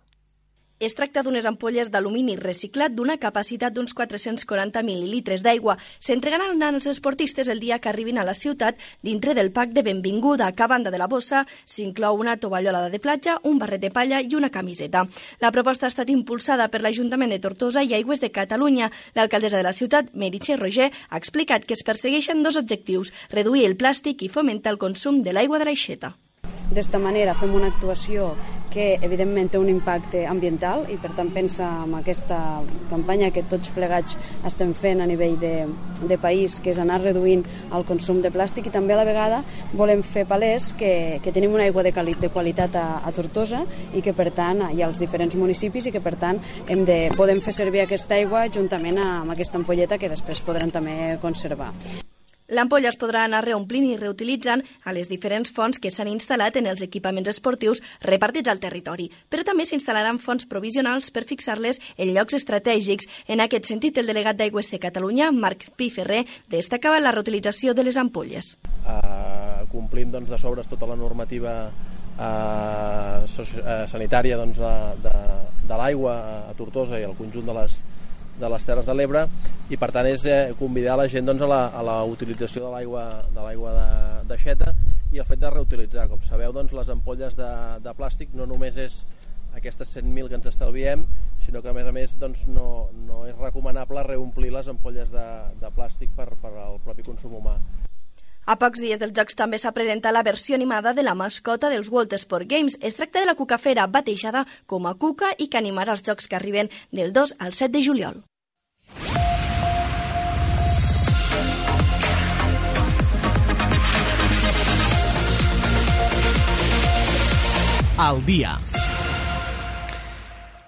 Es tracta d'unes ampolles d'alumini reciclat d'una capacitat d'uns 440 mil·lilitres d'aigua. S'entregaran als esportistes el dia que arribin a la ciutat dintre del pack de benvinguda. A banda de la bossa s'inclou una tovallola de platja, un barret de palla i una camiseta. La proposta ha estat impulsada per l'Ajuntament de Tortosa i Aigües de Catalunya. L'alcaldessa de la ciutat, Meritxell Roger, ha explicat que es persegueixen dos objectius, reduir el plàstic i fomentar el consum de l'aigua de l'aixeta. D'esta manera fem una actuació que evidentment té un impacte ambiental i per tant pensa en aquesta campanya que tots plegats estem fent a nivell de, de país, que és anar reduint el consum de plàstic i també a la vegada volem fer palès que, que tenim una aigua de, quali de qualitat a, a Tortosa i que per tant hi ha els diferents municipis i que per tant hem de, podem fer servir aquesta aigua juntament amb aquesta ampolleta que després podran també conservar. L'ampolla es podrà anar reomplint i reutilitzant a les diferents fonts que s'han instal·lat en els equipaments esportius repartits al territori, però també s'instal·laran fonts provisionals per fixar-les en llocs estratègics. En aquest sentit, el delegat d'Aigües de Catalunya, Marc Pi Ferrer, destacava la reutilització de les ampolles. Uh, complim doncs, de sobres tota la normativa eh, sanitària doncs, de, de, de l'aigua a Tortosa i al conjunt de les, de les Terres de l'Ebre i per tant és eh, convidar la gent doncs, a, la, a la utilització de l'aigua de l'aigua de, de xeta i el fet de reutilitzar. Com sabeu, doncs, les ampolles de, de plàstic no només és aquestes 100.000 que ens estalviem, sinó que a més a més doncs, no, no és recomanable reomplir les ampolles de, de plàstic per, per al propi consum humà. A pocs dies dels Jocs també s'ha presentat la versió animada de la mascota dels World Sport Games. Es tracta de la cucafera batejada com a Cuca i que animarà els Jocs que arriben del 2 al 7 de juliol. Al dia.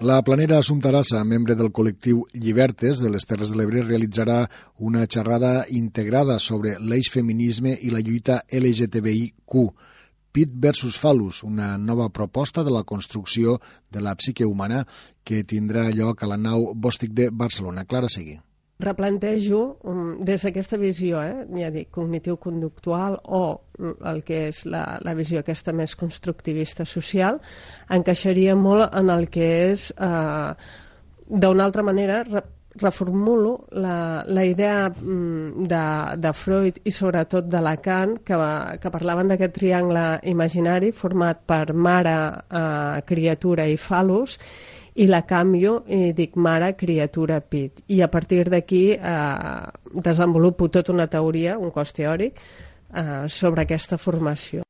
La planera Assumpta membre del col·lectiu Llibertes de les Terres de l'Ebre, realitzarà una xerrada integrada sobre l'eix feminisme i la lluita LGTBIQ. Pit versus Falus, una nova proposta de la construcció de la psique humana que tindrà lloc a la nau Bòstic de Barcelona. Clara Segui replantejo um, des d'aquesta visió, eh, ja dic, cognitiu-conductual o el que és la, la visió aquesta més constructivista social, encaixaria molt en el que és, eh, d'una altra manera, re, reformulo la, la idea mm, de, de Freud i sobretot de Lacan que, que parlaven d'aquest triangle imaginari format per mare, eh, criatura i falus i la canvio i dic mare, criatura, pit. I a partir d'aquí eh, desenvolupo tota una teoria, un cos teòric, eh, sobre aquesta formació.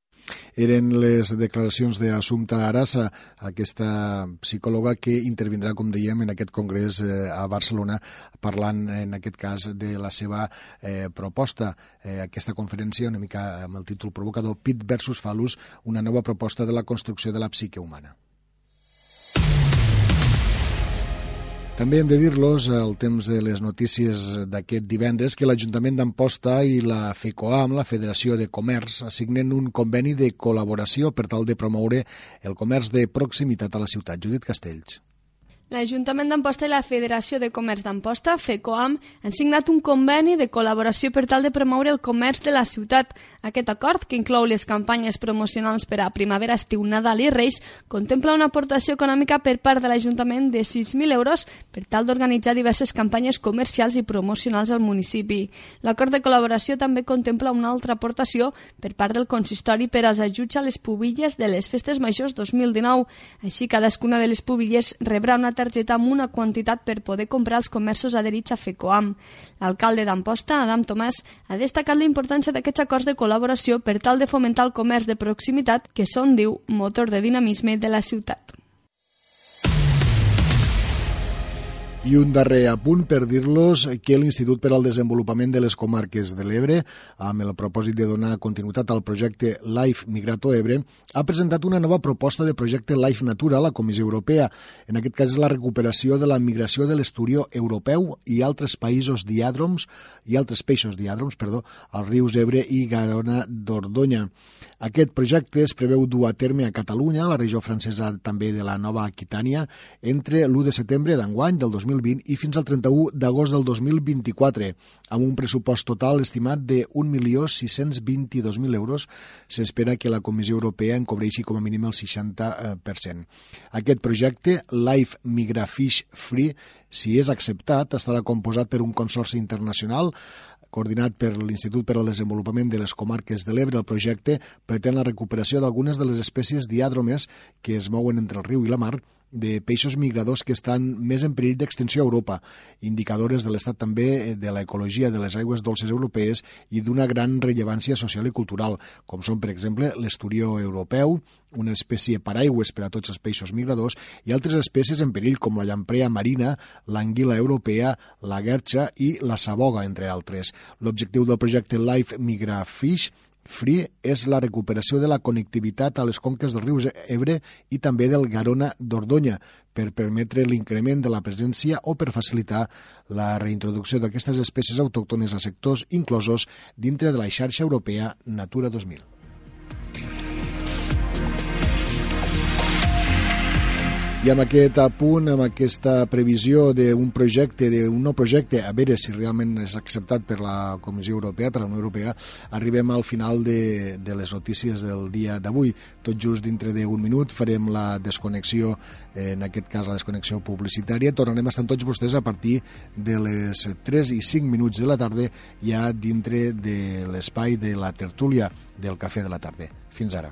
Eren les declaracions d'Assumpta Arassa, aquesta psicòloga que intervindrà, com dèiem, en aquest congrés eh, a Barcelona, parlant, en aquest cas, de la seva eh, proposta, eh, aquesta conferència, una mica amb el títol provocador, Pit versus Falus, una nova proposta de la construcció de la psique humana. També hem de dir-los, al temps de les notícies d'aquest divendres, que l'Ajuntament d'Amposta i la FECOAM, la Federació de Comerç, assignen un conveni de col·laboració per tal de promoure el comerç de proximitat a la ciutat. Judit Castells. L'Ajuntament d'Amposta i la Federació de Comerç d'Amposta, FECOAM, han signat un conveni de col·laboració per tal de promoure el comerç de la ciutat. Aquest acord, que inclou les campanyes promocionals per a primavera, estiu, Nadal i Reis, contempla una aportació econòmica per part de l'Ajuntament de 6.000 euros per tal d'organitzar diverses campanyes comercials i promocionals al municipi. L'acord de col·laboració també contempla una altra aportació per part del consistori per als ajuts a les pubilles de les festes majors 2019. Així, cadascuna de les pubilles rebrà una targeta amb una quantitat per poder comprar els comerços adherits a FECOAM. L'alcalde d'Amposta, Adam Tomàs, ha destacat la importància d'aquests acords de col·laboració per tal de fomentar el comerç de proximitat, que són, diu, motor de dinamisme de la ciutat. I un darrer apunt per dir-los que l'Institut per al Desenvolupament de les Comarques de l'Ebre, amb el propòsit de donar continuïtat al projecte Life Migrato Ebre, ha presentat una nova proposta de projecte Life Natura a la Comissió Europea. En aquest cas és la recuperació de la migració de l'esturió europeu i altres països diàdroms i altres peixos diàdroms, perdó, als rius Ebre i Garona d'Ordonya. Aquest projecte es preveu dur a terme a Catalunya, a la regió francesa també de la Nova Aquitània, entre l'1 de setembre d'enguany del 2020 2020 i fins al 31 d'agost del 2024, amb un pressupost total estimat de 1.622.000 euros. S'espera que la Comissió Europea en cobreixi com a mínim el 60%. Aquest projecte, Life Migrafish Free, si és acceptat, estarà composat per un consorci internacional coordinat per l'Institut per al Desenvolupament de les Comarques de l'Ebre, el projecte pretén la recuperació d'algunes de les espècies diàdromes que es mouen entre el riu i la mar de peixos migradors que estan més en perill d'extensió a Europa, indicadores de l'estat també eh, de l'ecologia de les aigües dolces europees i d'una gran rellevància social i cultural, com són, per exemple, l'esturió europeu, una espècie paraigües per a tots els peixos migradors i altres espècies en perill com la llamprea marina, l'anguila europea, la guerxa i la saboga, entre altres. L'objectiu del projecte Life Migrafish Free és la recuperació de la connectivitat a les conques del riu Ebre i també del Garona d'Ordonya per permetre l'increment de la presència o per facilitar la reintroducció d'aquestes espècies autòctones a sectors inclosos dintre de la xarxa europea Natura 2000. I amb aquest apunt, amb aquesta previsió d'un projecte, d'un nou projecte, a veure si realment és acceptat per la Comissió Europea, per la Unió Europea, arribem al final de, de les notícies del dia d'avui. Tot just dintre d'un minut farem la desconnexió, en aquest cas la desconnexió publicitària. Tornarem a estar tots vostès a partir de les 3 i 5 minuts de la tarda ja dintre de l'espai de la tertúlia del Cafè de la Tarda. Fins ara.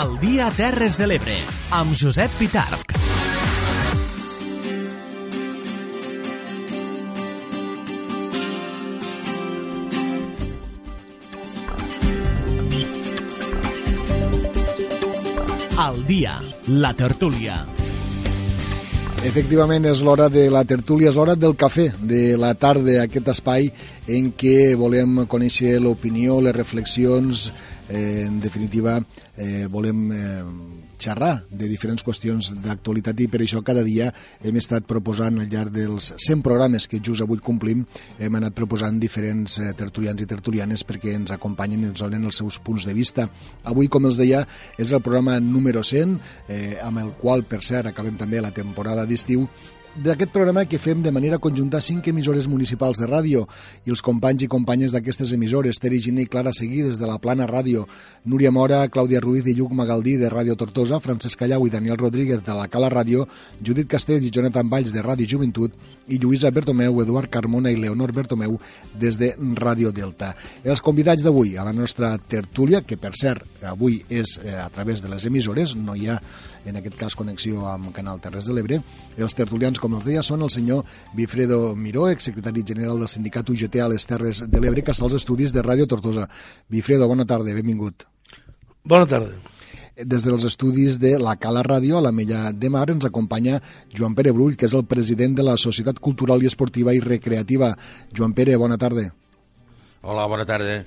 El dia Terres de l'Ebre, amb Josep Pitarc. Al dia, la tertúlia. Efectivament, és l'hora de la tertúlia, és l'hora del cafè, de la tarda, aquest espai en què volem conèixer l'opinió, les reflexions, eh, en definitiva, eh, volem eh, xerrar de diferents qüestions d'actualitat i per això cada dia hem estat proposant al llarg dels 100 programes que just avui complim, hem anat proposant diferents eh, tertulians i tertulianes perquè ens acompanyen i ens donen els seus punts de vista. Avui, com els deia, és el programa número 100, eh, amb el qual, per cert, acabem també la temporada d'estiu d'aquest programa que fem de manera conjunta cinc emissores municipals de ràdio i els companys i companyes d'aquestes emissores, Teri Giner i Clara Seguí des de la Plana Ràdio, Núria Mora, Clàudia Ruiz i Lluc Magaldí de Ràdio Tortosa, Francesc Callau i Daniel Rodríguez de la Cala Ràdio, Judit Castells i Jonathan Valls de Ràdio Joventut i Lluïsa Bertomeu, Eduard Carmona i Leonor Bertomeu des de Ràdio Delta. Els convidats d'avui a la nostra tertúlia, que per cert avui és eh, a través de les emissores, no hi ha en aquest cas connexió amb Canal Terres de l'Ebre. Els tertulians, com els deia, són el senyor Bifredo Miró, exsecretari general del sindicat UGT a les Terres de l'Ebre, que està als estudis de Ràdio Tortosa. Bifredo, bona tarda, benvingut. Bona tarda. Des dels estudis de la Cala Ràdio a la Mella de Mar ens acompanya Joan Pere Brull, que és el president de la Societat Cultural i Esportiva i Recreativa. Joan Pere, bona tarda. Hola, bona tarda.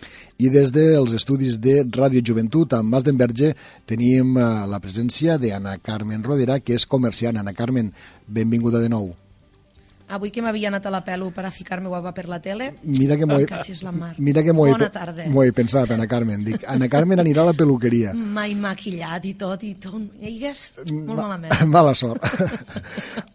I des dels estudis de Ràdio Joventut, amb Mas d'Enverge, tenim eh, la presència d'Anna Carmen Rodera, que és comerciant. Anna Carmen, benvinguda de nou. Avui que m'havia anat a la pelo per a ficar-me guapa per la tele, Mira que m'ho he, la mar. mira que m'ho he, Bona tarda. m'ho he pensat, Anna Carmen. Dic, Anna Carmen anirà a la peluqueria. Mai maquillat i tot, i tot. Eigues, molt Ma- malament. Mala sort.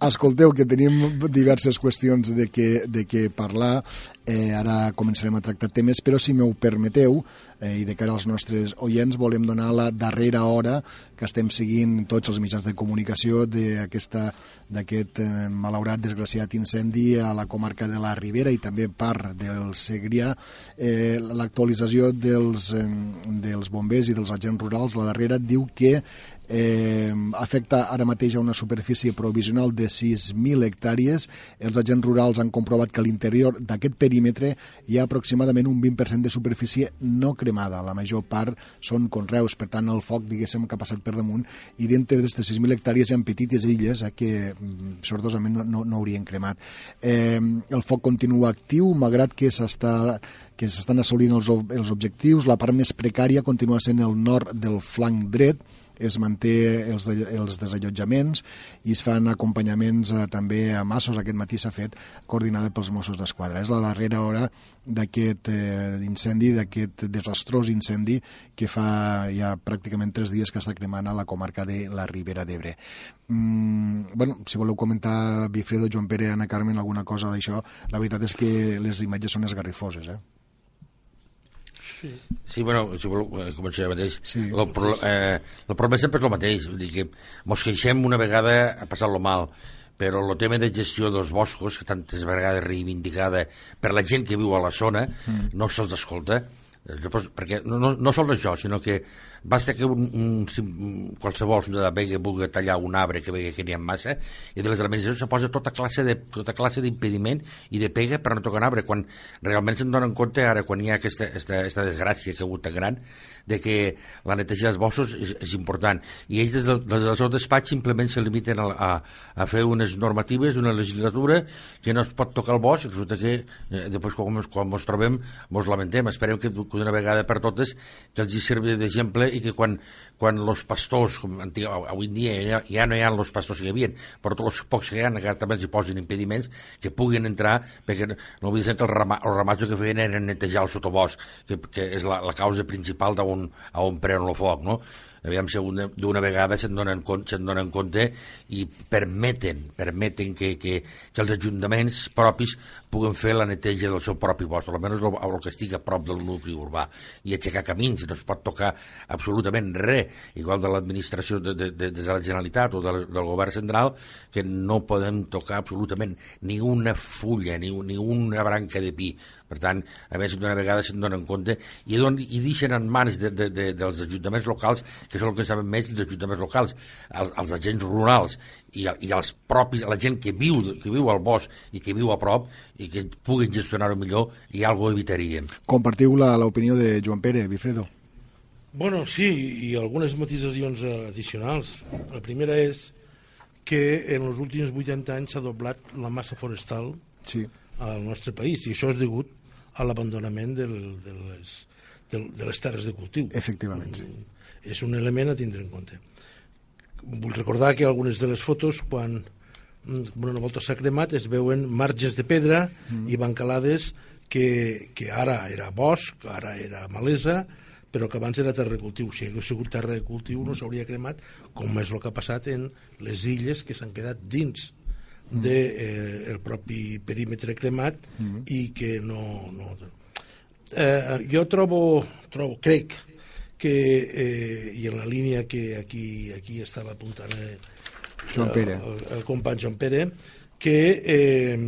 Escolteu, que tenim diverses qüestions de què, de què parlar. Eh, ara començarem a tractar temes, però si m'ho permeteu, eh, i de cara als nostres oients, volem donar la darrera hora que estem seguint tots els mitjans de comunicació d'aquest eh, malaurat, desgraciat incendi a la comarca de la Ribera i també part del Segrià. Eh, L'actualització dels, eh, dels bombers i dels agents rurals, la darrera, diu que eh, afecta ara mateix a una superfície provisional de 6.000 hectàrees. Els agents rurals han comprovat que a l'interior d'aquest perímetre hi ha aproximadament un 20% de superfície no cremada. La major part són conreus, per tant el foc, diguéssim, que ha passat per damunt, i dintre d'aquestes 6.000 hectàrees hi ha petites illes eh, que mm, sortosament no, no, no haurien cremat. Eh, el foc continua actiu, malgrat que s'està que s'estan assolint els, els objectius. La part més precària continua sent el nord del flanc dret, es manté els, els desallotjaments i es fan acompanyaments eh, també a massos. Aquest matí s'ha fet coordinada pels Mossos d'Esquadra. És la darrera hora d'aquest eh, incendi, d'aquest desastrós incendi que fa ja pràcticament tres dies que està cremant a la comarca de la Ribera d'Ebre. Mm, bueno, si voleu comentar, Bifredo, Joan Pere, Anna Carmen, alguna cosa d'això, la veritat és que les imatges són esgarrifoses, eh? Sí. sí, bueno, si voleu, eh, començo jo mateix. Sí. El, pro, eh, el problema sempre és el mateix. Vull dir que mos queixem una vegada a passar-lo mal, però el tema de gestió dels boscos, que tantes vegades reivindicada per la gent que viu a la zona, mm. no se'ls escolta. Llavors, perquè no, no, no sols això, sinó que basta que un, un, qualsevol ciutadà que vulgui tallar un arbre que vegi que n'hi ha massa i de les administracions se posa tota classe de tota classe d'impediment i de pega per no tocar un arbre quan realment se'n donen compte ara quan hi ha aquesta, aquesta, aquesta desgràcia que ha hagut tan gran de que la neteja dels boscos és, és important. I ells des del, des del seu despatx simplement se limiten a, a, a fer unes normatives, una legislatura que no es pot tocar el bosc, resulta que eh, després quan, quan ens trobem ens lamentem, esperem que d'una vegada per totes que els hi servi d'exemple i que quan, quan els pastors, com antiga, avui en dia ja, no hi ha els pastors que hi havia, però tots els pocs que hi ha encara també els hi posin impediments que puguin entrar, perquè no vull dir que els ramats que feien eren netejar el sotobosc, que, que és la, la causa principal d'on a on preuen el foc, no? aviam si d'una vegada se'n donen, se donen compte i permeten, permeten que, que, que els ajuntaments propis puguen fer la neteja del seu propi bosc, almenys el, el que estigui a prop del nucli urbà, i aixecar camins, no es pot tocar absolutament res, igual de l'administració de, de, de, de la Generalitat o del, del govern central, que no podem tocar absolutament ni una fulla, ni, ni una branca de pi. Per tant, a més d'una vegada se'n donen compte i, don, i deixen en mans de, de, de, dels ajuntaments locals, que són els que saben més, els ajuntaments locals, els, els agents rurals i, i els propis, la gent que viu, que viu al bosc i que viu a prop i que puguin gestionar-ho millor i alguna evitaríem. Compartiu l'opinió de Joan Pere, Bifredo. Bueno, sí, i algunes matisacions addicionals. La primera és que en els últims 80 anys s'ha doblat la massa forestal sí. al nostre país i això és degut a l'abandonament de, les, de, de les terres de cultiu. Efectivament, sí. És un element a tindre en compte vull recordar que algunes de les fotos, quan una volta s'ha cremat, es veuen marges de pedra mm. i bancalades que, que ara era bosc, ara era malesa, però que abans era terra de cultiu. Si hagués sigut terra de cultiu no s'hauria cremat, com és el que ha passat en les illes que s'han quedat dins mm. Del de, eh, el propi perímetre cremat mm. i que no... no eh, jo trobo, trobo, crec que, eh, i en la línia que aquí, aquí estava apuntant eh, Joan Pere. El, el company Joan Pere, que eh,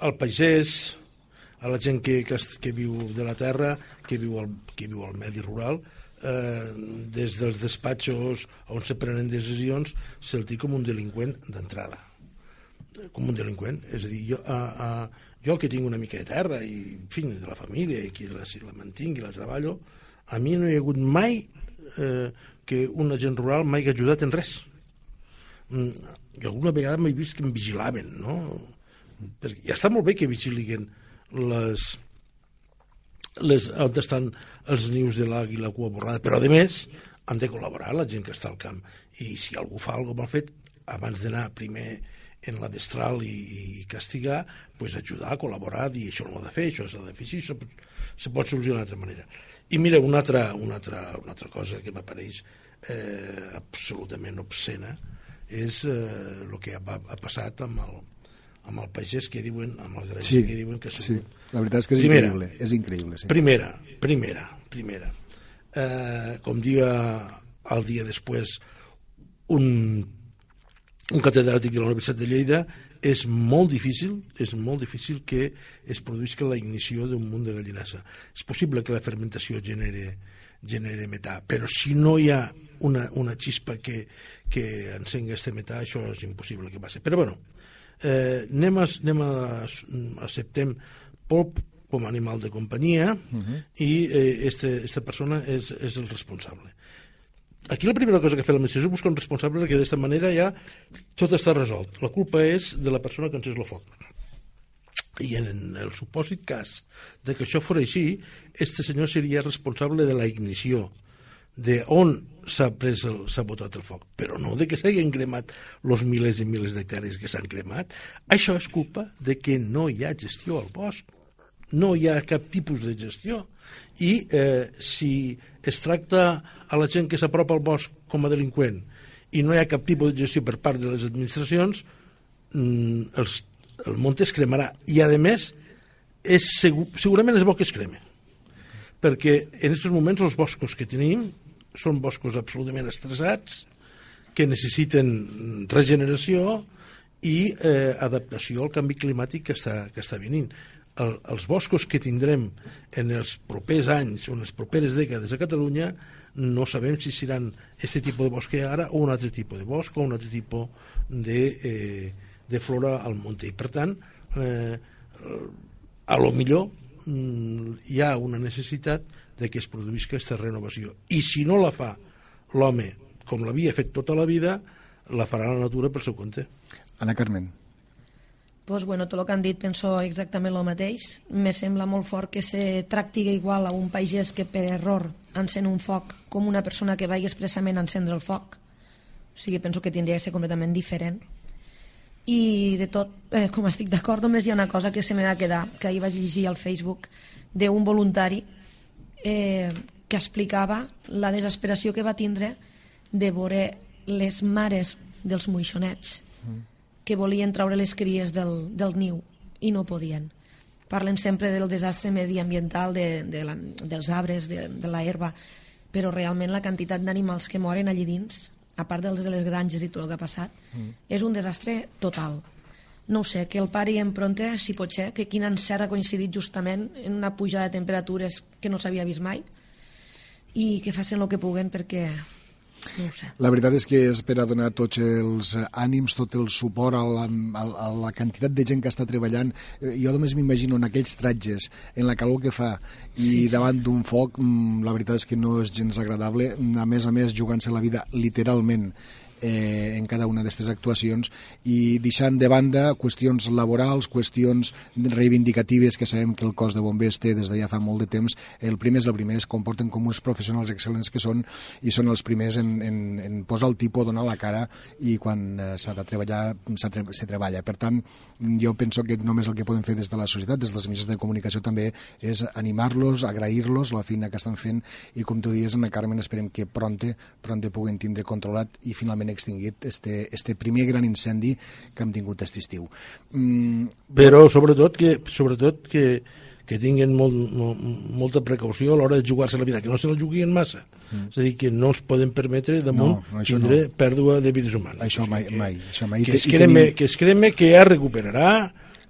el pagès, a la gent que, que, que viu de la terra, que viu al, que viu al medi rural, eh, des dels despatxos on se prenen decisions, se'l té com un delinqüent d'entrada. Com un delinqüent. És a dir, jo, a, a, jo que tinc una mica de terra i, en fi, de la família, i que la, si la mantinc i la treballo, a mi no hi ha hagut mai eh, que un agent rural mai ha ajudat en res. Mm, I alguna vegada m'he vist que em vigilaven, no? Perquè ja està molt bé que vigilin les, les, on estan els nius de l'àguila cua borrada, però a més han de col·laborar la gent que està al camp i si algú fa alguna mal fet abans d'anar primer en la destral i, i castigar, pues ajudar, col·laborar, dir això no ho ha de fer, això s'ha de fer així, se se pot solucionar d'altra manera. I mira, una altra, una altra, una altra cosa que m'apareix eh, absolutament obscena és eh, el que ha, ha passat amb el, amb el pagès que diuen, amb el graner sí, que diuen que sí. La veritat és que és primera, increïble. És increïble sí. Primera, primera, primera. Eh, com dia el dia després un, un catedràtic de la Universitat de Lleida és molt difícil, és molt difícil que es produïsca la ignició d'un munt de gallinassa. És possible que la fermentació genere, genere metà, però si no hi ha una, una xispa que, que encenga este metà, això és impossible que passi. Però bueno, eh, anem, a, anem a, acceptem polp com a animal de companyia uh -huh. i eh, este, esta persona és, és el responsable. Aquí la primera cosa que fa l'administració és buscar un responsable perquè d'aquesta manera ja tot està resolt. La culpa és de la persona que encés el foc. I en el supòsit cas de que això fos així, este senyor seria responsable de la ignició de on s'ha pres el, s'ha botat el foc, però no de que s'hagin cremat els milers i milers d'hectàrees que s'han cremat. Això és culpa de que no hi ha gestió al bosc. No hi ha cap tipus de gestió. I eh, si es tracta a la gent que s'apropa al bosc com a delinqüent i no hi ha cap tipus de gestió per part de les administracions, mm, els, el monte es cremarà. I, a més, és segur, segurament és bo que es creme perquè en aquests moments els boscos que tenim són boscos absolutament estressats que necessiten regeneració i eh, adaptació al canvi climàtic que està, que està venint. El, els boscos que tindrem en els propers anys o en les properes dècades a Catalunya no sabem si seran aquest tipus de bosc ara o un altre tipus de bosc o un altre tipus de, eh, de flora al monte. I per tant, eh, a lo millor mm, hi ha una necessitat de que es produïsca aquesta renovació. I si no la fa l'home com l'havia fet tota la vida, la farà la natura per seu compte. Ana Carmen. Pues bueno, tot el que han dit penso exactament el mateix. Me sembla molt fort que se tracti igual a un pagès que per error encén un foc com una persona que vagi expressament a encendre el foc. O sigui, penso que tindria que ser completament diferent. I de tot, eh, com estic d'acord, només hi ha una cosa que se m'ha de quedar, que ahir vaig llegir al Facebook d'un voluntari eh, que explicava la desesperació que va tindre de veure les mares dels moixonets mm. que volien traure les cries del, del niu i no podien. Parlen sempre del desastre mediambiental de, de la, dels arbres, de, de la herba, però realment la quantitat d'animals que moren allí dins, a part dels de les granges i tot el que ha passat, mm. és un desastre total. No ho sé, que el pari en pronte, si pot ser, que quin encert ha coincidit justament en una pujada de temperatures que no s'havia vist mai i que facin el que puguen perquè no ho sé. La veritat és que és per a donar tots els ànims, tot el suport a la, a la quantitat de gent que està treballant. Eh, jo només m'imagino en aquells tratges, en la calor que fa i sí, davant d'un foc, mm, la veritat és que no és gens agradable. A més a més, jugant-se la vida literalment eh, en cada una d'aquestes actuacions i deixant de banda qüestions laborals, qüestions reivindicatives que sabem que el cos de bombers té des de ja fa molt de temps. El primer és el primer, es comporten com uns professionals excel·lents que són i són els primers en, en, en posar el tipus, donar la cara i quan eh, s'ha de treballar s'ha se treballa. Per tant, jo penso que només el que podem fer des de la societat, des dels mitjans de comunicació també, és animar-los, agrair-los la feina que estan fent i com tu dius, Ana Carmen, esperem que pronte, pronte puguen tindre controlat i finalment extingit este, este primer gran incendi que hem tingut aquest estiu. Mm, Però sobretot que, sobretot que, que tinguin molt, molt, molta precaució a l'hora de jugar-se la vida, que no se la juguin massa. Mm. És a dir, que no es poden permetre damunt no, tindre no. pèrdua de vides humanes. Això mai, que, mai. Això mai. Que, es creme, tenim... que es creme que ja recuperarà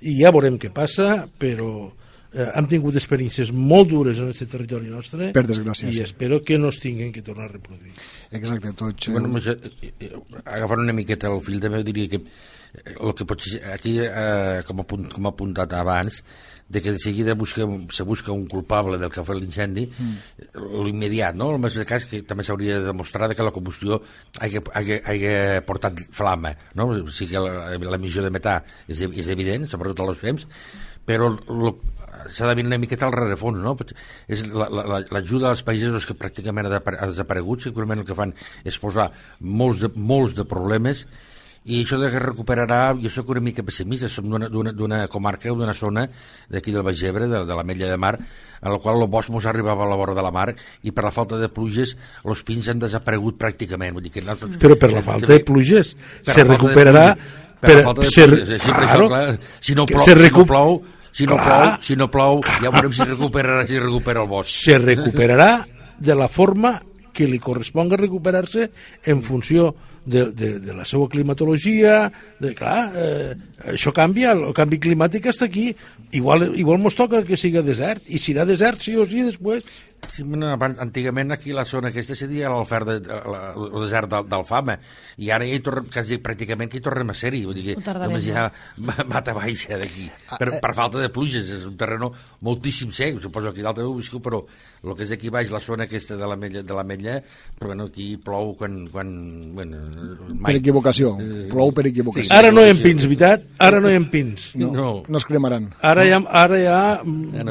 i ja veurem què passa, però eh, hem tingut experiències molt dures en aquest territori nostre per desgràcia, i espero que no es tinguin que tornar a reproduir. Exacte, tots... Bueno, eh, eh, agafant una miqueta el fil també diria que el que pot ser, aquí, eh, com, a punt, com ha apuntat abans, de que de seguida busca, se busca un culpable del que ha fet l'incendi, mm. l'immediat, no? El més de cas que també s'hauria de demostrar que la combustió hagi, hagi, hagi portat flama, no? O sigui que l'emissió de metà és, és evident, sobretot a les fems, però s'ha de venir una miqueta al rerefons, no? És l'ajuda la, als països que pràcticament ha desaparegut, segurament el que fan és posar molts de, molts de problemes i això de que recuperarà, jo sóc una mica pessimista, som d'una comarca o d'una zona d'aquí del Baix Ebre, de, de la Mella de Mar, en la qual el bosc mos arribava a la vora de la mar i per la falta de pluges els pins han desaparegut pràcticament. Vull dir que nosaltres, Però per la falta de pluges se recuperarà... Per, per la falta de pluges, així, per això, clar, si no plou, si no plou si no Clar. plou, si no plou, ja veurem si recuperarà, si recupera el bosc. Se recuperarà de la forma que li corresponga recuperar-se en funció de, de, de la seva climatologia, de, clar, eh, això canvia, el canvi climàtic està aquí, igual, igual mos toca que siga desert, i serà desert sí o sí després, Sí, no, antigament aquí la zona aquesta seria l'oferta de, el desert d'Alfama i ara ja hi tornem, quasi pràcticament que hi tornem a ser-hi. Vull dir que només hi ha mata baixa d'aquí. Ah, per, eh. per falta de pluges és un terreno moltíssim sec. Suposo que d'altre ho viscut però el que és aquí baix la zona aquesta de la Mella, de la Mella però bueno, aquí plou quan, quan bueno, mai. per equivocació, eh, plou per equivocació. sí, ara no hi ha pins, veritat? ara no hi ha pins. No, no, no es cremaran. Ara hi ha, ara hi ha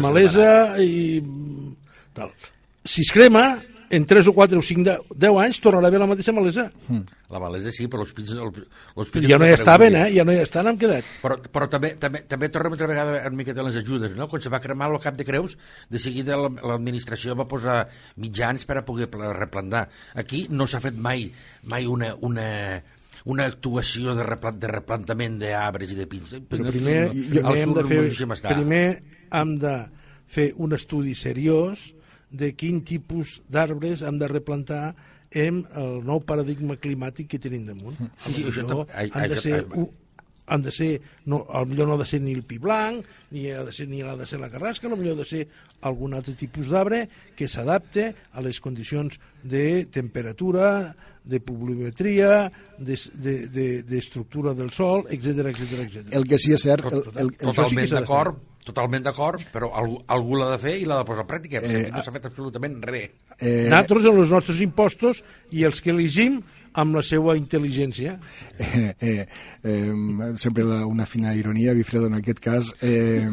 malesa i tal. Si es crema, en 3 o 4 o 5, 10, 10 anys tornarà a haver la mateixa malesa. Mm. La malesa sí, però els pits... El, els pits ja no hi estaven, eh? Ja no hi estan, hem quedat. Però, però també, també, també tornem altra vegada una mica de les ajudes, no? Quan se va cremar el cap de Creus, de seguida l'administració va posar mitjans per a poder replantar. Aquí no s'ha fet mai mai una, una, una actuació de, replant, de replantament d'arbres i de pins. Però primer, primer, hem de fer, primer hem de fer un estudi seriós de quin tipus d'arbres hem de replantar en el nou paradigma climàtic que tenim damunt. Sí, això, no, han de ser un, han de ser, no, millor no ha de ser ni el pi blanc, ni ha de ser, ni ha de ser la carrasca, no millor ha de ser algun altre tipus d'arbre que s'adapte a les condicions de temperatura, de pluviometria, d'estructura de, de, de del sol, etc etc etc. El que sí és cert... El, el, el, Totalment sí d'acord, totalment d'acord, però algú, algú l'ha de fer i l'ha de posar en pràctica, perquè eh, no s'ha fet absolutament res. Eh, Nosaltres, en els nostres impostos i els que elegim, amb la seva intel·ligència. Eh, eh, eh, sempre la, una fina ironia, Bifredo, en aquest cas. Eh,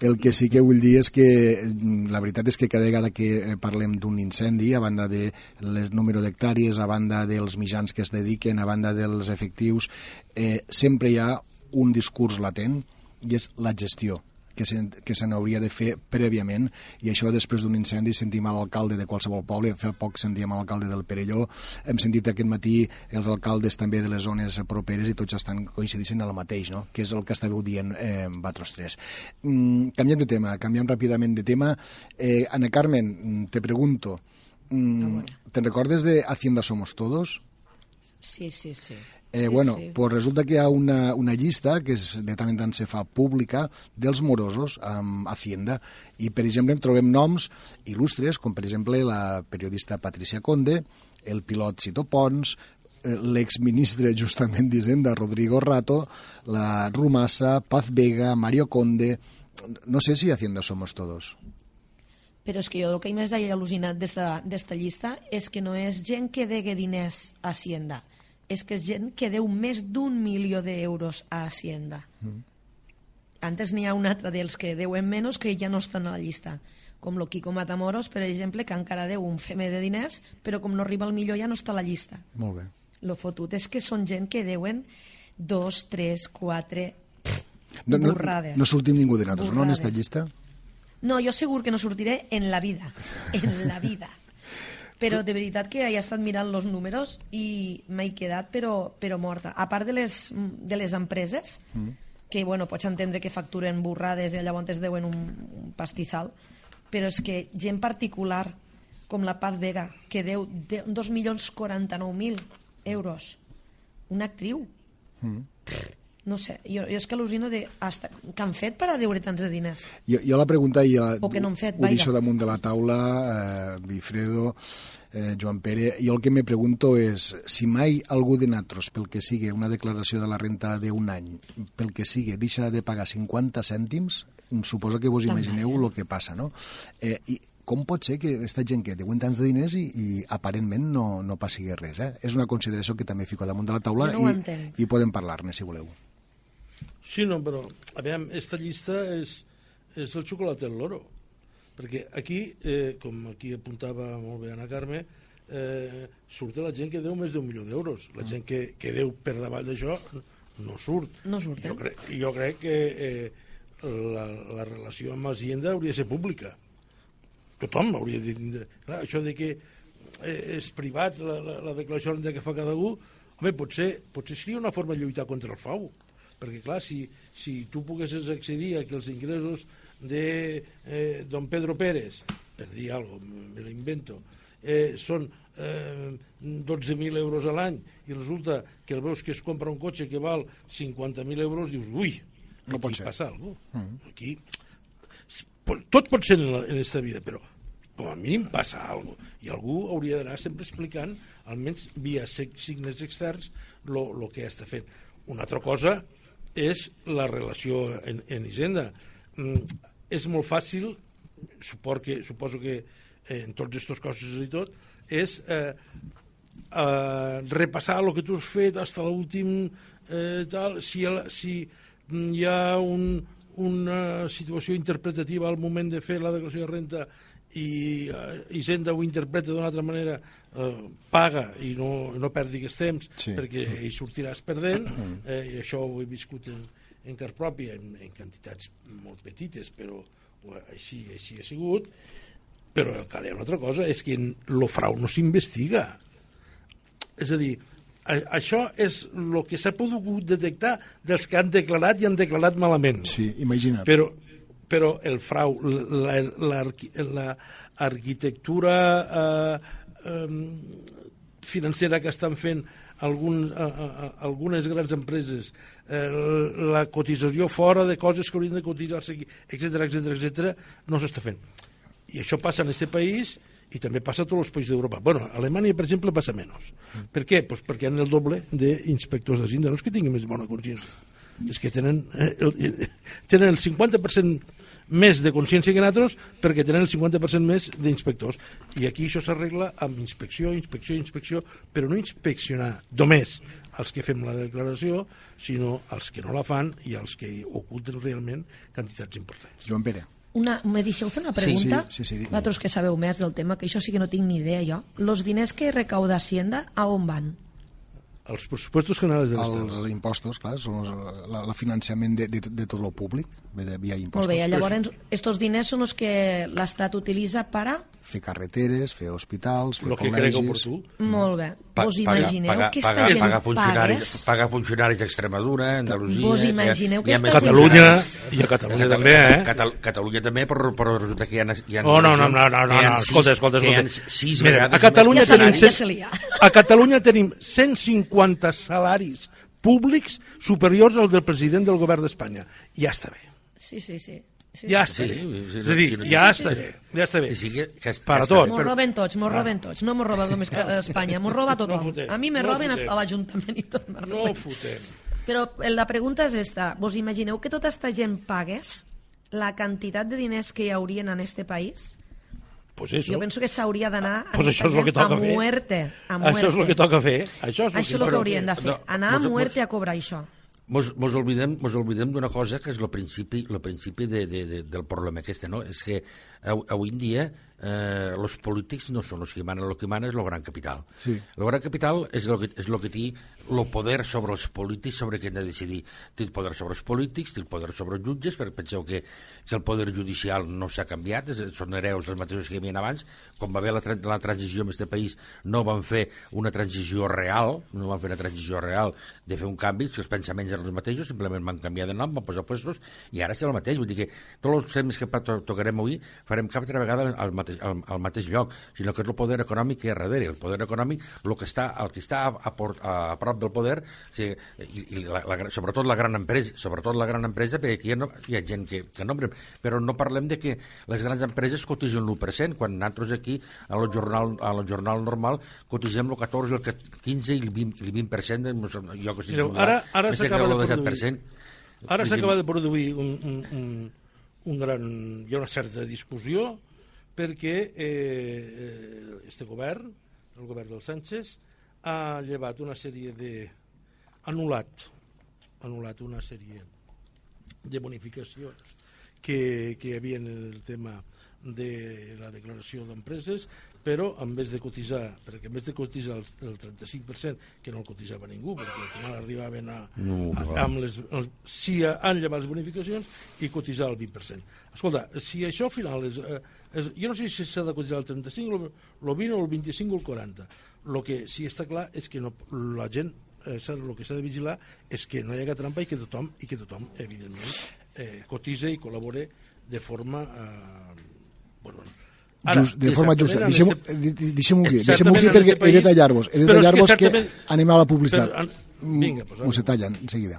el que sí que vull dir és que mm, la veritat és que cada vegada que eh, parlem d'un incendi, a banda de el número d'hectàrees, a banda dels mitjans que es dediquen, a banda dels efectius, eh, sempre hi ha un discurs latent i és la gestió que se, que se n'hauria de fer prèviament i això després d'un incendi sentim a l'alcalde de qualsevol poble, fa poc sentíem a l'alcalde del Perelló, hem sentit aquest matí els alcaldes també de les zones properes i tots estan coincidint en el mateix, no? que és el que estàveu dient eh, Batros 3. Mm, canviant de tema, canviant ràpidament de tema, eh, Ana Carmen, te pregunto, mm, ¿te recordes de Hacienda Somos Todos? Sí, sí, sí. Eh, sí, bueno, sí. pues resulta que hi ha una, una llista que és, de tant en tant se fa pública dels morosos amb Hacienda i, per exemple, trobem noms il·lustres, com per exemple la periodista Patricia Conde, el pilot Cito Pons, eh, l'exministre justament d'Hisenda Rodrigo Rato, la Rumassa, Paz Vega, Mario Conde... No sé si Hacienda somos todos. Però és que jo el que més he al·lucinat d'esta llista és que no és gent que degue diners a Hacienda, és que és gent que deu més d'un milió d'euros a Hacienda. Mm. Antes n'hi ha un altre dels que deuen menys que ja no estan a la llista com lo Kiko Matamoros, per exemple, que encara deu un feme de diners, però com no arriba al millor ja no està a la llista. Molt bé. Lo fotut és que són gent que deuen dos, tres, quatre... no, no, burrades. No sortim ningú de nosaltres, no, en aquesta llista? No, jo segur que no sortiré en la vida. En la vida. Però de veritat que he estat mirant els números i m'he quedat però, però morta. A part de les, de les empreses, mm. que bueno, pots entendre que facturen burrades i llavors es deuen un, un pastizal, però és que gent particular com la Paz Vega, que deu 2.049.000 euros, una actriu. Mm. No sé, jo, jo és que al·lucino de hasta, que han fet per a deure tants de diners. Jo, jo la pregunta i la, o que no han fet, ho deixo damunt de la taula, eh, Bifredo, eh, Joan Pere, jo el que me pregunto és si mai algú de natros, pel que sigui, una declaració de la renta d'un any, pel que sigui, deixa de pagar 50 cèntims, suposo que vos imagineu el que passa, no? Eh, i com pot ser que aquesta gent que deuen tants de diners i, i aparentment no, no passi res? Eh? És una consideració que també fico damunt de la taula no i, i podem parlar-ne, si voleu. Sí, no, però, a veure, aquesta llista és, és el xocolat del loro. Perquè aquí, eh, com aquí apuntava molt bé Ana Carme, eh, surt la gent que deu més d'un milió d'euros. La mm. gent que, que deu per davall d'això no surt. No surt, eh? Jo crec, jo crec que eh, la, la relació amb Hacienda hauria de ser pública. Tothom hauria de tindre... Clar, això de que eh, és privat la, la, la declaració que fa cada un, home, potser, potser seria una forma de lluitar contra el frau perquè clar, si, si tu poguessis accedir a que els ingressos de eh, don Pedro Pérez, per dir alguna cosa, me l'invento, eh, són eh, 12.000 euros a l'any i resulta que el veus que es compra un cotxe que val 50.000 euros, dius, ui, no pot ser. passa alguna cosa. Mm. Aquí tot pot ser en aquesta vida, però com a mínim passa alguna cosa. I algú hauria d'anar sempre explicant, almenys via signes externs, el que està fent. Una altra cosa és la relació en, en Hisenda. Mm, és molt fàcil, suport que, suposo que eh, en tots aquestes coses i tot, és eh, eh, repassar el que tu has fet fins a l'últim eh, tal, si, si hi ha un, una situació interpretativa al moment de fer la declaració de renta i eh, Hisenda ho interpreta d'una altra manera eh, paga i no, no perdi aquest temps Sí. perquè hi sortiràs perdent eh, i això ho he viscut en, en car pròpia en, en quantitats molt petites però així, així ha sigut però hi ha una altra cosa és que el frau no s'investiga és a dir, a, això és el que s'ha pogut detectar dels que han declarat i han declarat malament. Sí, imagina't. Però, però el frau, la, la, la arquitectura eh, eh, financera que estan fent algun, eh, eh, algunes grans empreses, eh, la cotització fora de coses que haurien de cotitzar-se aquí, etc etc etc, no s'està fent. I això passa en aquest país i també passa a tots els països d'Europa. Bueno, a Alemanya, per exemple, passa menys. Mm. Per què? Pues perquè han el doble d'inspectors d'Hacienda. No és que tinguin més bona consciència, és que tenen, eh, el, eh, tenen el 50% més de consciència que nosaltres perquè tenen el 50% més d'inspectors. I aquí això s'arregla amb inspecció, inspecció, inspecció, però no inspeccionar només els que fem la declaració, sinó els que no la fan i els que oculten realment quantitats importants. Joan Pere. Una, me deixeu fer una Sí, pregunta? sí, sí, sí, digui. Vosaltres que sabeu més del tema, que això sí que no tinc ni idea jo. Los diners que recauda Hacienda, a on van? Els pressupostos generals de l'Estat. Els impostos, clar, són els, la, la finançament de, de, de tot el públic, ve de via Molt impostos. bé, llavors estos diners són els que l'Estat utilitza para... Fer carreteres, fer hospitals, fer Lo que col·legis... crega oportú. Molt bé. Pa- Vos paga- imagineu paga- que esta paga- gent paga funcionaris, pagués? paga funcionaris d'Extremadura, Andalusia... Vos imagineu que hi ha esta més Catalunya, i a Catalunya Catal- també, eh? Catal Catalunya també, però, però resulta que hi ha... Hi ha Oh, no, no, no, no, no, no, escolta, escolta, que hi ha escolta. sis Mira, vegades a Catalunya tenim, a Catalunya tenim 150 salaris públics superiors al del president del govern d'Espanya. Ja està bé. Sí, sí, sí. sí Ja està bé. Sí, sí, És a dir, sí, ja està bé. Ja està bé. Sí, que, que, Per a tot. Mos roben tots, mos roben tots. No mos roba només que Espanya, mos roba tothom. fotem, a mi me no roben hasta l'Ajuntament i tot. No fotem. Però la pregunta és esta. Vos imagineu que tota esta gent pagués la quantitat de diners que hi haurien en este país? Pues eso. Jo penso que s'hauria d'anar a Pues això és el que a toca fer. muerte. A muerte. Això és el que toca fer. Això és el Això toca que haurien de fer. No, Anar a mos- muerte mos- a cobrar això. Mos, mos oblidem, mos oblidem d'una cosa que és el principi, el principi de, de, de, del problema aquest, no? És que av- avui en dia eh, els polítics no són els que manen, el que mana és el gran capital. Sí. El gran capital és el que, és el que té el poder sobre els polítics, sobre què han de decidir. Té el poder sobre els polítics, té el poder sobre els jutges, perquè penseu que, que el poder judicial no s'ha canviat, són hereus dels mateixos que hi havia abans. Quan va haver la, la transició en aquest país, no van fer una transició real, no van fer una transició real de fer un canvi, si els pensaments eren els mateixos, simplement van canviar de nom, van posar puestos, i ara és el mateix. Vull dir que tots els temes que to tocarem avui farem cap altra vegada al mateix, al, al mateix lloc, sinó que és el poder econòmic que hi ha darrere. El poder econòmic, el que està, el que està a, a, a, a prop del poder, o sigui, i, i la, la, sobretot la gran empresa, sobretot la gran empresa, perquè aquí hi ha, no, hi ha gent que, que nombrem, però no parlem de que les grans empreses cotitzen l'1%, quan nosaltres aquí, a la jornal, a la jornal normal, cotitzem el 14, el 15 i el 20%, i el 20% de, jo que estic Mireu, ara, ara s'acaba de produir 17%. ara s'acaba de produir un, un, un, un gran, hi ha una certa discussió perquè eh, eh, este govern, el govern del Sánchez, ha llevat una sèrie de... anul·lat, anul·lat una sèrie de bonificacions que, que hi havia en el tema de la declaració d'empreses, però en vez de cotitzar, perquè en vez de cotitzar el, el 35%, que no el cotitzava ningú, perquè al final arribaven a, No, a, amb les, el, si han llevat les bonificacions i cotitzar el 20%. Escolta, si això al final és, eh, és jo no sé si s'ha de cotitzar el 35, el, el 20 o el 25 o el 40. El que sí està clar és que no, la gent eh, el que s'ha de vigilar és que no hi haga trampa i que tothom, i que tothom evidentment, eh, cotitze i col·labore de forma... Eh, bueno, Just, de forma justa. Deixem-ho di- deixem-ho aquí, deixem-ho aquí perquè he de tallar-vos. He de que tallar-vos que, certament- anem a la publicitat. Però, an- vinga, pues, se tallen, en seguida.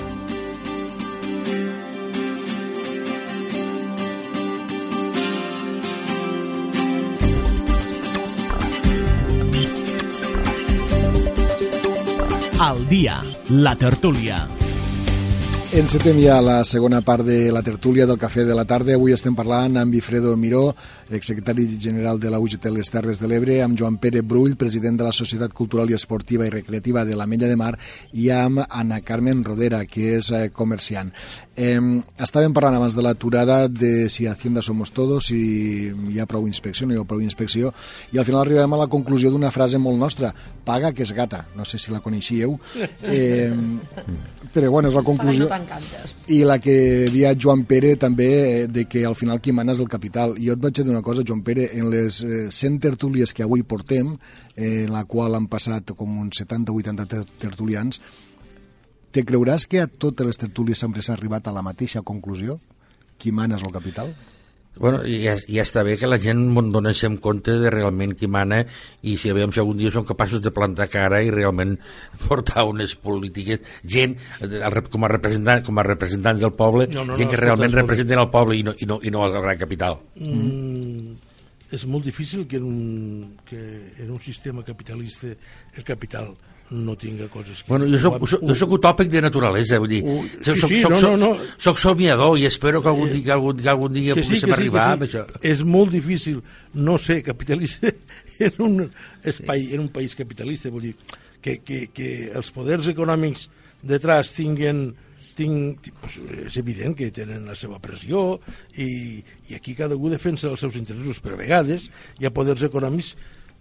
Al dia, la tertúlia. Encetem ja la segona part de la tertúlia del Cafè de la Tarda. Avui estem parlant amb Bifredo Miró, exsecretari general de la UGT Les Terres de l'Ebre, amb Joan Pere Brull, president de la Societat Cultural i Esportiva i Recreativa de la Mella de Mar, i amb Ana Carmen Rodera, que és eh, comerciant. Eh, estàvem parlant abans de l'aturada de si Hacienda somos todos, si hi ha prou inspecció, no hi ha prou inspecció, i al final arribem a la conclusió d'una frase molt nostra, paga que és gata. No sé si la coneixíeu, eh, però bueno, és la conclusió. I la que dia Joan Pere també, eh, de que al final qui mana és el capital. Jo et vaig dir una cosa, Joan Pere, en les eh, 100 tertúlies que avui portem, eh, en la qual han passat com uns 70 o 80 ter tertulians, te creuràs que a totes les tertúlies sempre s'ha arribat a la mateixa conclusió? Qui mana és el capital? Bueno, ja, ja està bé que la gent donem compte de realment qui mana i si veiem si algun dia són capaços de plantar cara i realment portar unes polítiques, gent com a, representant, com a representants del poble, no, no, gent no, que realment representen el poble i no, i no, i no el gran capital. Mm, és molt difícil que en, un, que en un sistema capitalista el capital no tinga coses que... Bueno, jo soc, soc, jo soc utòpic de naturalesa, vull dir, Uh, sí, soc, sí, soc, no, soc, no, no. soc somiador i espero que algun dia, que algun, que algun dia que sí, poguéssim que sí, arribar que amb sí. això. És molt difícil no ser capitalista en un espai, en un país capitalista, vull dir, que, que, que els poders econòmics detrás tinguen tinc, pues, és evident que tenen la seva pressió i, i aquí cada un defensa els seus interessos, però a vegades hi ha poders econòmics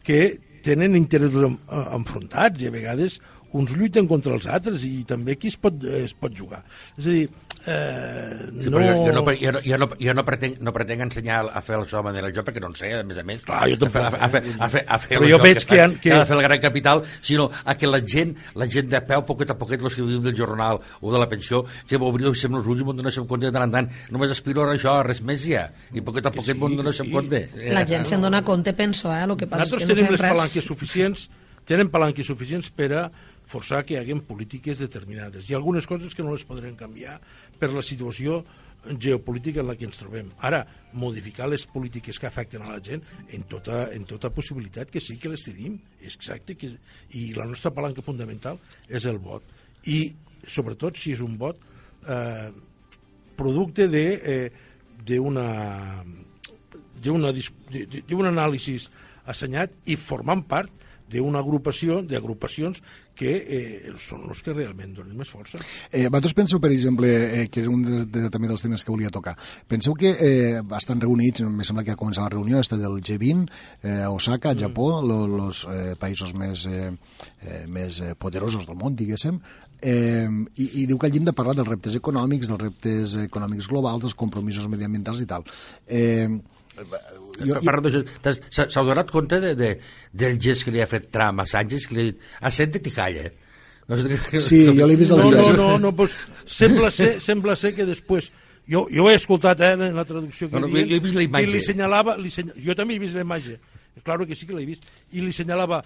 que tenen interessos en, enfrontats i a vegades uns lluiten contra els altres i també aquí es pot, es pot jugar. És a dir, eh, Sí, no... jo, jo, no, jo, no, jo, no, jo no, pretenc, no pretenc ensenyar a fer el so de manera joc perquè no en sé, a més a més. Clar, jo. A fer, a fer, a fer, a fer Però el jo veig que que, han- que- que ha de fer el gran capital, sinó a que la gent, la gent de peu, poquet a poquet, els que vivim del jornal o de la pensió, que obrim els ulls i m'ho donem compte de tant en tant. Només aspiro a això, res més ja. I poquet a poquet m'ho donem compte. La gent se'n dona compte, penso, eh? El que passa Nosaltres que no tenim les res. palanques suficients, tenen palanques suficients per a forçar que hi haguem polítiques determinades. Hi ha algunes coses que no les podrem canviar per la situació geopolítica en la que ens trobem. Ara, modificar les polítiques que afecten a la gent en tota, en tota possibilitat que sí que les tenim, és exacte, que, i la nostra palanca fundamental és el vot. I, sobretot, si és un vot eh, producte de, eh, anàlisi assenyat i formant part d'una agrupació, d'agrupacions que eh, són els que realment donen més força. Eh, vosaltres penseu, per exemple, eh, que és un de, de, també dels temes que volia tocar, penseu que eh, estan reunits, em sembla que ha començat la reunió, està del G20, eh, Osaka, a Japó, els eh, països més, eh, eh, més eh, poderosos del món, diguéssim, eh, i, i diu que allí hem de parlar dels reptes econòmics, dels reptes econòmics globals, dels compromisos mediambientals i tal. Eh, Jo, Perdó, s'ha s'ha donat compte de, de, del gest que li ha fet Trump a Sánchez, que li ha dit, assenta't i calla. No sé- Sí, jo l'he vist al No, no, no, no pues, sembla, ser, sembla ser que després... Jo, jo he escoltat eh, en la traducció que No, no, he vist la imatge. I li senyalava... Li senya... Jo també he vist la imatge. Claro que sí que l'he vist. I li senyalava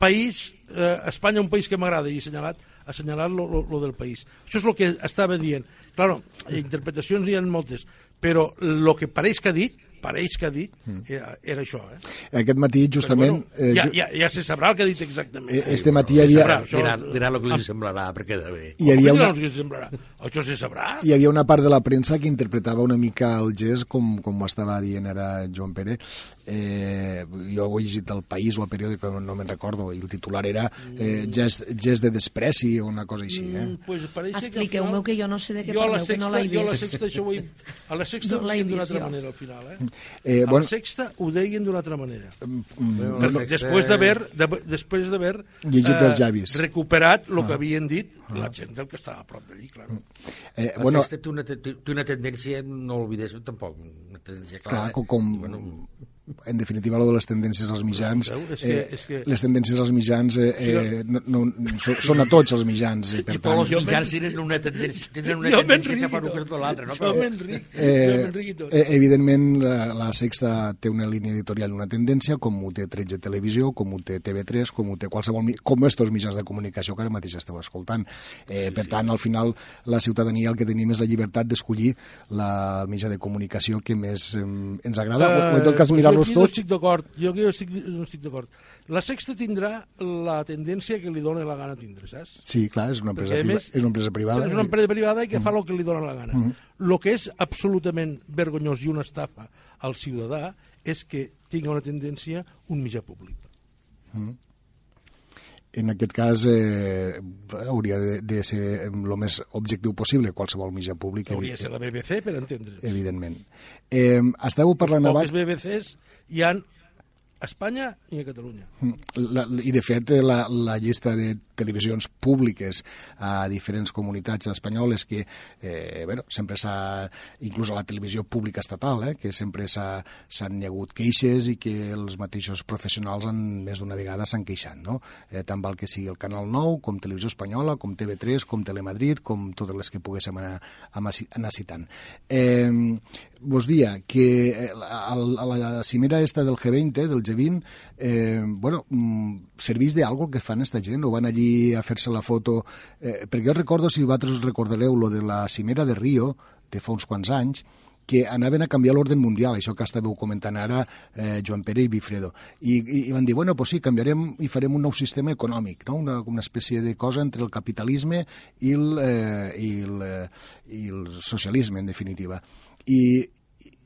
país, eh, Espanya un país que m'agrada, i he senyalat, ha senyalat lo, lo, lo del país. Això és el que estava dient. Claro, interpretacions hi ha moltes, però el que pareix que ha dit, pareix que ha dit, era, era això. Eh? aquest matí, justament... Però, bueno, ja, ju- ja, ja se sabrà el que ha dit exactament. Eh, este matí hi havia- sabrà, això- Dirà, dirà el que li semblarà, perquè de bé. Hi havia una- que semblarà? Això se sabrà. hi havia una part de la premsa que interpretava una mica el gest com, com ho estava dient ara Joan Pere eh, jo ho he llegit al País o al periòdic no, no me'n recordo i el titular era eh, gest, gest de despreci o una cosa així eh? Mm, pues que Expliqueu-me que jo no sé de què parleu, que no sexta, l'he jo a la vist. sexta això ho he, a la sexta No ho deien d'una vist altra jo. manera al final eh? Eh, a bueno- la sexta ho deien d'una altra manera mm, Per- no- després d'haver de, després d'haver Llegit els llavis. recuperat el que Ah. havien dit la gent del que estava a prop d'allí claro. Eh, La bueno, sexta té una, té, una tendència, no oblidés tampoc, una tendència clara. clar, com, com Bueno, en definitiva, lo de les tendències als mitjans, Escolteu, és que- eh, és que- les tendències als mitjans eh, eh, no, no, són, són a tots els mitjans. I, per I tant, tots els mitjans tenen una tendència, tenen una tendència cap a tot. cosa o l'altra. No? Jo m'enric. Eh, eh, evidentment, la, la Sexta té una línia editorial i una tendència, com ho té 13 Televisió, com ho té TV3, com ho té qualsevol... com estos mitjans de comunicació que ara mateix esteu escoltant. Eh, per tant, al final, la ciutadania el que tenim és la llibertat d'escollir la mitjà de comunicació que més eh, ens agrada, o, o en tot cas Eh, aquí No tots. estic d'acord, jo aquí no estic, no estic d'acord. La Sexta tindrà la tendència que li dona la gana tindre, saps? Sí, clar, és una empresa, priva, més, és una empresa privada. És una empresa privada i que fa el que li dona la gana. Mm. El que és absolutament vergonyós i una estafa al ciutadà és que tingui una tendència un mitjà públic. Mm. En aquest cas eh, hauria de, de ser el més objectiu possible qualsevol mitjà públic. Hauria de ser la BBC, per entendre. Evidentment. Eh, esteu parlant abans... poques BBCs hi han a Espanya i a Catalunya. La, I, de fet, la, la llista de televisions públiques a diferents comunitats espanyoles que, eh, bueno, sempre s'ha... Inclús a la televisió pública estatal, eh, que sempre s'ha- s'han hagut queixes i que els mateixos professionals han, més d'una vegada s'han queixat, no? Eh, tant val que sigui el Canal 9, com Televisió Espanyola, com TV3, com Telemadrid, com totes les que poguéssim anar, anar citant. Eh, vos dia que eh, a, la cimera esta del G20, del G20, eh, bueno, mm, serveix d'algo que fan esta gent o van allí a fer-se la foto? Eh, perquè jo recordo, si vosaltres recordareu, lo de la cimera de Rio, de fa uns quants anys, que anaven a canviar l'ordre mundial, això que estàveu comentant ara eh, Joan Pere i Bifredo. I, i, I van dir, bueno, pues sí, canviarem i farem un nou sistema econòmic, no? una, una espècie de cosa entre el capitalisme i el, eh, i el, eh, i el socialisme, en definitiva. I,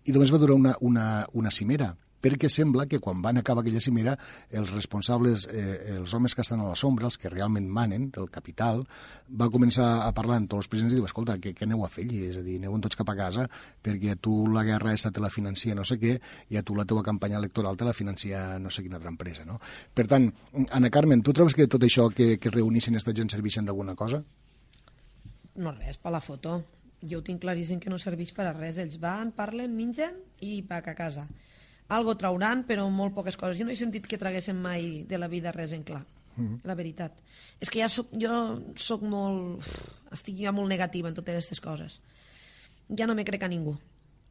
i només va durar una, una, una cimera, perquè sembla que quan van acabar aquella cimera els responsables, eh, els homes que estan a la sombra, els que realment manen, el capital, va començar a parlar amb tots els presidents i diu, escolta, què, què aneu a fer? És a dir, aneu tots cap a casa perquè tu la guerra aquesta te la financia no sé què i a tu la teva campanya electoral te la financia no sé quina altra empresa, no? Per tant, Anna Carmen, tu trobes que tot això que, que es reunissin aquesta gent serveixen d'alguna cosa? No res, per la foto. Jo ho tinc claríssim que no serveix per a res. Ells van, parlen, mengen i pac a casa. Algo trauran, però molt poques coses. Jo no he sentit que traguessin mai de la vida res en clar, Mhm. la veritat. És que ja soc, jo sóc molt... Estic ja molt negativa en totes aquestes coses. Ja no me crec a ningú.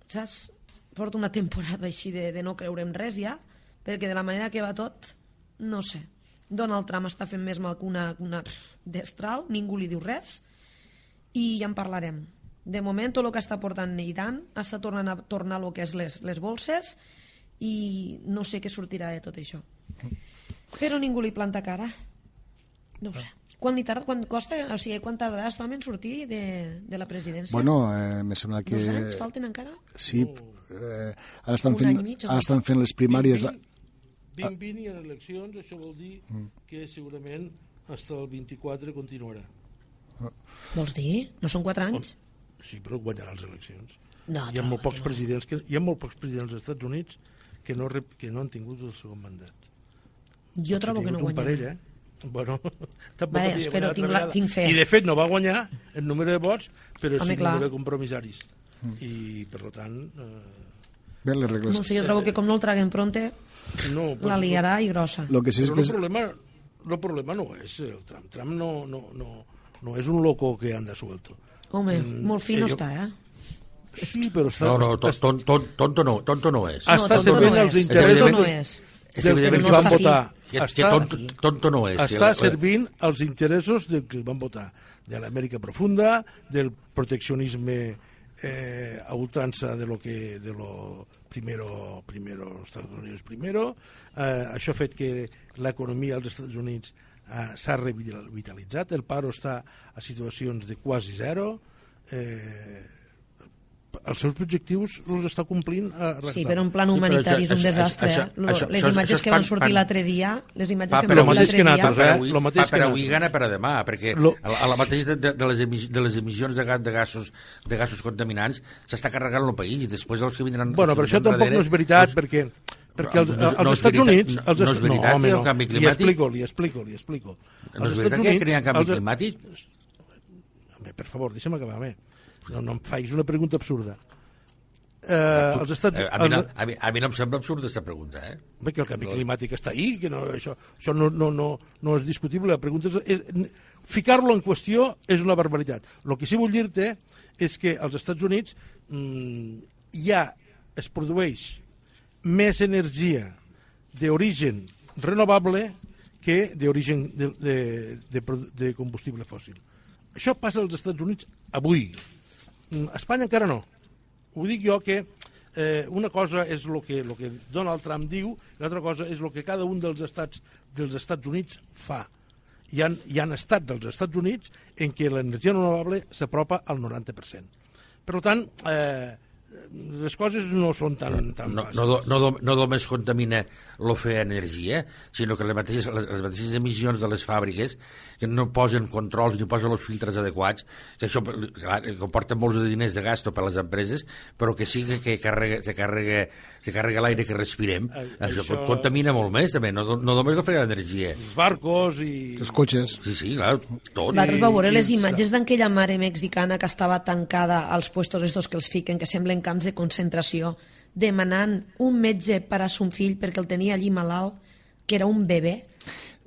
Saps? Porto una temporada així de, de no creure en res ja, perquè de la manera que va tot, no sé. Donald Trump està fent més mal que una, una destral, ningú li diu res, i ja en parlarem. De moment, tot el que està portant Iran està tornant a tornar el que és les, les bolses i no sé què sortirà de tot això. Però ningú li planta cara. No ho sé. Quan, li tarda, quan costa, o sigui, quan tardarà aquest home en sortir de, de la presidència? Bueno, eh, me sembla que... Dos anys falten encara? Sí, eh, ara, estan fent, mig, ara estan fent les primàries... 20-20 i en eleccions, això vol dir Mm. que segurament fins el 24 continuarà. Vols dir? No són quatre anys? Sí, però guanyarà les eleccions. No, hi ha no, molt pocs no. presidents que hi ha molt pocs presidents als Estats Units que no, rep, que no han tingut el segon mandat. Jo trobo que no guanyarà. parell, eh? Bueno, tampoc Vale, espero, tinc la- tinc fe. I de fet no va guanyar el número de vots, però Home, sí el número de compromissaris. I, per tant... Eh, Bé, les regles... No sé, jo trobo que com no el traguen pronte, no, la liarà i grossa. Lo que sí és però que el és- problema, el problema no és el Trump. Trump no, no, no, no és un loco que anda suelto. Home, Mm, molt fi no que jo- està, eh? Sí, però està... No, no, ton, ton, ton, tonto no, tonto no és. Està tonto servint no els interessos Tonto no és. És evident que van no està votar. Que- que tonto- tonto no és. Està Sí, servint els interessos del que el van votar, de l'Amèrica profunda, del proteccionisme eh, a ultrança de lo que de lo primero primero Estados Unidos primero eh, això ha fet que l'economia dels Estats Units eh, s'ha revitalitzat. El paro està a situacions de quasi zero. Eh, els seus objectius els està complint a Sí, però en plan humanitari és un desastre. eh? Lo- les imatges que van sortir l'altre dia, les imatges Pa, que però van sortir l'altre dia... per avui, Lo mateix pa per que avui gana per a demà, perquè Lo- a, la- a la mateix de, de, de, les emis, de les emissions de, gas, de gasos de gasos contaminants s'està carregant el país i després els que vindran... Bueno, però això tampoc vindran no és veritat, doncs- perquè, perquè els, No, no als és Estats veritat- Units... Els no és veritat no, home, no. canvi Li climàtic- explico, li explico, li explico. No és veritat Estats que hi ha canvi els- climàtic? Home, per favor, deixa'm acabar, home. No, no em facis una pregunta absurda. eh, els estats... Eh, a, mi no, a, mi, a mi no em sembla absurda aquesta pregunta, eh? Que el canvi climàtic està ahí, que no, això, això no, no, no, no és discutible. La pregunta és, és ficar-lo en qüestió és una barbaritat. El que sí vull dir-te és que als Estats Units mmm, ja es produeix més energia d'origen renovable que d'origen de, de, de, de combustible fòssil. Això passa als Estats Units avui. Mm, a Espanya encara no. Ho dic jo que eh, una cosa és el que, lo que Donald Trump diu l'altra cosa és el que cada un dels estats dels Estats Units fa. Hi ha, hi ha estats dels Estats Units en què l'energia renovable s'apropa al 90%. Per tant, eh, les coses no són tan, tan no, no, no, no, no només contamina l'ofer energia, sinó que les mateixes, les, les mateixes emissions de les fàbriques que no posen controls ni posen els filtres adequats, que això clar, comporta molts de diners de gasto per a les empreses, però que sí que carrega, se carrega, se carrega l'aire que respirem, a, això, això contamina molt més també, no, no només l'ofer energia. Els barcos i... Els cotxes. Sí, sí, clar, tot. Vosaltres vau veure les imatges d'aquella mare mexicana que estava tancada als puestos estos que els fiquen, que semblen camps de concentració, demanant un metge per a son fill perquè el tenia allí malalt, que era un bebè.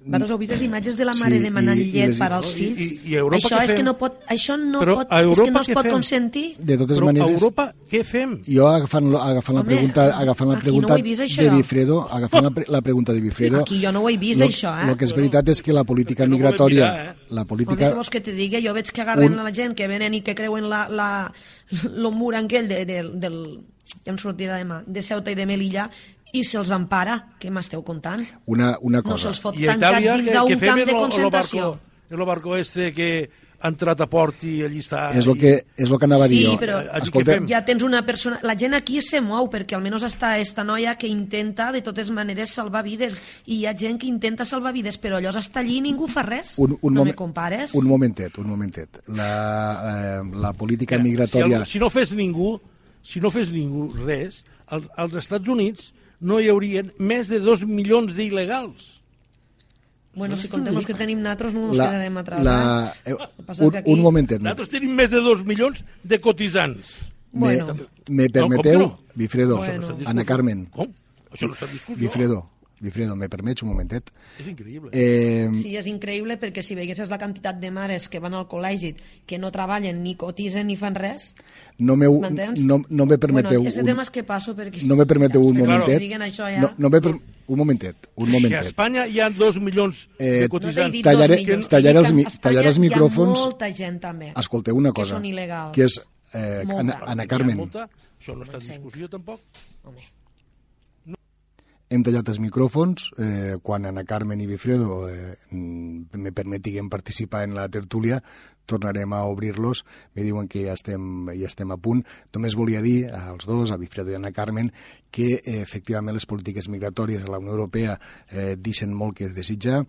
Vosaltres heu vist les imatges de la mare sí, demanant i, llet i les, per als fills? I, i, i això és fem? que no pot, això no Però pot, és que no es pot fem? consentir. De totes Però maneres, Europa què fem? Jo agafant, agafant Home, la pregunta, agafant la pregunta no vist, això, de Bifredo, agafant la, la pregunta de Bifredo... Aquí jo no ho he vist, lo, això, eh? El que és veritat és que la política no migratòria... Mirar, eh? La política... Home, que te digui? Jo veig que agarren un... la gent que venen i que creuen la, la, lo mur aquell de, de, del ja em sortirà demà, de Ceuta i de Melilla i se'ls empara, què m'esteu contant? Una, una cosa. No se'ls fot I tancats Itàlia, dins que, a un que camp de concentració. Lo barco, el barco este que ha entrat a port i allí està... És el que, és el que anava a dir sí, jo. però Escolta, ja tens una persona... La gent aquí se mou, perquè almenys està esta noia que intenta de totes maneres salvar vides, i hi ha gent que intenta salvar vides, però allò està allí i ningú fa res. un, un no moment, me compares. Un momentet, un momentet. La, eh, la política migratòria... Si, el, si no fes ningú, si no fes ningú res, al, als Estats Units no hi haurien més de dos milions d'il·legals. Bueno, si contem els que tenim nosaltres no ens La- quedarem atrás. la- eh? eh, un- que aquí- un momentet. Nosaltres tenim més de dos milions de cotitzants. Me, Bueno. me No, com permeteu, que no? Bifredo, Bueno. No Ana. Carmen, Com? Això no està discussió. Bifredo, Bifredo, me permets un momentet? És increïble. Eh, Sí, és increïble perquè si veiessis la quantitat de mares que van al col·legi, que no treballen, ni cotitzen, ni fan res... no, M'entens? no, no me permeteu... Bueno, un, tema és que passo perquè... no me permeteu un que, claro, momentet. diguen això ja. No, no me per, un momentet, un Que a momentet. Espanya hi ha dos milions Eh, de No cotitzants. dit Tallaré- dos milions, tallaré els que mi- a Espanya tallaré els micròfons. Hi ha molta gent també. Escolteu una Que cosa, són il·legals. que és eh, Molta. Ana, Ana Carmen, Molta, això no està en discussió tampoc. Hem tallat els micròfons eh, quan Ana Carmen i Bifredo eh, me permetiguen participar en la tertúlia tornarem a obrir-los. Me diuen que ja estem, ja estem a punt. Només volia dir als dos, a Bifredo i a Carmen que eh, efectivament les polítiques migratòries de la Unió Europea eh, deixen molt que desitjar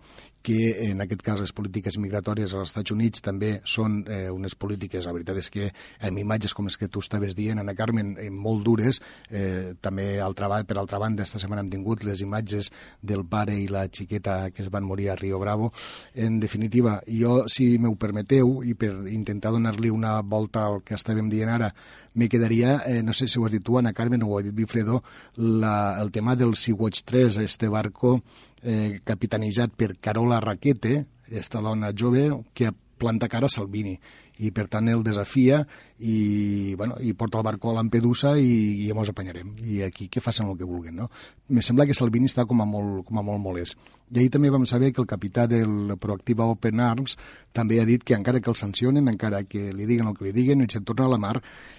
que en aquest cas les polítiques migratòries als Estats Units també són eh, unes polítiques, la veritat és que amb imatges com les que tu estaves dient, Ana Carmen, eh, molt dures, eh, també al treball, per altra banda, esta setmana hem tingut les imatges del pare i la xiqueta que es van morir a Rio Bravo. En definitiva, jo, si m'ho permeteu, i per intentar donar-li una volta al que estàvem dient ara, me quedaria, eh, no sé si ho has dit tu, Ana Carmen, o ho ha dit Bifredo, la, el tema del Sea-Watch 3, este barco eh, capitanejat per Carola Raquete, esta dona jove que planta cara a Salvini i per tant el desafia i, bueno, i porta el barco a Lampedusa i, i ja mos apanyarem i aquí que facin el que vulguen no? me sembla que Salvini està com a molt, com a molt molest i ahir també vam saber que el capità del Proactiva Open Arms també ha dit que encara que el sancionen, encara que li diguen el que li diguen, ell se'n torna a la mar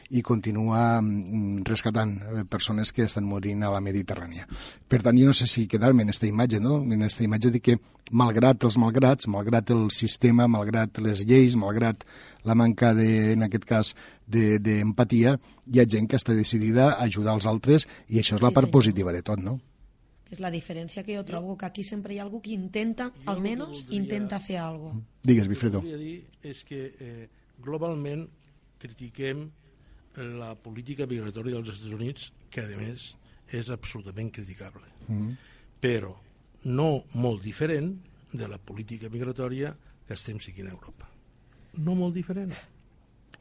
i continua mm, rescatant eh, persones que estan morint a la Mediterrània. Per tant, jo no sé si quedar-me en aquesta imatge, no? en aquesta imatge de que, malgrat els malgrats, malgrat el sistema, malgrat les lleis, malgrat la manca, de, en aquest cas, d'empatia, de, hi ha gent que està decidida a ajudar els altres i això és la Sí, part senyor. positiva de tot, no? És la diferència que jo trobo, que aquí sempre hi ha algú que intenta, almenys, intenta fer alguna cosa. Digues, Bifredo. El que volia dir és que eh, globalment critiquem la política migratòria dels Estats Units, que a més és absolutament criticable. Mm. Però no molt diferent de la política migratòria que estem seguint a Europa. No molt diferent.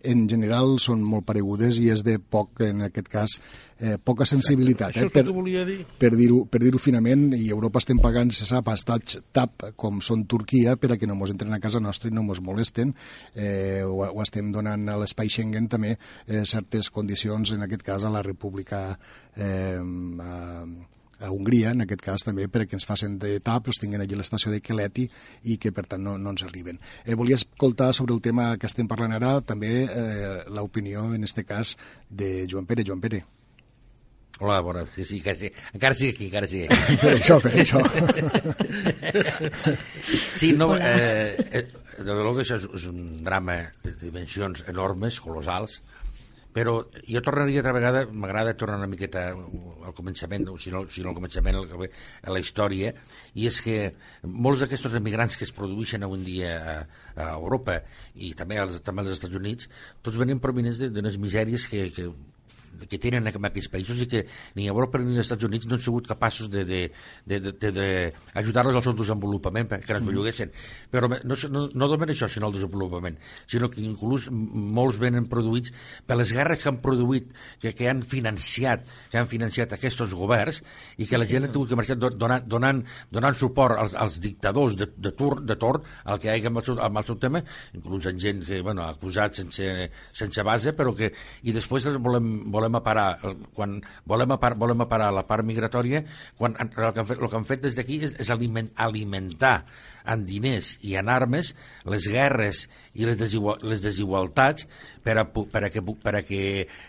en general són molt paregudes i és de poc, en aquest cas, eh, poca sensibilitat. Eh, volia dir. Per dir-ho per dir finament, i Europa estem pagant, se sap, estats TAP, com són Turquia, per a que no mos entren a casa nostra i no mos molesten, eh, o, o estem donant a l'espai Schengen també eh, certes condicions, en aquest cas a la República eh, a, a Hongria, en aquest cas també, perquè ens facin de tap, els tinguin allí a l'estació de Keleti i que per tant no, no ens arriben. Eh, volia escoltar sobre el tema que estem parlant ara també eh, l'opinió, en aquest cas, de Joan Pere. Joan Pere. Hola, bona, sí, sí, encara sí, encara sí aquí, encara sí. Per això, per això. Sí, no, eh, eh, de que això és, és un drama de dimensions enormes, colossals, però jo tornaria altra vegada, m'agrada tornar una miqueta al començament, o si no, si no al començament, a la història, i és que molts d'aquests emigrants que es produeixen avui dia a, a Europa i també als, també als Estats Units, tots venen provenents d'unes misèries que, que que tenen en aquells països i que ni Europa ni els Estats Units no han sigut capaços d'ajudar-los al seu desenvolupament perquè no es belluguessin. Però no, no, no només això, sinó el desenvolupament, sinó que inclús molts venen produïts per les guerres que han produït, que, que han financiat que han financiat aquests governs i que la gent ha tingut que marxar donant, donant, donant suport als, als dictadors de, de, tur, de torn al que hi amb el seu, amb el seu tema, inclús en gent que, bueno, acusat sense, sense base, però que... I després volem, volem volem aparar, quan volem, apar, volem aparar la part migratòria, quan el que han fet, el que han fet des d'aquí és, és aliment, alimentar en diners i en armes les guerres i les, desigual, les desigualtats per a, per a, que, per a que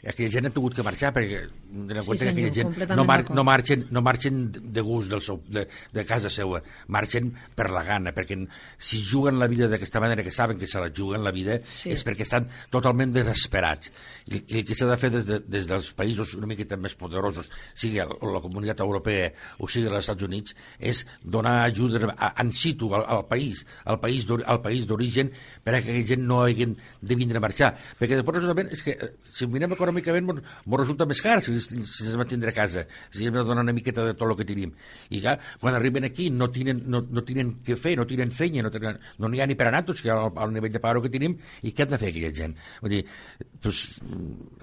aquella gent ha tingut que marxar perquè en compte sí, que aquella gent no, mar, no, marxen, no marxen de gust del seu, de, de casa seva, marxen per la gana, perquè si juguen la vida d'aquesta manera, que saben que se la juguen la vida, sí. és perquè estan totalment desesperats. I, i el que s'ha de fer des, de, des dels països una miqueta més poderosos, sigui la comunitat europea o sigui els Estats Units, és donar ajuda en situ al, al país, al país al país d'origen per a que aquella gent no hagin de vindre a marxar. Perquè després realment és que eh, si mirem econòmicament ens resulta més car si, si, es mantindre a casa, si hem de donar una miqueta de tot el que tenim. I clar, quan arriben aquí no tenen, no, no tenen què fer, no tenen feina, no, tenen, no n'hi ha ni per a natos, que al, al nivell de paro que tenim, i què han de fer aquella gent? Vull dir, pues,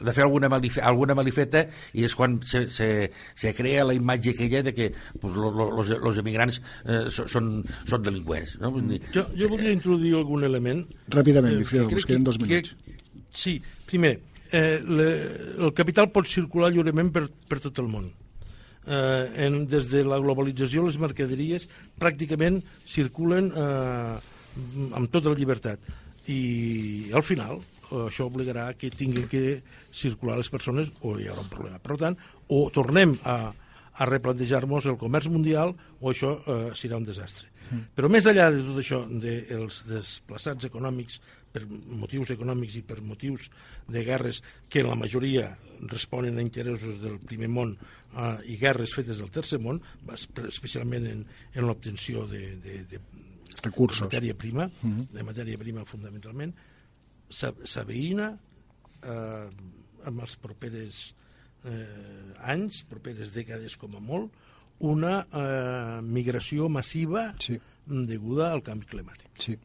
de fer alguna, malife, alguna malifeta i és quan se, se, se crea la imatge aquella de que pues, los, los, los emigrants eh, són, són delinqüents. No? Vull dir, jo, jo voldria introduir algun element. Ràpidament, Bifredo, eh, us queden dos minuts. Que, sí, primer, eh, le, el capital pot circular lliurement per, per tot el món. Eh, en, des de la globalització, les mercaderies pràcticament circulen eh, amb tota la llibertat. I al final, això obligarà que tinguin que circular les persones o hi haurà un problema. Per tant, o tornem a, a replantejar-nos el comerç mundial o això eh, serà un desastre. Però més enllà de tot això, dels de desplaçats econòmics per motius econòmics i per motius de guerres que en la majoria responen a interessos del primer món eh, i guerres fetes del tercer món, especialment en, en l'obtenció de, de, de, recursos. de matèria prima, Mm -hmm. de matèria prima fundamentalment, s'aveïna eh, amb els properes eh, anys, properes dècades com a molt, una eh, migració massiva sí. deguda al canvi climàtic. Sí.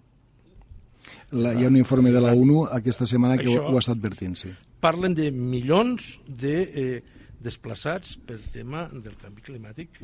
La, hi ha un informe de la ONU aquesta setmana que Això, ho, ho està advertint, sí. Parlen de milions de eh, desplaçats per tema del canvi climàtic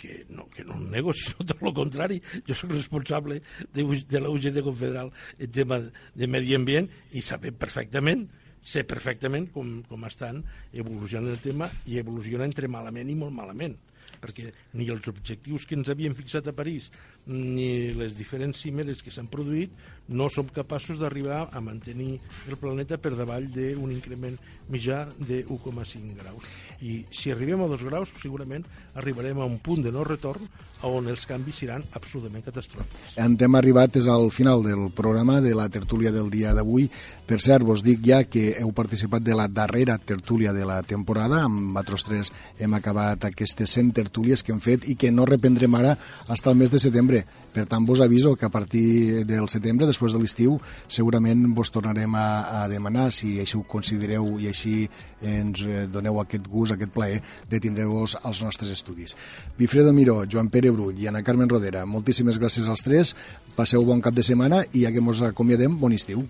que no, que no nego, sinó tot el contrari. Jo soc responsable de, de la UGT Confederal en tema de medi ambient i sabem perfectament sé perfectament com, com estan evolucionant el tema i evoluciona entre malament i molt malament perquè ni els objectius que ens havíem fixat a París ni les diferents cimeres que s'han produït no som capaços d'arribar a mantenir el planeta per davall d'un increment mitjà de 1,5 graus. I si arribem a 2 graus, segurament arribarem a un punt de no retorn on els canvis seran absolutament catastròfics. En hem arribat és al final del programa de la tertúlia del dia d'avui. Per cert, vos dic ja que heu participat de la darrera tertúlia de la temporada. Amb Batros 3 hem acabat aquestes 100 tertúlies que hem fet i que no reprendrem ara fins al mes de setembre. Per tant, vos aviso que a partir del setembre, després de l'estiu, segurament vos tornarem a, a demanar si així ho considereu i així ens doneu aquest gust, aquest plaer de tindre-vos als nostres estudis. Bifredo Miró, Joan Pere Brull i Ana Carmen Rodera, moltíssimes gràcies als tres, passeu bon cap de setmana i ja que ens acomiadem, bon estiu.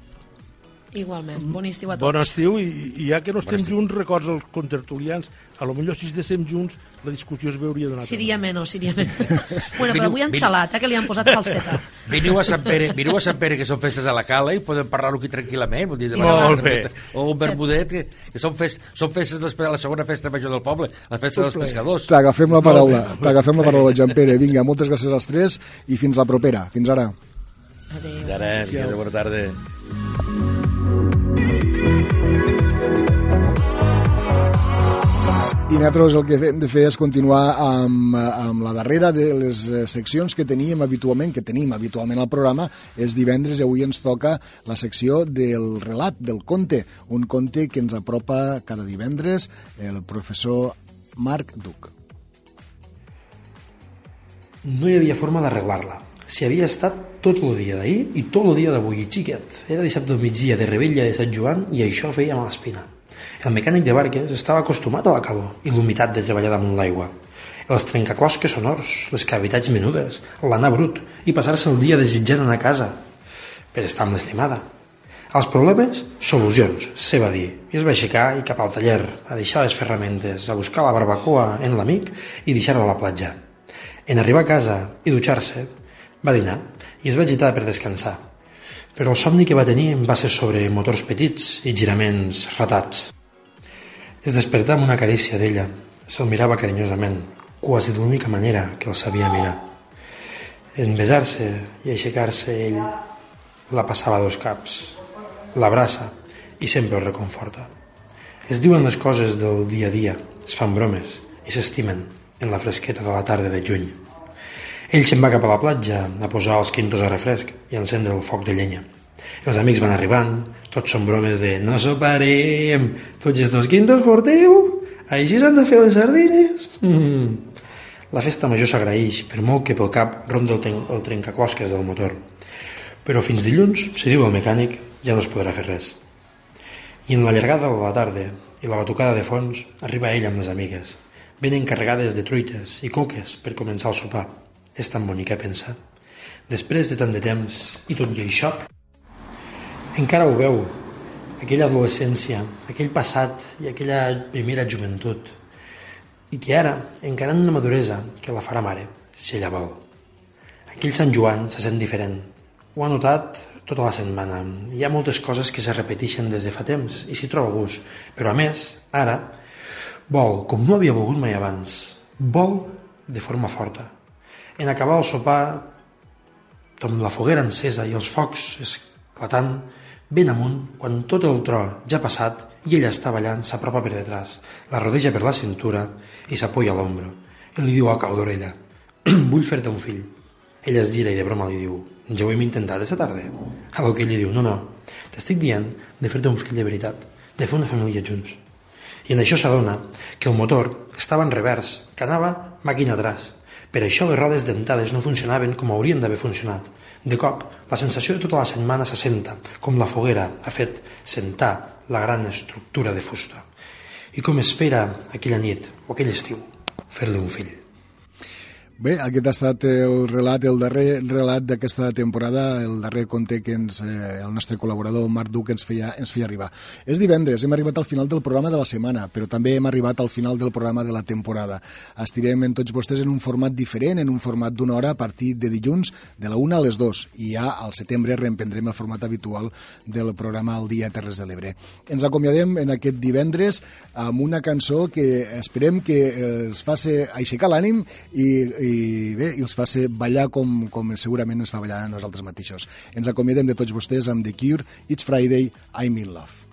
Igualment, bon estiu a tots. Bon estiu, i, i ja que no estem junts, records als contertulians, a lo millor si estem junts la discussió es veuria d'una altra Seria menys, seria menys. bueno, però avui amb xalata, que li han posat falseta. Veniu a Sant Pere, veniu a Sant Pere, que són festes a la cala, i podem parlar-ho aquí tranquil·lament. Vull dir, de Molt bé. O un bermudet, que, que són, fes, són festes després de la segona festa major del poble, la festa dels pescadors. T'agafem la paraula, t'agafem la paraula, Jean Pere. Vinga, moltes gràcies als tres i fins la propera. Fins ara. Adéu. Ara, que bona tarda. I nosaltres el que hem de fer és continuar amb, amb la darrera de les eh, seccions que teníem habitualment, que tenim habitualment al programa, és divendres i avui ens toca la secció del relat, del conte, un conte que ens apropa cada divendres el professor Marc Duc. No hi havia forma d'arreglar-la. Si havia estat tot el dia d'ahir i tot el dia d'avui, xiquet. Era dissabte al migdia de rebella de Sant Joan i això feia mala espina. El mecànic de barques estava acostumat a la calor i l'humitat de treballar damunt l'aigua. Els trencaclosques sonors, les cavitats menudes, l'anar brut i passar-se el dia desitjant anar a casa per estar amb l'estimada. Els problemes, solucions, se va dir, i es va aixecar i cap al taller, a deixar les ferramentes, a buscar la barbacoa en l'amic i deixar-la a la platja. En arribar a casa i dutxar-se, va dinar i es va agitar per descansar. Però el somni que va tenir va ser sobre motors petits i giraments ratats. Es despertà amb una carícia d'ella. Se'l mirava carinyosament, quasi de l'única manera que el sabia mirar. En besar-se i aixecar-se ell la passava a dos caps, l'abraça i sempre el reconforta. Es diuen les coses del dia a dia, es fan bromes i s'estimen en la fresqueta de la tarda de juny. Ell se'n va cap a la platja a posar els quintos a refresc i encendre el foc de llenya. Els amics van arribant, tots són bromes de no soparem, tots estos quintos porteu, així s'han de fer les sardines. Mm. La festa major s'agraeix, per molt que pel cap ronda el, ten el trencaclosques del motor. Però fins dilluns, si diu el mecànic, ja no es podrà fer res. I en la llargada de la tarda i la batucada de fons, arriba ell amb les amigues. Venen carregades de truites i coques per començar el sopar. És tan bonic a pensar. Després de tant de temps i tot i això, encara ho veu, aquella adolescència, aquell passat i aquella primera joventut, i que ara, encara en una maduresa que la farà mare, si ella vol. Aquell Sant Joan se sent diferent. Ho ha notat tota la setmana. Hi ha moltes coses que se repeteixen des de fa temps i s'hi troba gust. Però a més, ara, vol, com no havia volgut mai abans, vol de forma forta. En acabar el sopar, amb la foguera encesa i els focs esclatant, ben amunt, quan tot el tro ja passat i ella està ballant, s'apropa per detrás, la rodeja per la cintura i s'apoya a l'ombro. Ell li diu al cau d'orella, vull fer-te un fill. Ella es gira i de broma li diu, ja ho hem intentat aquesta tarda. A lo que ell li diu, no, no, t'estic dient de fer-te un fill de veritat, de fer una família junts. I en això s'adona que el motor estava en revers, que anava màquina atrás. Per això les rodes dentades no funcionaven com haurien d'haver funcionat. De cop, la sensació de tota la setmana s'assenta, com la foguera ha fet sentar la gran estructura de fusta. I com espera aquella nit o aquell estiu fer-li un fill. Bé, aquest ha estat el relat, el darrer relat d'aquesta temporada, el darrer conte que ens, eh, el nostre col·laborador Marc Duc ens feia, ens feia arribar. És divendres, hem arribat al final del programa de la setmana, però també hem arribat al final del programa de la temporada. Estirem en tots vostès en un format diferent, en un format d'una hora a partir de dilluns, de la una a les dues, i ja al setembre reemprendrem el format habitual del programa El dia Terres de l'Ebre. Ens acomiadem en aquest divendres amb una cançó que esperem que eh, els faci aixecar l'ànim i, i i bé, i els fa ser ballar com, com segurament ens fa ballar a nosaltres mateixos. Ens acomiadem de tots vostès amb The Cure, It's Friday, I'm in love.